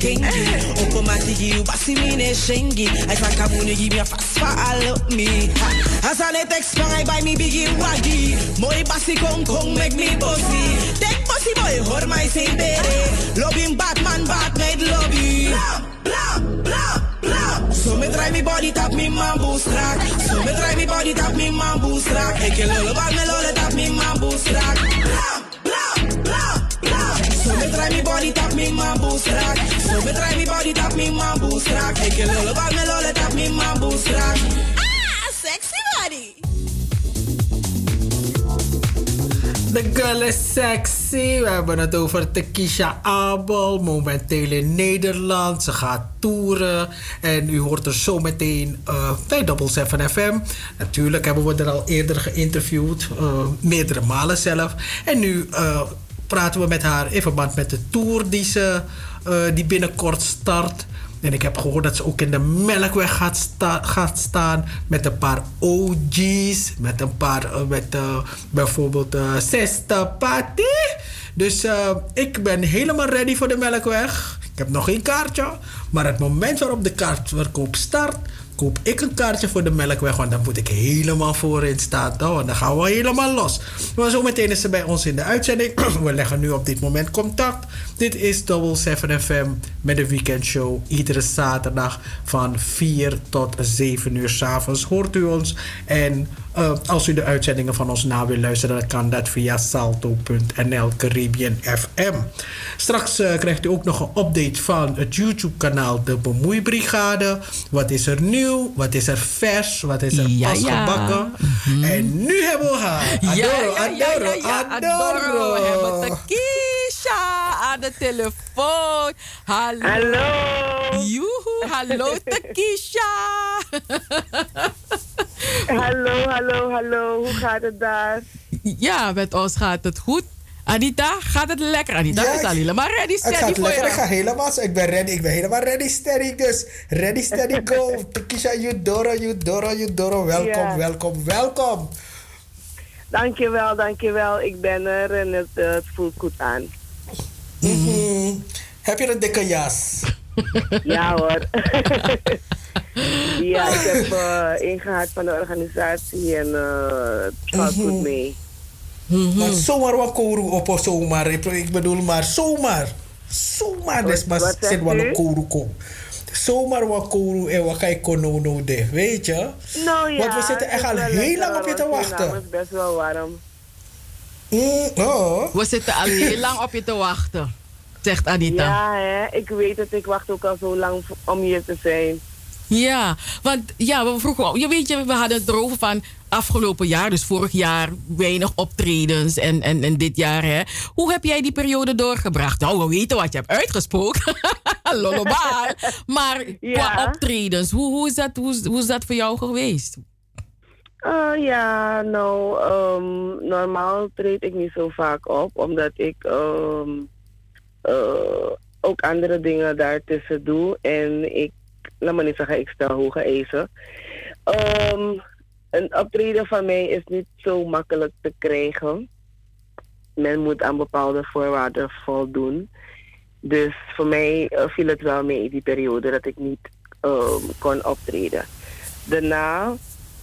kengi. Open my tigi, you basi me ne shengi. I say kabune give me a fast follow me. Ha. As I let text I buy me biggie waggy. More basi kong kong make me bossy. Take bossy boy, hold my say dere. Loving Batman, Batman lobby. Blah, blah, blah, blah. So me try me body tap me man boost rock. So me try me body tap me rock. Ik je lullen wat me lollen tap me man boost rock. Blah, blah, blah, blah. So me try me body tap me man boost rock. So me try me body tap me man boost rock. Ik je lullen wat me lollen tap me man boost rock. Ah, sexy body. De girl is sexy. We hebben het over Tekisha Abel. Momenteel in Nederland. Ze gaat toeren. En u hoort er zo meteen uh, bij Double 7 FM. Natuurlijk hebben we er al eerder geïnterviewd. Uh, meerdere malen zelf. En nu uh, praten we met haar in verband met de tour die, ze, die binnenkort start. En ik heb gehoord dat ze ook in de Melkweg gaat, sta gaat staan met een paar OG's. Met een paar, uh, met uh, bijvoorbeeld uh, Sesta Party. Dus ik ben helemaal ready voor de Melkweg. Ik heb nog geen kaartje. Maar het moment waarop de kaartverkoop start, koop ik een kaartje voor de Melkweg. Want dan moet ik helemaal voorin staan. Toch? Want dan gaan we helemaal los. Maar zo meteen is ze bij ons in de uitzending. We leggen nu op dit moment contact. Dit is Double 7 FM met de weekendshow. Iedere zaterdag van 4 tot 7 uur s'avonds hoort u ons. En uh, als u de uitzendingen van ons na wil luisteren, dan kan dat via salto.nl Caribbean FM. Straks uh, krijgt u ook nog een update van het YouTube-kanaal De Bemoeibrigade. Wat is er nieuw? Wat is er vers? Wat is er Ja, pas ja. gebakken? En nu hebben we haar. Adoro, ja, ja, ja, adoro, ja, ja, adoro. We hebben Takisha aan de telefoon. Hallo. Hallo. Joehoe, hallo Takisha. Hallo, hallo, hallo. Hoe gaat het daar? Ja, met ons gaat het goed. Anita, gaat het lekker? Anita Ja, is al helemaal ready, Het steady gaat voor lekker. je. Ik ga helemaal, ik ben ready. Ik ben helemaal ready, steady. Dus ready, steady, go. Tekisha, Eudora, Eudora, Eudora. Welkom, Ja. welkom, welkom. Dankjewel, dankjewel. Ik ben er en het, eh, het voelt goed aan. Mhm. Heb je een dikke jas? Ja hoor. ja, ik heb eh ingehaald van de organisatie en eh, het gaat Mhm. goed mee. Maar zomaar wat koru op of zomaar. Ik ik bedoel maar zomaar. Zomaar des maar zit u? een koru kom. Zomaar wat koru en wat kai kono no de, weet je? Nou ja, Want we zitten echt het al wel heel lang op je te wachten. is best wel warm. oh. We zitten al heel lang op je te wachten, zegt Anita. Ja, hè? ik weet het. Ik wacht ook al zo lang om hier te zijn. Ja, want ja, we vroegen, je weet je, we hadden het erover van afgelopen jaar, dus vorig jaar weinig optredens en, en, en dit jaar. Hè. Hoe heb jij die periode doorgebracht? Nou, we weten wat je hebt uitgesproken. Lollobaal. Maar qua optredens, hoe, hoe, is dat, hoe, hoe is dat voor jou geweest? Eh, ja, nou, ehm, normaal treed ik niet zo vaak op, omdat ik eh, ook andere dingen daartussen doe. En ik, laat me niet zeggen, ik stel hoge eisen. Ehm, een optreden van mij is niet zo makkelijk te krijgen. Men moet aan bepaalde voorwaarden voldoen. Dus voor mij eh, viel het wel mee in die periode dat ik niet ehm, kon optreden. Daarna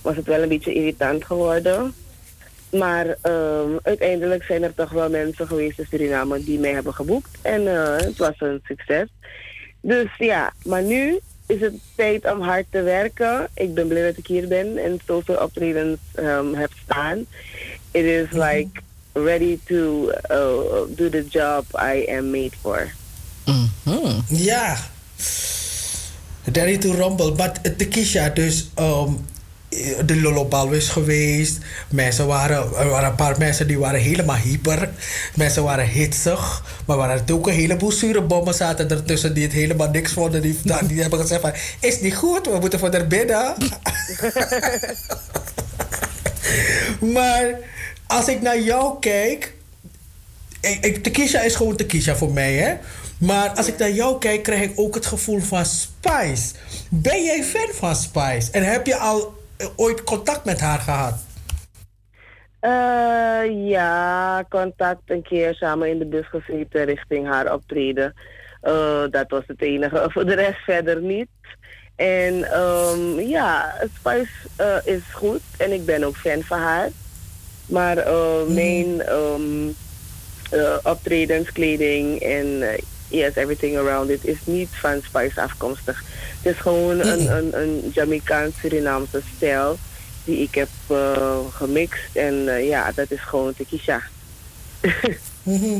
was het wel een beetje irritant geworden. Maar ehm, uiteindelijk zijn er toch wel mensen geweest in Suriname die mij hebben geboekt. En eh, het was een succes. Dus ja, maar nu is het tijd om hard te werken. Ik ben blij dat ik hier ben en zoveel optredens ehm, heb staan. It is like ready to uh, do the job I am made for. Ja. Ready to rumble. Maar de Kisha, dus ehm, de Lollobal is geweest. Mensen waren, er waren een paar mensen die waren helemaal hyper. Mensen waren hitsig. Maar er waren ook een heleboel zure bommen zaten ertussen die het helemaal niks vonden. Die, die hebben gezegd van, is niet goed, we moeten voor naar binnen. maar als ik naar jou kijk... Ik, ik, is gewoon Tekisha voor mij, hè? Maar als ik naar jou kijk, krijg ik ook het gevoel van Spice. Ben jij fan van Spice? En heb je al ooit contact met haar gehad? Eh, ja, contact een keer samen in de bus gezeten richting haar optreden. Eh, dat was het enige. Voor de rest verder niet. En ehm, ja, Spice eh, is goed en ik ben ook fan van haar. Maar eh, mijn ehm, eh, optredens, kleding en yes, everything around it is niet van Spice afkomstig. Het is gewoon een, een, een Jamaicaans-Surinaamse stijl die ik heb eh, gemixt. En eh, ja, dat is gewoon tequila. Mhm.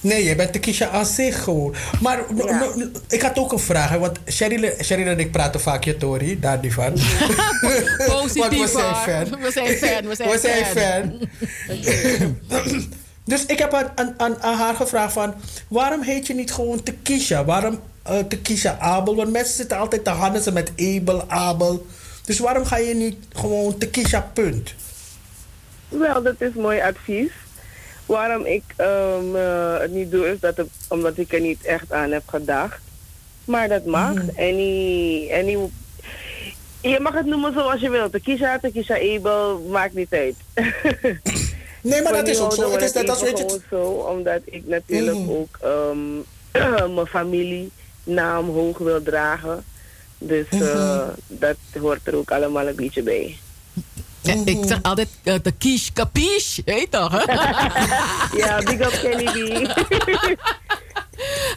Nee, jij bent Tekisha aan zich gewoon. Maar no- no- no- ik had ook een vraag, hè, want Cheryl en ik praten vaak je Tori, daar niet van. Want we zijn fan. We zijn fan, we zijn We zijn fan. fan. Dus ik heb aan, aan, aan, aan haar gevraagd van... waarom heet je niet gewoon Tekisha? Waarom eh Tekisha Abel? Want mensen zitten altijd te handelen met Abel, Abel. Dus waarom ga je niet gewoon Tekisha punt? Wel, dat is mooi advies. Waarom ik ehm, eh, het niet doe, is dat het, omdat ik er niet echt aan heb gedacht. Maar dat mag. Any, any, je mag het noemen zoals je wilt. Tequila, Tequila Abel, maakt niet uit. Nee, maar dat is ook zo. Het is net als weet je. zo, omdat ik natuurlijk Mhm. ook ehm, mijn familienaam hoog wil dragen. Dus eh, Mhm. dat hoort er ook allemaal een beetje bij. Ja, Ik zeg altijd eh, de kies capiche, weet toch? hè? ja, big up Kenny B.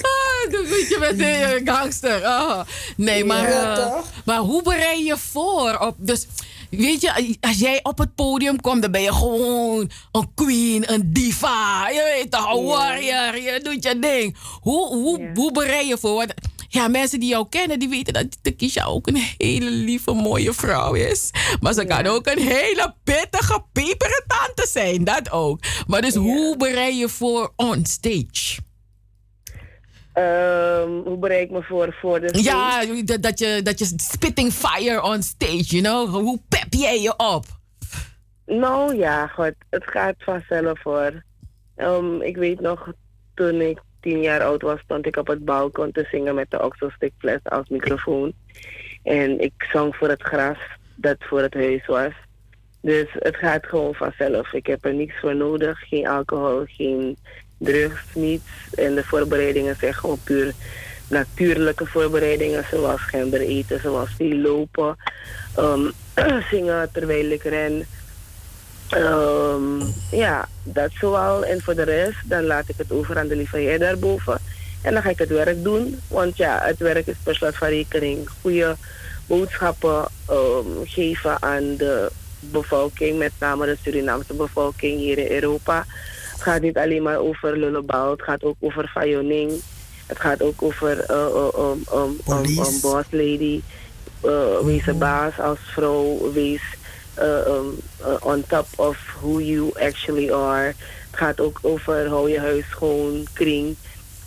Ah, dat weet je met de eh, gangster. Oh. Nee, maar, Ja, eh, maar hoe bereid je voor? Op, dus, weet je, als jij op het podium komt, dan ben je gewoon een queen, een diva. Je weet toch, een warrior. Je doet je ding. Hoe, hoe, hoe bereid je voor? Want, ja, mensen die jou kennen, die weten dat Tekisha ook een hele lieve, mooie vrouw is. Maar ze kan ook een hele pittige, pepere tante zijn. Dat ook. Maar dus hoe bereid je voor on stage? Ehm, hoe bereid ik me voor, voor de stage? Ja, dat, dat, je, dat je spitting fire on stage, you know? Hoe pep jij je op? Nou ja, goed. Het gaat vanzelf voor. Ehm, ik weet nog, toen ik tien jaar oud was, stond ik op het balkon te zingen met de oxelstickfles als microfoon. En ik zong voor het gras dat voor het huis was. Dus het gaat gewoon vanzelf. Ik heb er niks voor nodig. Geen alcohol, geen drugs, niets. En de voorbereidingen zijn gewoon puur natuurlijke voorbereidingen. Zoals gember eten, zoals veel lopen. ehm, zingen terwijl ik ren. Ehm, ja, dat zoal. En voor de rest, dan laat ik het over aan de lieve heer daarboven. En dan ga ik het werk doen. Want ja, het werk is per slot van rekening. Goede boodschappen ehm, geven aan de bevolking. Met name de Surinaamse bevolking hier in Europa. Het gaat niet alleen maar over lullebal. Het gaat ook over fayoning. Het gaat ook over eh, um, um, um, um, boss lady. Uh, wees een baas als vrouw. Wees uh, um, uh, on top of who you actually are. Het gaat ook over hou je huis schoon, kring.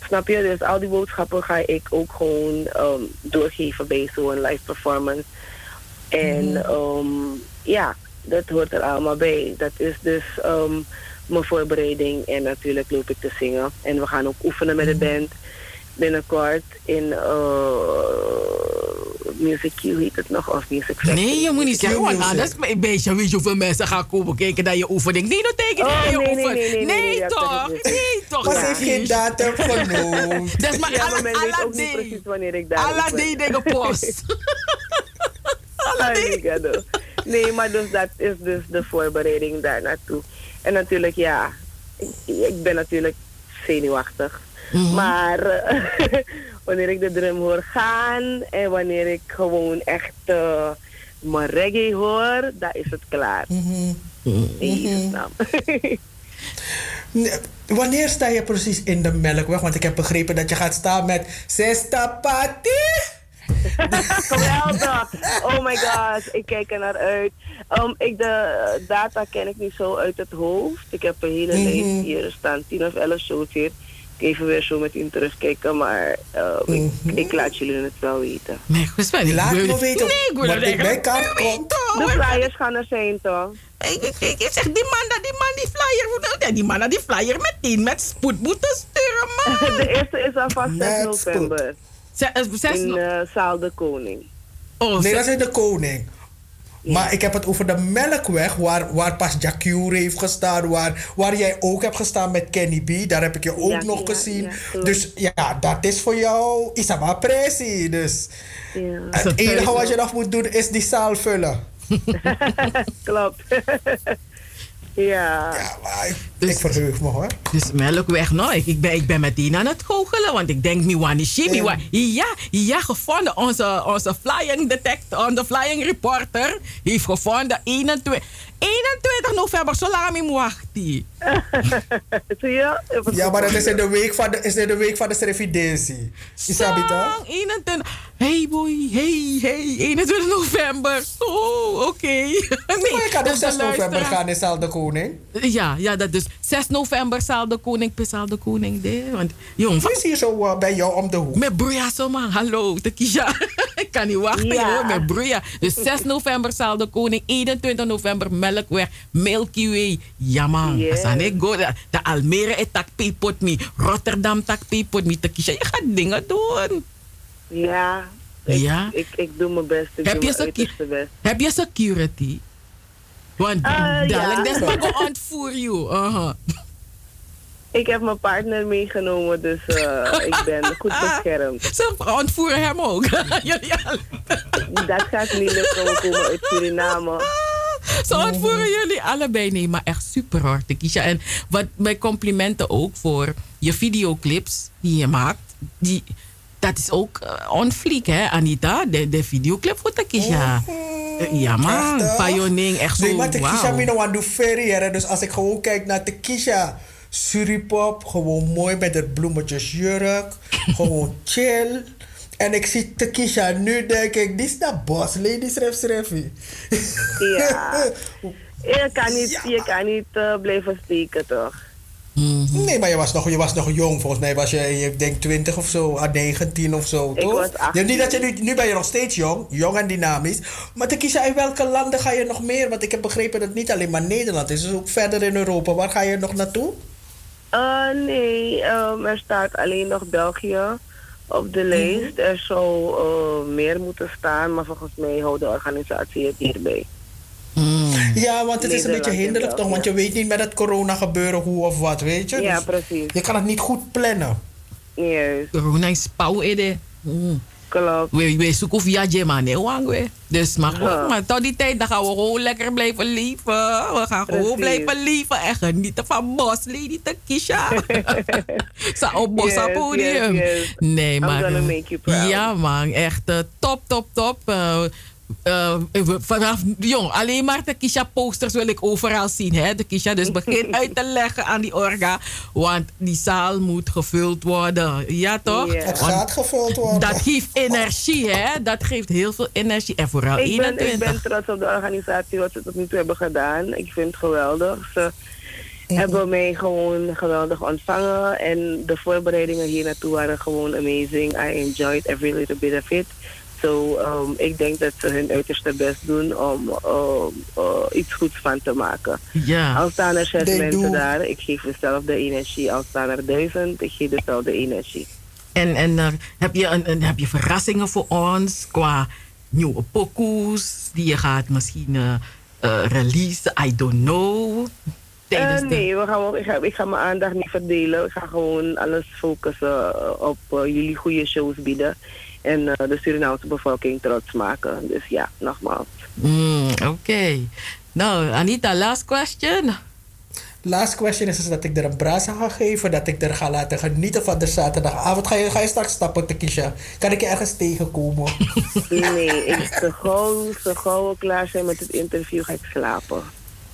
Snap je? Dus al die boodschappen ga ik ook gewoon um, doorgeven bij zo'n live performance. En Mhm. um, ja, dat hoort er allemaal bij. Dat is dus um, mijn voorbereiding. En natuurlijk loop ik te zingen. En we gaan ook oefenen met de band. Binnenkort in uh, Music Q heet het nog, of Music Factory. Nee, je moet niet zeggen, want anders een beetje weet je hoeveel mensen gaan komen kijken naar je oefening. Nee, dat teken Oh, niet je nee, nee, oefening. nee, nee, nee, dat toch? Nee, toch? Maar ze heeft geen datum genoemd. Dat is maar ja, maar men weet ook niet precies wanneer ik daar Aladdin dingen post. Aladdin. Nee, maar dus dat is dus de voorbereiding daar naartoe. En natuurlijk, ja, ik, ik ben natuurlijk zenuwachtig. Mhm. Maar eh, wanneer ik de drum hoor gaan en wanneer ik gewoon echt eh, mijn reggae hoor, dan is het klaar. Naam. Nee, Wanneer sta je precies in de melkweg? Want ik heb begrepen dat je gaat staan met Sesta Pati. Geweldig. Oh my god, ik kijk er naar uit. Um, ik, de data ken ik niet zo uit het hoofd. Ik heb een hele Mhm. lijst hier staan, 10 of 11 shows hier. Ik even weer zo met u terugkijken, maar um, ik, ik laat jullie het wel weten. Nee, goed, wel. Laat Ik wil- me weten Nee, ik wil het ik bij komt. weten, De flyers gaan er zijn toch? Ik, ik, ik, ik zeg, die man, dat- die man, die flyer, ja, die man, dat die flyer meteen met spoed moeten sturen, man. De eerste is alvast 6 november. In eh, Zaal de Koning. Oh, nee, dat is de koning. Maar ik heb het over de melkweg, waar, waar pas Jacure heeft gestaan, waar, waar jij ook hebt gestaan met Kenny B. Daar heb ik je ook Ja, nog ja, gezien. dus ja, dat is voor jou Isaba Pressie. Dus Ja. het enige wat je nog moet doen is die zaal vullen. Klopt. ja. Ja, maar ik, ik verheug me hoor. Dus melkweg, nou, ik, ik, ben, ik ben meteen aan het goochelen, want ik denk, Miwani Shimi, wa- ja, ja, gevonden. Onze, onze flying detector, onze flying reporter heeft gevonden 21, 21 november, zo lang ik. Zie je? Ja, maar dat is in de week van de, is in de, week van de Srevidentie. Isabi toch? 21. Hey boy, hey, hey, 21 november. Oh, oké. Nee, Maar je kan ook dus de 6 november gaan in Zaal de Koning. Ja, ja, dat dus 6 november zaal de koning, per zaal de koning. De, want, jong, Die is hier zo uh, bij jou om de hoek. Met broeia zo man, hallo, Tekisha. ik kan niet wachten Ja. hoor, met broeia. Dus 6 november zaal de koning, 21 november Melkweg, Milky Way. Ja man, Yes. yeah. ik go. De, Almere is tak me, Rotterdam tak pipot me, Tekisha. Je gaat dingen doen. Ja. Ik, Ja? Ik, ik doe mijn best. Ik Heb doe je best. Heb je security? Want Ah, dadelijk ja. maar go ontvoer you. Aha. Ik heb mijn partner meegenomen, dus eh, ik ben goed beschermd. Ze ontvoeren hem ook. Dat gaat niet lukken, we komen uit Suriname. Zo ontvoeren jullie allebei. Nee, maar echt super hoor, Tekisha. En wat mijn complimenten ook voor je videoclips die je maakt. Die, dat is ook eh, on fleek, hè, Anita? De, de videoclip voor Tekisha. Eh, Ja, man. Payoning, echt zo. Nee, maar Tekisha wauw. Mino aan doe ferry. hè. Dus als ik gewoon kijk naar Tekisha Suripop, gewoon mooi met het bloemetjesjurk, gewoon chill. En ik zie Tekisha nu, denk ik, dit is de boss lady, schrijf, schrijf. Ja. Je kan niet, je kan niet eh, blijven steken, toch? Nee, maar je was, nog, je was nog jong. Volgens mij was je, ik denk 20 of zo, ah, 19 of zo, Ik toch? was 18. niet dat je nu, nu ben je nog steeds jong, jong en dynamisch. Maar Tekisha, in welke landen ga je nog meer? Want ik heb begrepen dat het niet alleen maar Nederland is, dus ook verder in Europa. Waar ga je nog naartoe? Uh, nee, um, er staat alleen nog België op de lijst. Er zou uh, meer moeten staan, maar volgens mij houdt de organisatie het hierbij. Ja, want het is een beetje hinderlijk toch? Want je weet niet met het corona gebeuren hoe of wat, weet je? Ja, Dus precies. Je kan het niet goed plannen. Juist. Corona is pauw ede. Mm. Klopt. We, we zoeken via Jema, nee, wang we. Dus maar goed, Ja. maar tot die tijd dan gaan we gewoon lekker blijven leven. We gaan gewoon blijven leven en genieten van Bos Lady Takisha. Sa op Bos Yes, podium. yes, yes. Nee, I'm maar. gonna make you proud. Ja, man, echt eh, top, top, top. Eh, eh, we- vanaf, jong, alleen maar de Kisha posters wil ik overal zien. Hè? De Kisha, dus begin uit te leggen aan die orga. Want die zaal moet gevuld worden. Ja, toch? Ja. Het Want gaat gevuld worden. Dat geeft energie, hè? Dat geeft heel veel energie. En vooral Ik ben, ik 21. ben trots op de organisatie wat ze tot nu toe hebben gedaan. Ik vind het geweldig. Ze hebben mij gewoon geweldig ontvangen. En de voorbereidingen hier naartoe waren gewoon amazing. I enjoyed every little bit of it. So, um, ik denk dat ze hun uiterste best doen om um, uh, iets goeds van te maken. Ja. Al staan er zes They mensen do. daar, ik geef dezelfde energie. Al staan er duizend, ik geef dezelfde energie. En, en eh, heb, je een, een- heb je verrassingen voor ons qua nieuwe pokoes die je gaat misschien eh eh, releasen? I don't know. Tijdens de- nee, we gaan, ik, ga, ik ga mijn aandacht niet verdelen. Ik ga gewoon alles focussen op jullie goede shows bieden. En eh, de Surinaamse bevolking trots maken. Dus ja, nogmaals. Mm, Oké. Nou, Anita, last question. Last question is dus dat ik er een brasa ga geven. Dat ik er ga laten genieten van de zaterdagavond. Ga je, ga je straks stappen, Tekisha? Kan ik je ergens tegenkomen? Nee, ik, zo, gauw, zo gauw we klaar zijn met het interview ga ik slapen.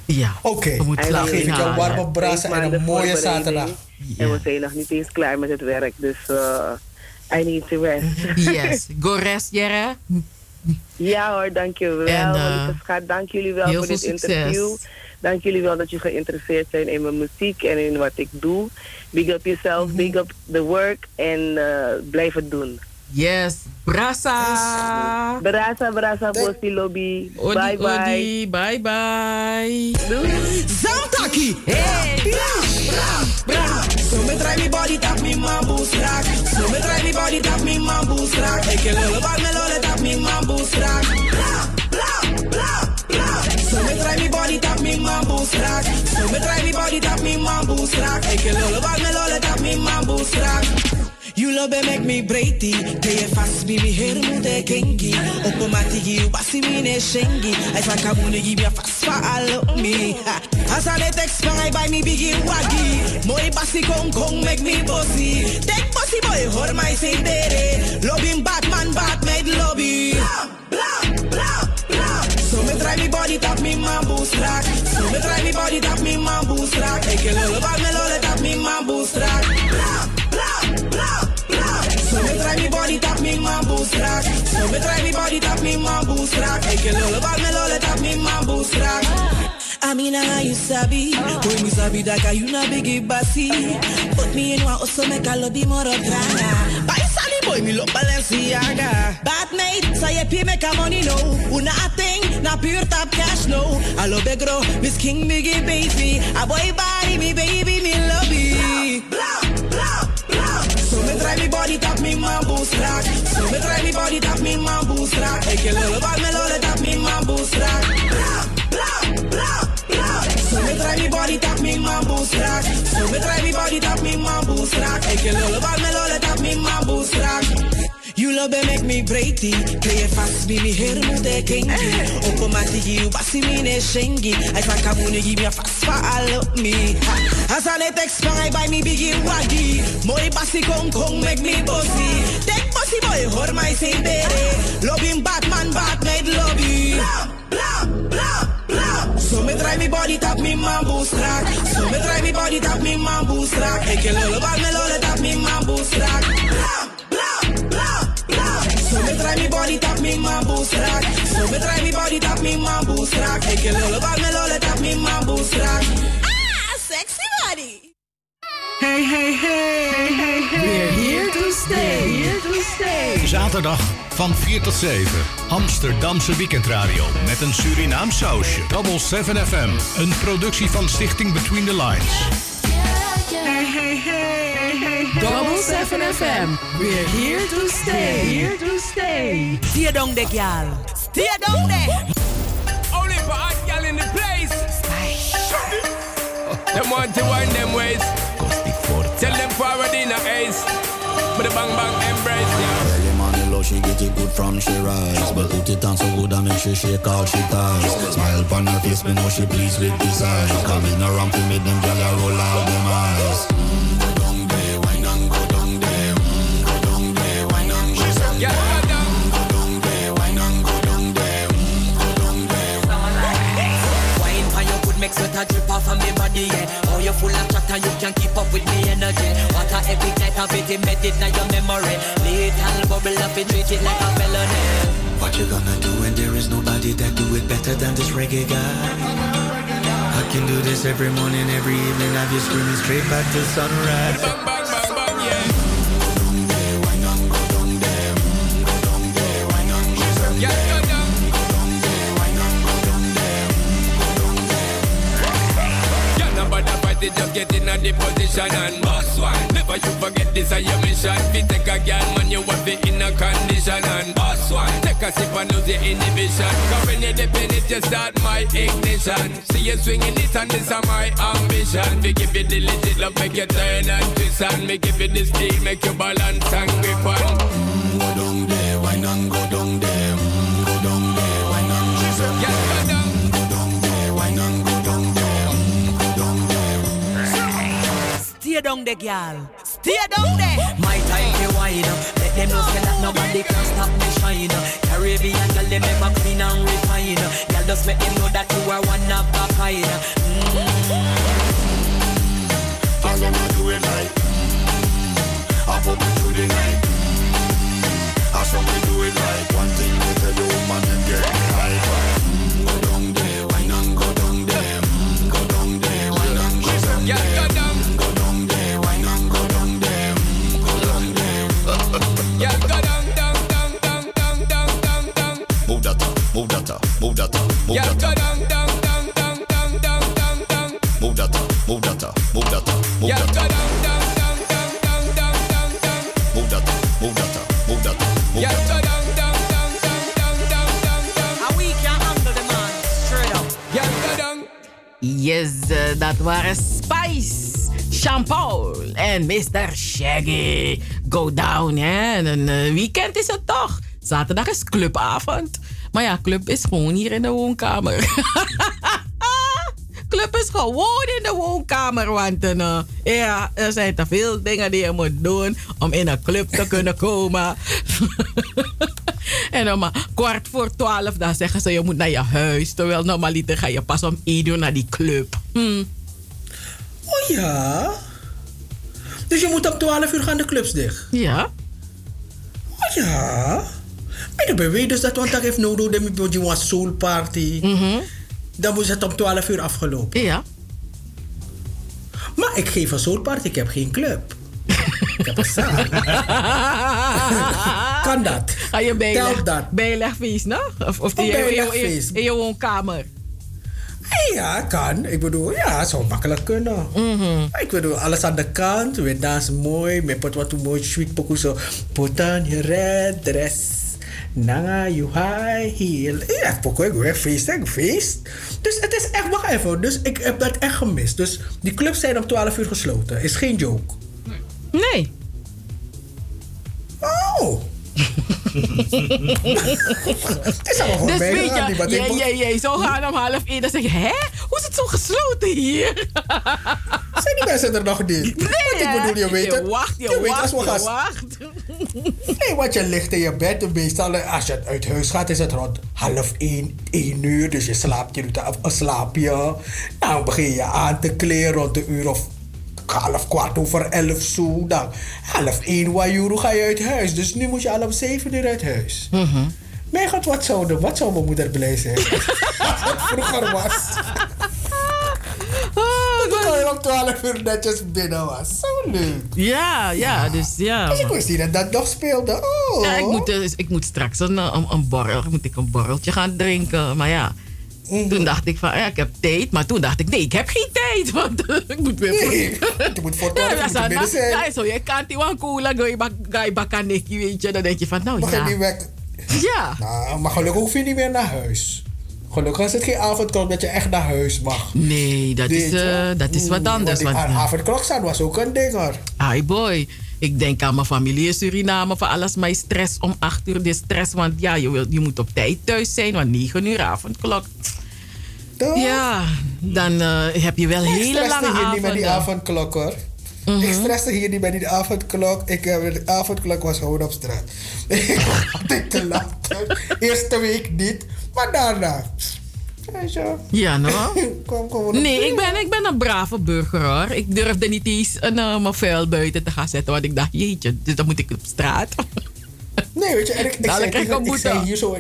Ja, Oké, moeten dan geef ik jou gaan, warme Vijf en een mooie zaterdag. En we zijn nog niet eens klaar met het werk. Dus eh I need to rest. Yes. Go rest, Jere. Ja hoor, dankjewel. En, schat, dank jullie wel voor dit succes. interview. Dank jullie wel dat je geïnteresseerd zijn in mijn muziek en in wat ik doe. Big up yourself, Mhm. big up the work en eh, blijf het doen. Yes. Brasa. Brasa, brasa, bossi lobby. Odi, bye bye. odi. Bye bye. Doei. Zamtaki. Hey. So me try me body tap me man boost rack. So me try me body tap me man boost rack. Ik wil lullen bak me lollen tap me man boost rack. Bla bla bla bla. So me try me body tap me man boost rack. So me try me body tap me man boost rack. Ik wil lullen bak me lollen tap me man boost rack. You love me make me. Play it fast, be me hair mu de kengi. Opo matigi, you basi me ne shengi. I sa kabuni give me a fast follow me. Ha. As I let text I buy me biggie waggy. Moi basi kong kong make me bossy. Take bossy boy, hor my say dere. Loving Batman, Batman lobby. Blah, blah, blah. So me try me body tap me man boost rack. So me try me body tap me man boost rack. Ik lullen bak me lollen tap me man boost me man boost rack. So me me body tap me man boost rack. Ik lullen bak me lollen tap me rack. I mean, how you sabi? Boy, me sabi that you na biggie bossy. Put me in one also make a lobby more drama. Buy Sally boy, me look Balenciaga. Bad mate, say you pay make a money no. Una a thing, na pure top cash no. I love the girl, Miss King biggie baby. A boy body, me baby, me love you. So me try me body tap me man boost. So me try me body tap me man boost rack. Ik lullen bak me lollen tap me man boost. Blah, blah, blah, blah. So me try me body tap me man boost. So me try me body tap me man boost rack. Ik lullen bak me lollen tap me man boost. You love me make me breaky. Play it fast, be me hair mu de kengi. Eh. Opo matigi, you basi me ne shengi. I sa kabuni give me a fast follow me. Ha. As I let text I buy me biggie waggy. Moi basi kong kong make me bossy. Take bossy boy, hor my say dere. Loving Batman, Batman lobby. Blah, blah, blah, blah. So me try me body tap me man boost rack. So me try me body tap me man boost rack. Ik lullen bak me lollen tap me man boost rack. Blah, blah, try me body tap me man boost rack. So me try me body tap me man boost rack. Ik lullen bak me lollen tap me man boost rack. Ah, sexy body. Hey, hey, hey, hey, hey. We're here to stay. Here to stay. Zaterdag van 4 tot 7. Amsterdamse weekendradio met een Surinaam sausje. Double 7 FM. Een productie van Stichting Between the Lines. Hey, hey. hey, hey, hey, hey. Double 7 FM. We're here to stay. Here to stay. Stay down there, girl. Stay down there. Only for hot girl in the place. Them want to wind them ways. Tell them forward in a ace. But the bang bang embrace, yeah. Low, she get it good from she rise. But put it on so good and make she shake all she ties. Smile upon her face, me know she pleased with this eyes. Coming around to make them gyal roll out them eyes. Go down go down go down go down me yeah. You full of chatter, you can't keep up with me energy. What a epic night of it, embedded in your memory. Little bubble up, it treat it like a felony. What you gonna do when there is nobody that do it better than this reggae guy? I can do this every morning, every evening. Have you screaming straight back to sunrise. Fight just get in a the position and boss one. Never you forget this is your mission. Fi take a girl, man, you want be in a condition and boss one. Take a sip and lose your inhibition. Cause when you dip in it, you start my ignition. See you swinging it and this is my ambition. We give you the legit love, make you turn and twist and me give you the speed, make you balance and grip on. Go down there, wine and go down there. Mm, Stay down there, girl. Stay down there. My time to wine up. Let them know say that nobody can stop me shine. Caribbean girl, they never clean and refine. Girl, just make them know that you are one of a kind. Mm. All them a do it like Move that move that move that move that go up down, down, down, down, down, down, down, down. Move that up, move that move that move that go down. Yes, eh, dat waren Spice, Jean-Paul en Mr. Shaggy. Go down, hè. En een eh, weekend is het toch? Zaterdag is clubavond. Maar ja, club is gewoon hier in de woonkamer. club is gewoon in de woonkamer. Want eh, ja, er zijn te veel dingen die je moet doen om in een club te kunnen komen. en om kwart voor twaalf, dan zeggen ze je moet naar je huis. Terwijl normaliter ga je pas om één uur naar die club. Hm. Oh ja. Dus je moet om 12 uur gaan de clubs dicht? Ja. Oh ja. Maar dan ben je dus dat want dat heeft nodig dat je een soul party. Dan moet het om 12 uur afgelopen. Ja. Maar ik geef een soul party, ik heb geen club. ik heb een zaal. kan dat? Ga je bijleg, dat? bijlegfeest, no? Of, of Een in, je- in, je- bijlegfeest. in je woonkamer? Ja, kan. Ik bedoel, ja, het zou makkelijk kunnen. Ik bedoel, alles aan de kant. We dansen mooi. Met wat wat mooi sweet pokoe zo. Put on your red dress. Nanga you high heel. Ja, ik weer feest, ik feest. Dus het is echt, wacht even. Dus ik heb dat echt gemist. Dus die clubs zijn om 12 uur gesloten. Is geen joke. Nee. Oh. Het is allemaal Dus weet je, wat jij, jij zou gaan om half één. Dan zeg je, hè? Hoe is het zo gesloten hier? Zijn die mensen er nog niet? Nee, Want ik bedoel, je weet Je wacht, je weet wacht, als we je gaan- wacht. Nee, want je ligt in je bed. Meestal als je uit huis gaat, is het rond half één, één uur. Dus je slaapt, je doet een- een slaapje. Dan begin je aan te kleden rond de uur of half kwart over elf zo. Dan half één wajuru ga je uit huis. Dus nu moet je al om zeven uur uit huis. Mijn god, wat zou, de, wat zou mijn moeder blij zijn? Als het vroeger was. Toen ik al om twaalf uur netjes binnen was. Zo leuk. Ja, ja, dus ja. Dus ik wist niet dat dat nog speelde. Oh. Ja, ik moet, dus, ik moet straks een, een, een borrel, moet ik een borreltje gaan drinken. Maar ja, Toen dacht ik van, ja, ik heb tijd. Maar toen dacht ik, nee, ik heb geen tijd. Want ik moet weer... Nee, je moet voor Ja, zijn. ja, zo, je kan die wan cola, ga je je bakken, weet je. Dan denk je van, nou Mag je ja. niet weg? Ja. Nou, maar gelukkig hoef je niet meer naar huis. Gelukkig is het geen avondklok dat je echt naar huis mag. Nee, dat is, je? eh, dat is wat anders. Want die Want, avondklok staan was ook een ding hoor. Hi boy. Ik denk aan mijn familie in Suriname. Van alles maar stress om 8 uur. De stress, want ja, je, wil, je moet op tijd thuis zijn. Want 9 uur avondklok. Ja, dan eh, heb je wel Ik hele stresste lange hier niet avonden. met die avondklok hoor. Ik stresste hier niet met die avondklok. Ik, heb de avondklok was gewoon op straat. Ik had te laat. Eerste week niet, maar daarna. Ja, nou. Gewoon op- Nee, ik ben, ik ben een brave burger hoor. Ik durfde niet eens een, eh, mijn vuil buiten te gaan zetten. Want ik dacht, jeetje, dus dan moet ik op straat. Nee, weet je, en ik, ik, Dadelijk zei, ik ik zei hier zo...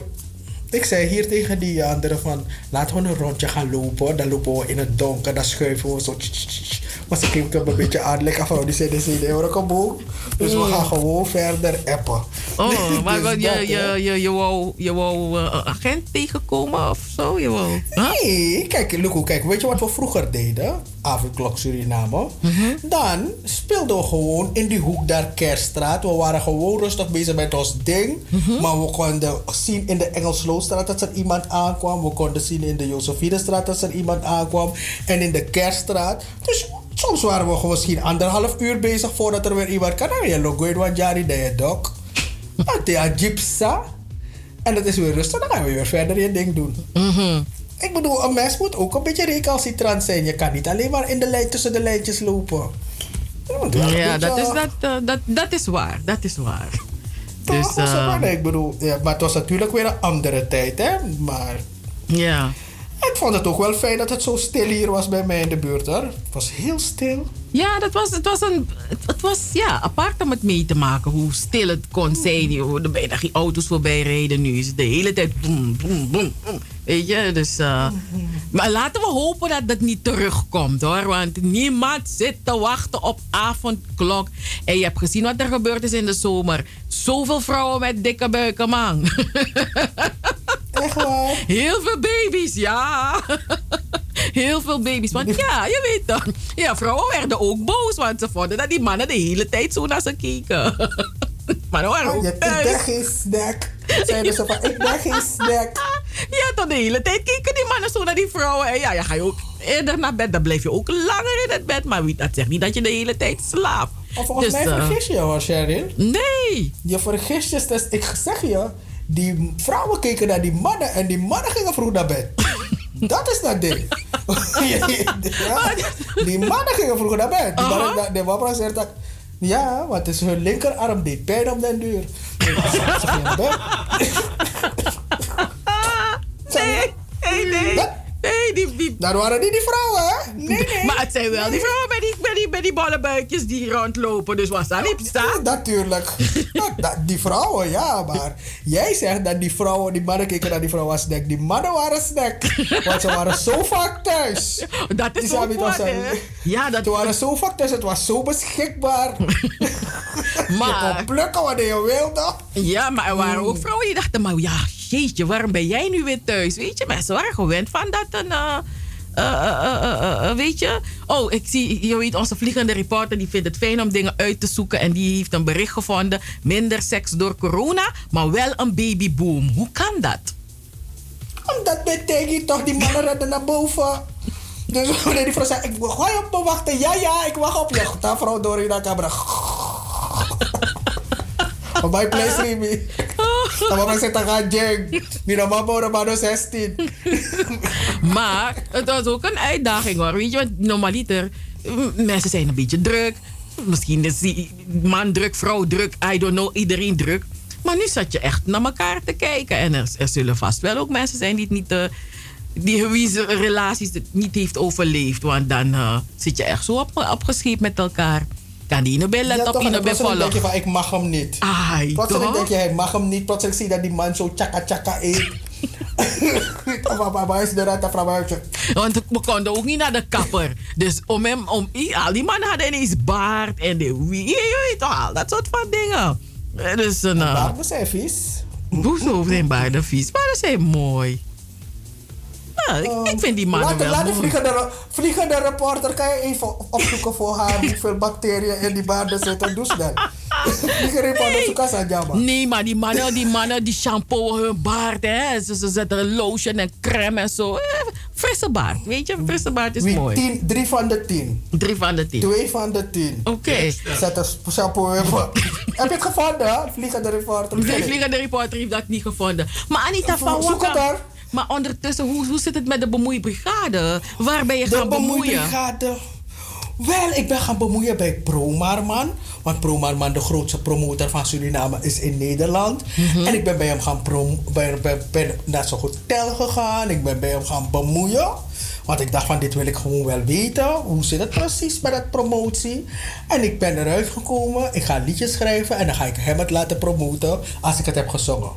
Ik zei hier tegen die anderen van... Laten we een rondje gaan lopen. Dan lopen we in het donker. Dan schuiven we zo... Maar ze keek hem een beetje aan. Lekker van die hoor, kom op. Dus we Mm. gaan gewoon verder appen. Oh, maar Dus wat, je, je, je, je wou, je wou eh, agent tegenkomen of zo? Je wou, Nee, kijk, Luco, kijk, weet je wat we vroeger deden? Avondklok Suriname. Dan speelden we gewoon in die hoek daar Kerststraat. We waren gewoon rustig bezig met ons ding. Maar we konden zien in de Engelsloosstraat dat er iemand aankwam. We konden zien in de Josephinestraat dat er iemand aankwam. En in de Kerststraat. Dus soms waren we gewoon misschien anderhalf uur bezig voordat er weer iemand kan. Nou, je logo wat jari de je dok. Dat. En dat is weer rustig. Dan gaan we weer verder je ding doen. Mhm. Ik bedoel, een mens moet ook een beetje recalcitrant zijn. Je kan niet alleen maar in de lijn tussen de lijntjes lopen. Ja, dat is, dat, eh, dat, dat is waar. Dat is waar. Dus, eh, waar? Nee, ik bedoel, ja, maar het was natuurlijk weer een andere tijd, hè. Maar ja. ik vond het ook wel fijn dat het zo stil hier was bij mij in de buurt, hoor. Het was heel stil. Ja, dat was, het, was een, het, was ja, apart om het mee te maken. Hoe stil het kon zijn. Je hoorde bijna geen auto's voorbij rijden. Nu is het de hele tijd boem, boem, boem. Weet je, dus... eh, maar laten we hopen dat dat niet terugkomt, hoor. Want niemand zit te wachten op avondklok. En je hebt gezien wat er gebeurd is in de zomer. Zoveel vrouwen met dikke buiken, man. Echt waar? Heel veel baby's, ja. Heel veel baby's. Want ja, je weet toch. Ja, vrouwen werden ook boos. Want ze vonden dat die mannen de hele tijd zo naar ze keken. Maar Oh, je, ik thuis. ben geen snack. Zeiden ze van, ik ben geen snack. Toch de hele tijd keken die mannen zo naar die vrouwen. En ja, ja, ga je ook eerder naar bed. Dan blijf je ook langer in het bed. Maar wie, dat zegt niet dat je de hele tijd slaapt. Of volgens mij eh, vergis je hoor, Sheryl. Nee. Je vergis je. Dus ik zeg je, die vrouwen keken naar die mannen en die mannen gingen vroeg naar bed. Dat is dat ding. ja, die mannen gingen vroeg naar bed. Die mannen, Uh-huh. de papa zegt dat. Ja, want het is hun linkerarm deed pijn op den duur. Nee, nee, nee. Nee, die, die... Dat waren niet die vrouwen, hè? Nee, nee. Maar het zijn wel die vrouwen met die, met die, met die die rondlopen. Dus was dat niet staan? Natuurlijk. Dat- dat- die vrouwen, ja, maar jij zegt dat die vrouwen, die mannen keken naar die vrouwen als snack. Die mannen waren snack. Want ze waren zo vaak thuis. Dat is hè? Ja, dat... Ze waren zo vaak thuis, het was zo beschikbaar. Maar- Je kon plukken wanneer je wilde. Ja, maar er waren ook vrouwen die dachten, maar ja, jeetje, waarom ben jij nu weer thuis? Weet je, mensen waren gewend van dat een... eh, eh, eh, weet je? Oh, ik zie, je weet, onze vliegende reporter die vindt het fijn om dingen uit te zoeken. En die heeft een bericht gevonden. Minder seks door corona, maar wel een babyboom. Hoe kan dat? Omdat betekent toch, die mannen rennen naar boven. Dus wanneer die vrouw zei, ik ga je op me wachten. Ja, ja, ik wacht op je. Dan vrouw door in mijn place. Dan mama zegt, dan ga jeng. Mira mama, ora mano 16. Maar het was ook een uitdaging hoor. Weet je, want normaliter, mensen zijn een beetje druk. Misschien is die man druk, vrouw druk, I don't know, iedereen druk. Maar nu zat je echt naar elkaar te kijken. En er, er zullen vast wel ook mensen zijn die niet. eh, die wie relaties niet heeft overleefd. Want dan eh, zit je echt zo op, opgescheept met elkaar. Kan die Ja, let op, toch, ine en plotseling denk je van, ik mag hem niet. Ai, Plotseling toch? denk je, hij mag hem niet. Plotseling zie je dat die man zo tjaka tjaka eet. Want we konden ook niet naar de kapper. Dus om hem, om, al die mannen hadden ineens baard en de wie, je weet toch, al dat soort van dingen. Eh, Dus. Uh, Baarden zijn vies. Hoezo zijn baarden vies? Baarden zijn mooi. Nou, ik, ik vind die mannen Laat, wel laat de vliegende, vliegende reporter, kan je even opzoeken voor haar hoeveel bacteriën in die baarden zitten. Doe snel. vliegende reporter, zoek aan Jama. Nee, maar die mannen, die mannen die shampoo hun baard, hè. Ze, ze zetten lotion en crème en zo. Eh, frisse baard, weet je? Frisse baard is Wie? mooi. Tien, drie van de tien. Drie van de tien. Twee van de tien. Oké. Zet een shampoo in. Heb je het gevonden? Vliegende reporter. De vliegende reporter heeft dat niet gevonden. Maar Anita van Zoek het. Maar ondertussen, hoe, hoe zit het met de bemoeibrigade? Waar ben je De gaan bemoeien? bemoeibrigade. Wel, ik ben gaan bemoeien bij Promarman. Want Promarman, de grootste promotor van Suriname, is in Nederland. Mhm. En ik ben bij hem gaan prom ben, ben, ben naar zijn hotel gegaan. Ik ben bij hem gaan bemoeien. Want ik dacht van, dit wil ik gewoon wel weten. Hoe zit het precies met dat promotie? En ik ben eruit gekomen. Ik ga liedjes schrijven. En dan ga ik hem het laten promoten als ik het heb gezongen.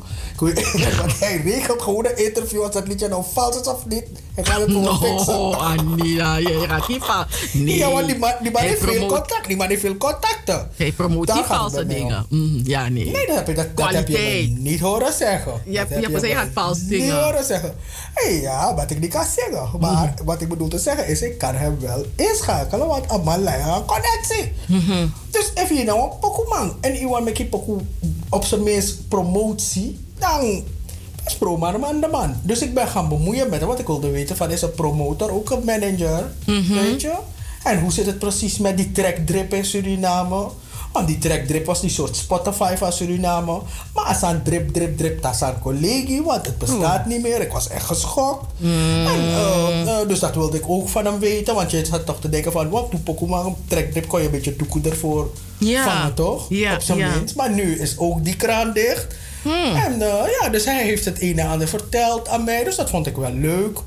Want hij regelt gewoon een interview als dat liedje nou vals is of niet. Hij gaat het gewoon fixen. Oh, Anita, je gaat niet van. Nee. Ja, want die man, die man heeft veel contact. Die man heeft veel contacten. Hij promoot het valse dingen. Mm, ja, nee. Nee, dat heb je, dat, dat heb je niet horen zeggen. Je hebt- Dat je hebt je gaat vals Niet horen zeggen. Hey, ja, wat ik niet kan zeggen. Maar wat ik bedoel te zeggen is, ik kan hem wel inschakelen. Want een man lijkt een connectie. Dus als je nou een Pokémon en iemand met je Pokémon op zijn minst promotie, dan is pro maar man de man. Dus ik ben gaan bemoeien met hem, want ik wilde weten van is een promotor ook een manager, weet je? En hoe zit het precies met die track drip in Suriname? Want die track drip was die soort Spotify van Suriname. Maar als aan drip, drip, drip, dat is aan collega, want het bestaat niet meer. Ik was echt geschokt. En, eh, eh, dus dat wilde ik ook van hem weten, want je zat toch te denken van, wat, Pokémon track drip kon je een beetje toekoe ervoor Ja. vangen, toch? Ja, Op zijn ja. minst. Maar nu is ook die kraan dicht. En eh, ja, dus hij heeft het een en ander verteld aan mij. Dus dat vond ik wel leuk.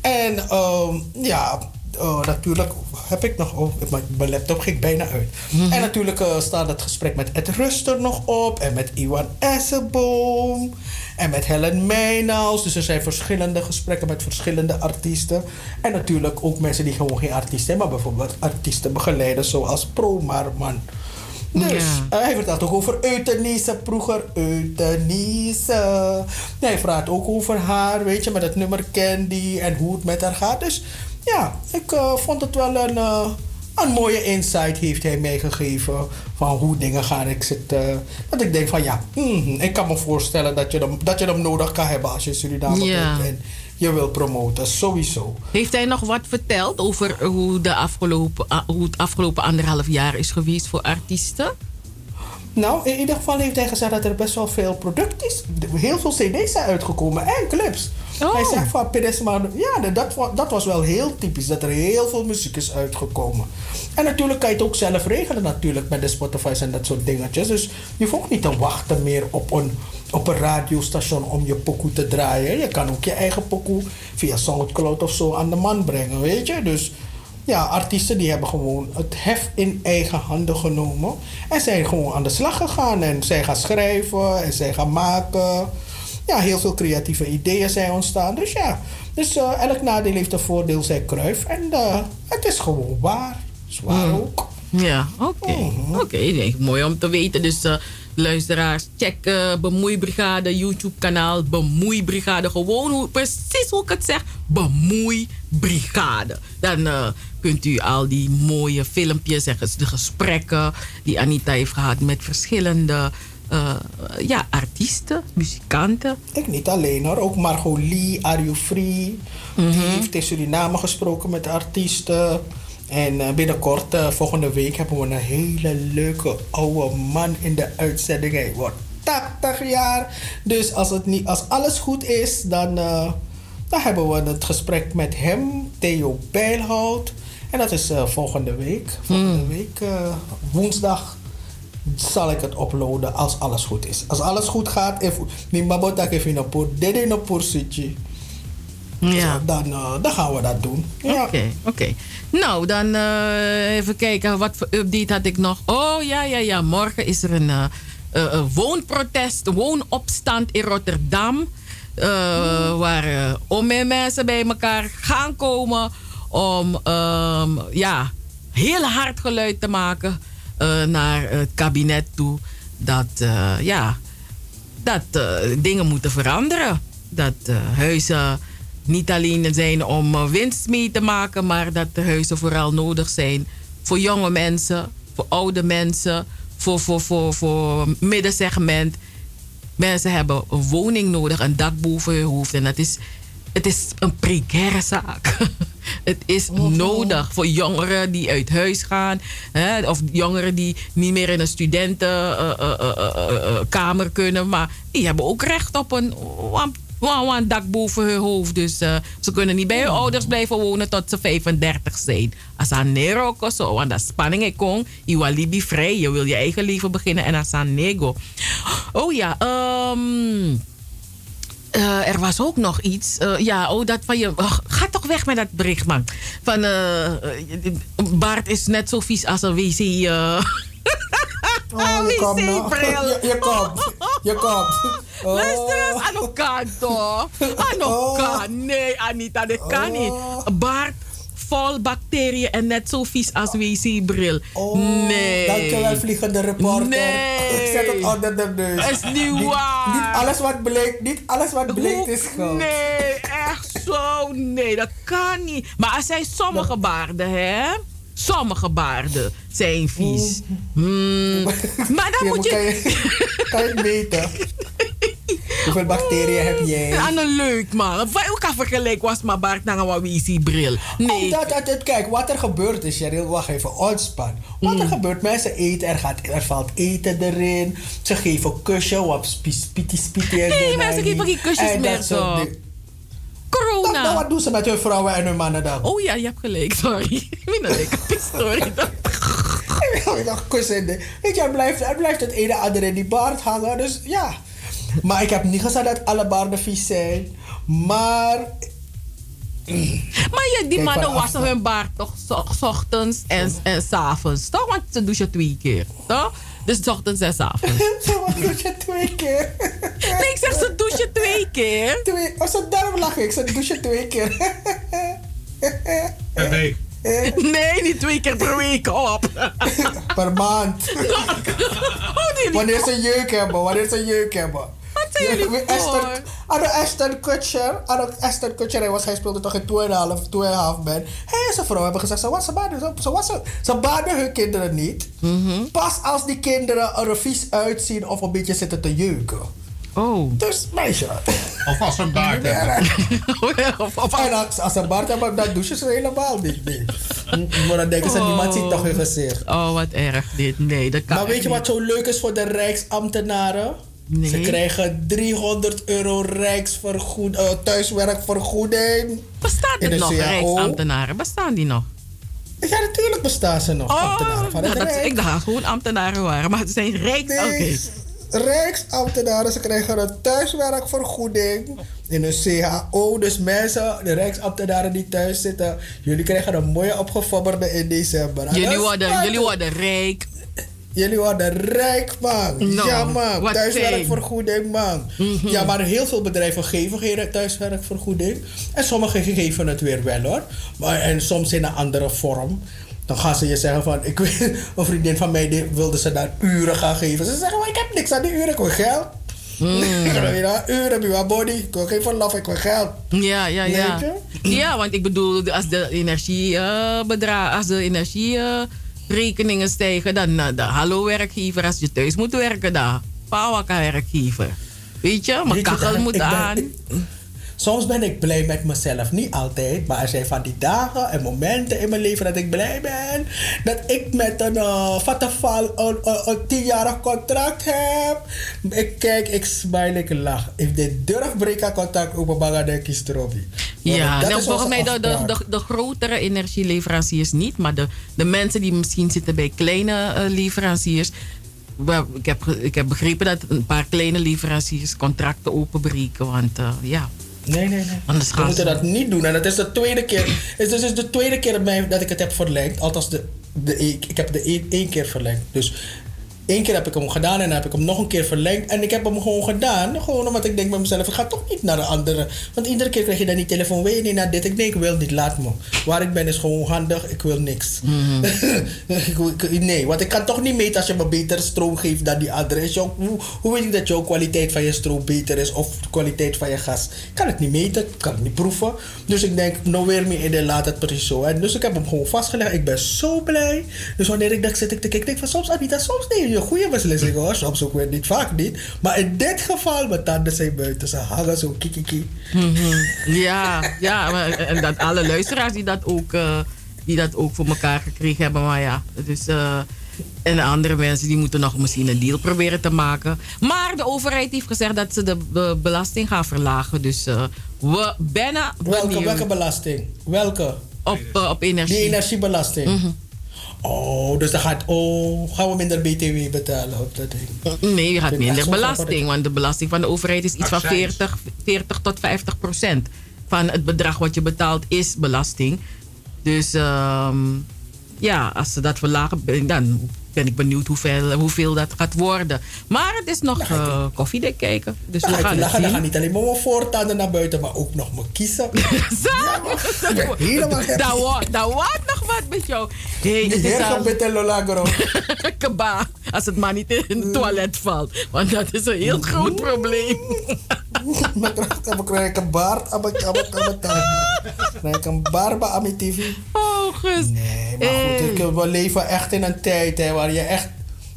En ehm, ja, eh, natuurlijk heb ik nog... Oh, mijn, laptop ging bijna uit. En natuurlijk eh, staat het gesprek met Ed Ruster nog op. En met Iwan Essenboom. En met Helen Meijnaals. Dus er zijn verschillende gesprekken met verschillende artiesten. En natuurlijk ook mensen die gewoon geen artiesten zijn. Maar bijvoorbeeld artiesten begeleiden zoals Pro Marman. Dus Ja. hij vertelt ook over euthanasie, vroeger euthanasie. hij praat ook over haar, weet je, met het nummer Candy en hoe het met haar gaat. Dus ja, ik eh, vond het wel een, eh, een mooie insight heeft hij mij gegeven van hoe dingen gaan. Ik zit, dat ik denk van ja, hmm, ik kan me voorstellen dat je, hem, dat je hem nodig kan hebben als je in Suriname Ja. bent en je wil promoten, sowieso. Heeft hij nog wat verteld over hoe, de afgelopen, ah, hoe het afgelopen anderhalf jaar is geweest voor artiesten? Nou, in ieder geval heeft hij gezegd dat er best wel veel product is. Heel veel cd's zijn uitgekomen en clips. Hij zegt van, Pires, maar ja, dat, dat was wel heel typisch. Dat er heel veel muziek is uitgekomen. En natuurlijk kan je het ook zelf regelen natuurlijk met de Spotify's en dat soort dingetjes. Dus je hoeft ook niet te wachten meer op een, op een radiostation om je pokoe te draaien. Je kan ook je eigen pokoe via Soundcloud of zo aan de man brengen, weet je. Dus ja, artiesten die hebben gewoon het hef in eigen handen genomen. En zijn gewoon aan de slag gegaan. En zij gaan schrijven en zij gaan maken. Ja, heel veel creatieve ideeën zijn ontstaan. Dus ja, dus, eh, elk nadeel heeft een voordeel, zei Kruif. En eh, het is gewoon waar. Zwaar Mm. ook. Ja, oké. Oké, nee, mooi om te weten. Dus eh, luisteraars, check Bemoeibrigade YouTube-kanaal. Bemoeibrigade. Gewoon hoe, precies hoe ik het zeg. Bemoeibrigade. Dan kunt u al die mooie filmpjes en de gesprekken die Anita heeft gehad met verschillende eh, ja, artiesten, muzikanten. Ik niet alleen hoor. Ook Margot Lee, Free. Die heeft in Suriname gesproken met artiesten. En eh, binnenkort, eh, volgende week, hebben we een hele leuke oude man in de uitzending. Hij wordt 80 jaar. Dus als, het niet, als alles goed is, dan, dan hebben we het gesprek met hem, Theo Bijlhout. En dat is volgende week. Volgende week, eh, woensdag zal ik het uploaden als alles goed is. Als alles goed gaat, mabota ke fina por dede no por sitje. Ja. Dan, eh, dan gaan we dat doen. Ja. Oké, oké. Nou, dan eh, even kijken. Wat voor update had ik nog? Oh, ja, ja, ja. Morgen is er een een woonprotest, een woonopstand in Rotterdam. eh, Waar om mensen bij elkaar gaan komen. Om ehm, ja, heel hard geluid te maken naar het kabinet toe. Dat, eh, ja, dat eh, dingen moeten veranderen. Dat eh, huizen niet alleen zijn om eh, winst mee te maken, maar dat de huizen vooral nodig zijn voor jonge mensen, voor oude mensen, voor, voor, voor, voor middensegment. Mensen hebben een woning nodig, een dak boven hun hoofd. En dat is, het is een precaire zaak. Het is nodig voor jongeren die uit huis gaan. Hè, of jongeren die niet meer in een studentenkamer kunnen. Maar die hebben ook recht op een, een, dak boven hun hoofd. Dus eh, ze kunnen niet bij hun ouders blijven wonen tot ze 35 zijn. Als aan Nero of zo, want dat spanning ik kon. Je libi vrij, je wil je eigen leven beginnen en als aan nego. Oh ja, ehm. Eh, er was ook nog iets. Eh, ja, oh, dat van je. oh, ga toch weg met dat bericht, man. Van. eh Bart is net zo vies als een wc. Oh, je komt. Je, je komt. Je komt. Oh. Luister eens, aan elkaar toch? Aan elkaar. Nee, Anita, dat kan niet. Bart vol bacteriën en net zo vies als wc-bril. nee. Dankjewel, vliegende reporter. Nee. Ik zet het onder de neus. Dat is niet Niet- waar. Niet alles wat bleek, niet alles wat bleek is goud. Nee, echt zo. Nee, dat kan niet. Maar er zijn sommige baarden, hè? Sommige baarden zijn vies. Hmm. Maar dan moet je... kan je het meten? Hoeveel bacteriën heb jij? Aan een leuk man. Hoe kan vergelijken was mijn baard naar een wc-bril? Nee. Omdat, dat, dat- kijk, wat er gebeurt is, Cheryl, wacht even, ontspan. Wat er gebeurt, mensen eten, er, gaat, er valt eten erin. Ze geven kusje, wat spiti spiti en Nee, mensen en geven geen kusjes meer zo. Corona. Wat doen ze met hun vrouwen en hun mannen dan? Oh ja, je hebt gelijk, sorry. Ik ben een lekker story. Ik dacht, kussen. in de- Weet je, er blijft, er blijft het ene ander in die baard hangen. Dus ja. Maar ik heb niet gezegd dat alle baarden vies zijn. Maar Maar je, die Kijk, mannen wassen hun baard toch s ochtends en, en s avonds, toch? Want ze douchen twee keer, toch? Dus ochtends en avonds. Doe je twee keer? Nee, ik zeg ze douchen twee keer. Twee, oh, daarom lach ik. Ze douchen twee keer. Per week. Nee, niet twee keer per week op. per maand. Wanneer ze jeuk hebben, wanneer ze jeuk hebben. Zijn jullie voor? Esther, Anno Ashton Kutcher, Anno Ashton Kutcher, hij, was, hij speelde toch in 2,5 2,5 man. Hij en zijn vrouw hebben gezegd, ze baden, ze, ze, was, ze baden hun kinderen niet. Pas als die kinderen er vies uitzien of een beetje zitten te jeuken. Oh. Dus meisje. Of als ze een baard Ja, hebben. En als, als ze baard hebben, dan douchen ze helemaal niet. Nee. Maar dan denken ze, niemand ziet toch hun gezicht. Oh, wat erg dit. Nee, dat kan Maar weet je wat zo leuk is voor de Rijksambtenaren? Nee. Ze krijgen 300 euro rijksvergoed, eh, thuiswerkvergoeding. Bestaat In het de nog. Rijksambtenaren? Bestaan die nog? Ja, natuurlijk bestaan ze nog. ambtenaren van nou, dat, ik dacht gewoon ambtenaren waren, maar het zijn Rijks... Nee, Oké. Rijksambtenaren, ze krijgen een thuiswerkvergoeding in een CAO. Dus mensen, de Rijksambtenaren die thuis zitten, jullie krijgen een mooie opgefobberde in december. Jullie worden, jullie worden rijk. Jullie worden rijk, man. Nou, ja, man. Thuiswerkvergoeding, man. Mhm. Ja, maar heel veel bedrijven geven geen thuiswerkvergoeding. En sommigen geven het weer wel, hoor. Maar, en soms in een andere vorm. Dan gaan ze je zeggen van... Ik weet, een vriendin van mij die wilde ze daar uren gaan geven. Ze zeggen, maar ik heb niks aan die uren. Ik wil geld. Mm. Uren, je wat body. Ik wil geen verlof, ik wil geld. Ja, ja, ja. Ja, want ik bedoel, als de energiebedrag, als de energierekeningen stijgen, dan, eh, dan hallo werkgever, als je thuis moet werken, dan pawaka werkgever. Weet je, mijn kachel moet aan. ik- soms ben ik blij met mezelf. Niet altijd, maar er zijn van die dagen en momenten in mijn leven dat ik blij ben. Dat ik met een uh, een, een, een tienjarig contract heb. Ik kijk, ik smile, ik lach. If dit durf breken contract open Bangladesh is Robbie. Ja, dat nou, volgens mij de, de, de, de grotere energieleveranciers niet, maar de, de mensen die misschien zitten bij kleine eh, leveranciers. Ik heb, ik heb begrepen dat een paar kleine leveranciers contracten openbreken, want eh, ja. Nee, nee, nee. Anders We moeten dat niet doen. En dat is de tweede keer. Het is dus de tweede keer dat ik het heb verlengd. Althans, de, de, ik, ik heb de één, één keer verlengd. Dus Eén keer heb ik hem gedaan en dan heb ik hem nog een keer verlengd. En ik heb hem gewoon gedaan. Gewoon omdat ik denk bij mezelf, ik ga toch niet naar de andere. Want iedere keer krijg je dan die telefoon, wil je niet naar dit? Ik denk, ik wil niet, laat me. Waar ik ben is gewoon handig, ik wil niks. Ik- nee, want ik kan toch niet meten als je me betere stroom geeft dan die andere. Is hoe, hoe weet ik dat jouw kwaliteit van je stroom beter is of de kwaliteit van je gas? Ik kan het niet meten, ik kan het niet proeven. Dus ik denk, nou weer meer in de laat het precies zo. En dus ik heb hem gewoon vastgelegd. Ik ben zo blij. Dus wanneer ik dat zit ik te kijken, denk van soms Anita, soms neem je een goede beslissing hoor. Soms ook weer niet, vaak niet. Maar in dit geval, mijn tanden zijn buiten. Ze hangen zo kikiki. Mhm. Ja, ja maar, en dat alle luisteraars die dat ook, eh, die dat ook voor elkaar gekregen hebben. Maar ja, dus, eh, en de andere mensen die moeten nog misschien een deal proberen te maken. Maar de overheid heeft gezegd dat ze de be- belasting gaan verlagen. Dus eh, we bijna Welke, welke belasting? Welke? op, eh, op energie. Die energiebelasting. Oh, dus dan gaat, oh, gaan we minder BTW betalen op dat ding? Nee, je gaat minder belasting. Want de belasting van de overheid is iets van Accijns. 40, 40 tot 50 procent. Van het bedrag wat je betaalt is belasting. Dus ehm, ja, als ze dat verlagen, dan ben ik benieuwd hoeveel, hoeveel dat gaat worden. Maar het is nog eh, koffiedik kijken. Dus we gaan het zien. gaan niet alleen maar mijn voortanden naar buiten, maar ook nog mijn kiezen. Ik ben helemaal. Dat wordt nog wat met jou. Hey, het is al- met lolagro. Kaba, als het maar niet in het toilet valt. Want dat is een heel groot probleem. Tanden. Dan krijg ik een barba aan mijn tv. Oh, Gus. Nee, maar goed, ik, we leven echt in een tijd hè, waar je echt...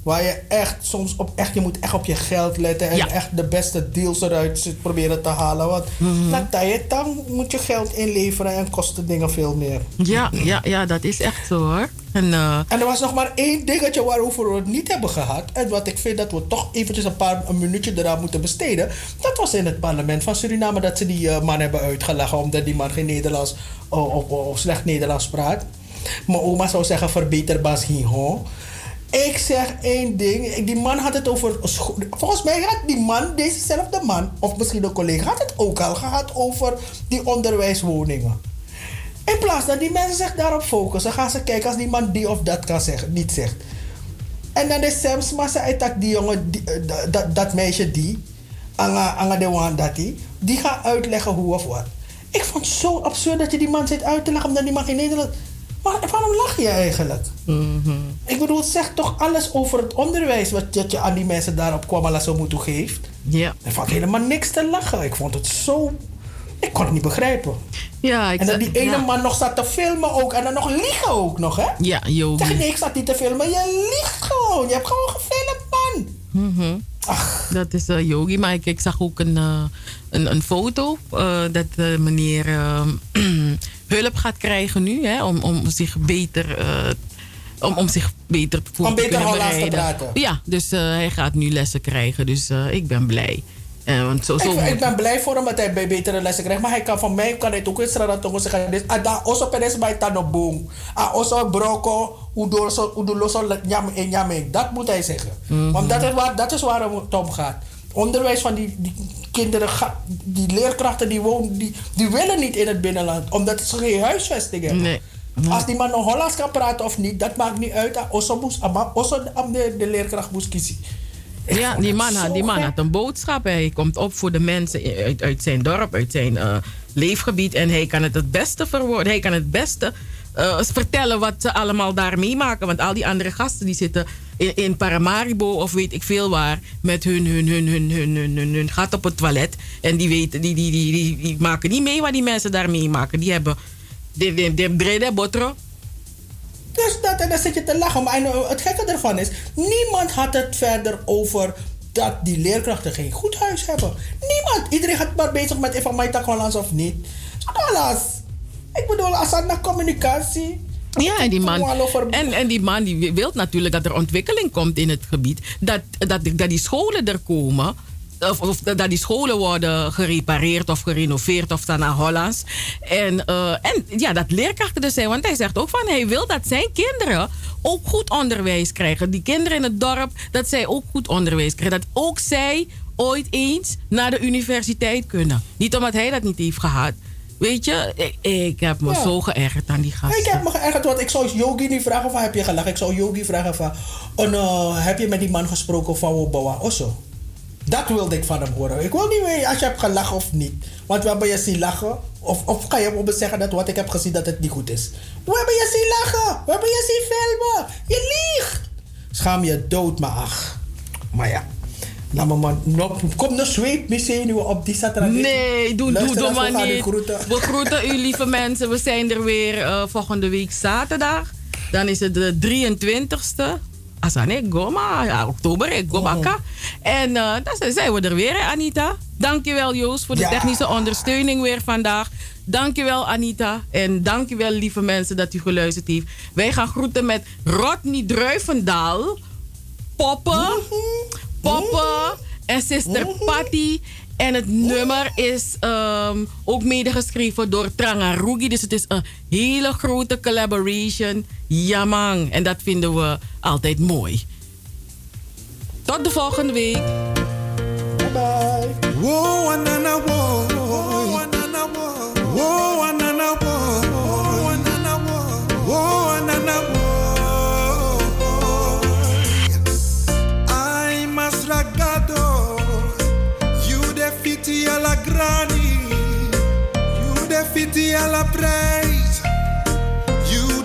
Waar je echt soms op echt, je moet echt op je geld letten en Ja. echt de beste deals eruit proberen te halen. Want na tijd, dan moet je geld inleveren en kosten dingen veel meer. Ja, ja, ja, dat is echt zo hoor. En, eh, En er was nog maar één dingetje waarover we het niet hebben gehad. En wat ik vind dat we toch eventjes een paar een minuutje eraan moeten besteden. Dat was in het parlement van Suriname dat ze die eh, man hebben uitgelachen. Omdat die man geen Nederlands of, of, of slecht Nederlands praat. Mijn oma zou zeggen verbeter Bas Hiho. Ik zeg één ding. Die man had het over... Volgens mij had die man, dezezelfde man... Of misschien een collega, had het ook al gehad over die onderwijswoningen. In plaats dat die mensen zich daarop focussen, gaan ze kijken als die man die of dat kan zeggen, niet zegt. En dan is Sam Smassa uitak die jongen, die, eh, dat- dat, meisje die, Anga, de dat die, die gaat uitleggen hoe of wat. Ik vond het zo absurd dat je die man zit uit te leggen omdat die man geen Nederland. Waarom lach je eigenlijk? Ik bedoel, het zegt toch alles over het onderwijs wat dat je aan die mensen daar op Kwamala zo moeten geeft. Ja. Er valt helemaal niks te lachen. Ik vond het zo. Ik kon het niet begrijpen. Ja, ik en dat die ene ja. man nog zat te filmen ook. En dan nog liegen ook nog, hè? Ja, Yogi. Zeg nee, ik zat niet te filmen. Je liegt gewoon. Je hebt gewoon gefilmd, man. Mhm. Dat is eh, Yogi, maar ik, ik zag ook een, eh, een, een foto eh, dat eh, meneer eh, hulp gaat krijgen nu, hè, om, om zich beter. eh, om, om zich beter voor Om te beter Hollands te praten. Ja, dus eh, hij gaat nu lessen krijgen. Dus eh, ik ben blij. Eh, want zo, zo Ik, ben blij voor hem dat hij bij betere lessen krijgt. Maar hij kan van mij kan hij ook in straat tongen zeggen. Dit, ah, da, oso pedes bij tano boom. Ah, oso broko, udo so, udo loso nyam en nyam. Dat moet hij zeggen. Mhm. Want dat is waar, dat is waar het om gaat. Onderwijs van die, die kinderen, die leerkrachten die wonen, die, die willen niet in het binnenland. Omdat ze geen huisvesting hebben. Nee. Als die man nog Hollands kan praten of niet, dat maakt niet uit. Ah, Oso moest, ah, oso de, de leerkracht moest kiezen. Ja, die man, had, die man had een boodschap. Hij komt op voor de mensen uit, uit zijn dorp, uit zijn eh, leefgebied. En hij kan het het beste verwoorden. Hij kan het beste eh, vertellen wat ze allemaal daar meemaken. Want al die andere gasten die zitten in, Paramaribo of weet ik veel waar. Met hun, hun, hun, hun, hun, hun, hun, gat op het toilet. En die, weten, die, die, die, die, maken niet mee wat die mensen daar meemaken. Die hebben... De, de, de brede botro. Dus dat, en dan zit je te lachen. Maar en, het gekke ervan is, niemand had het verder over dat die leerkrachten geen goed huis hebben. Niemand. Iedereen gaat maar bezig met even Hollands of niet. Alles. Ik bedoel, als het naar communicatie. Ja, en die man, en, en die man die wil natuurlijk dat er ontwikkeling komt in het gebied. Dat, dat, dat die scholen er komen. Of, of dat die scholen worden gerepareerd of gerenoveerd of dan naar Hollands. En, eh, en ja, dat leerkrachten er zijn. Want hij zegt ook van hij wil dat zijn kinderen ook goed onderwijs krijgen. Die kinderen in het dorp, dat zij ook goed onderwijs krijgen. Dat ook zij ooit eens naar de universiteit kunnen. Niet omdat hij dat niet heeft gehad. Weet je, ik, ik heb me Ja. zo geërgerd aan die gasten. Ik heb me geërgerd, want ik zou Yogi niet vragen van heb je gelachen. Ik zou Yogi vragen van, oh no, heb je met die man gesproken van Wobawa Osso? Dat wilde ik van hem horen. Ik wil niet weten als je hebt gelachen of niet. Want we hebben je zien lachen. Of, of ga je op zeggen dat wat ik heb gezien dat het niet goed is. We hebben je zien lachen. We hebben je zien filmen. Je liegt. Schaam je dood, maar ach. Maar ja. Nou, maar man, no- kom nou zweep me zenuwen op die zaterdag. Nee, doe, doe, doe maar niet. groeten. We groeten u, lieve mensen. We zijn er weer eh, volgende week zaterdag. Dan is het de 23ste. Asane, goma. Ja, oktober, ik gomaka. En eh, dan zijn we er weer, hè, Anita. Dankjewel, Joost, voor de Ja. technische ondersteuning weer vandaag. Dankjewel, Anita. En dankjewel, lieve mensen, dat u geluisterd heeft. Wij gaan groeten met Rodney Druivendaal. Poppen. Poppen. En Sister Patty. En het nummer is ehm, ook medegeschreven door Trangarugi. Dus het is een hele grote collaboration. Ja, man. En dat vinden we altijd mooi. Tot de volgende week. Bye bye. Anana, anana, anana, anana. Defiti a la praise. You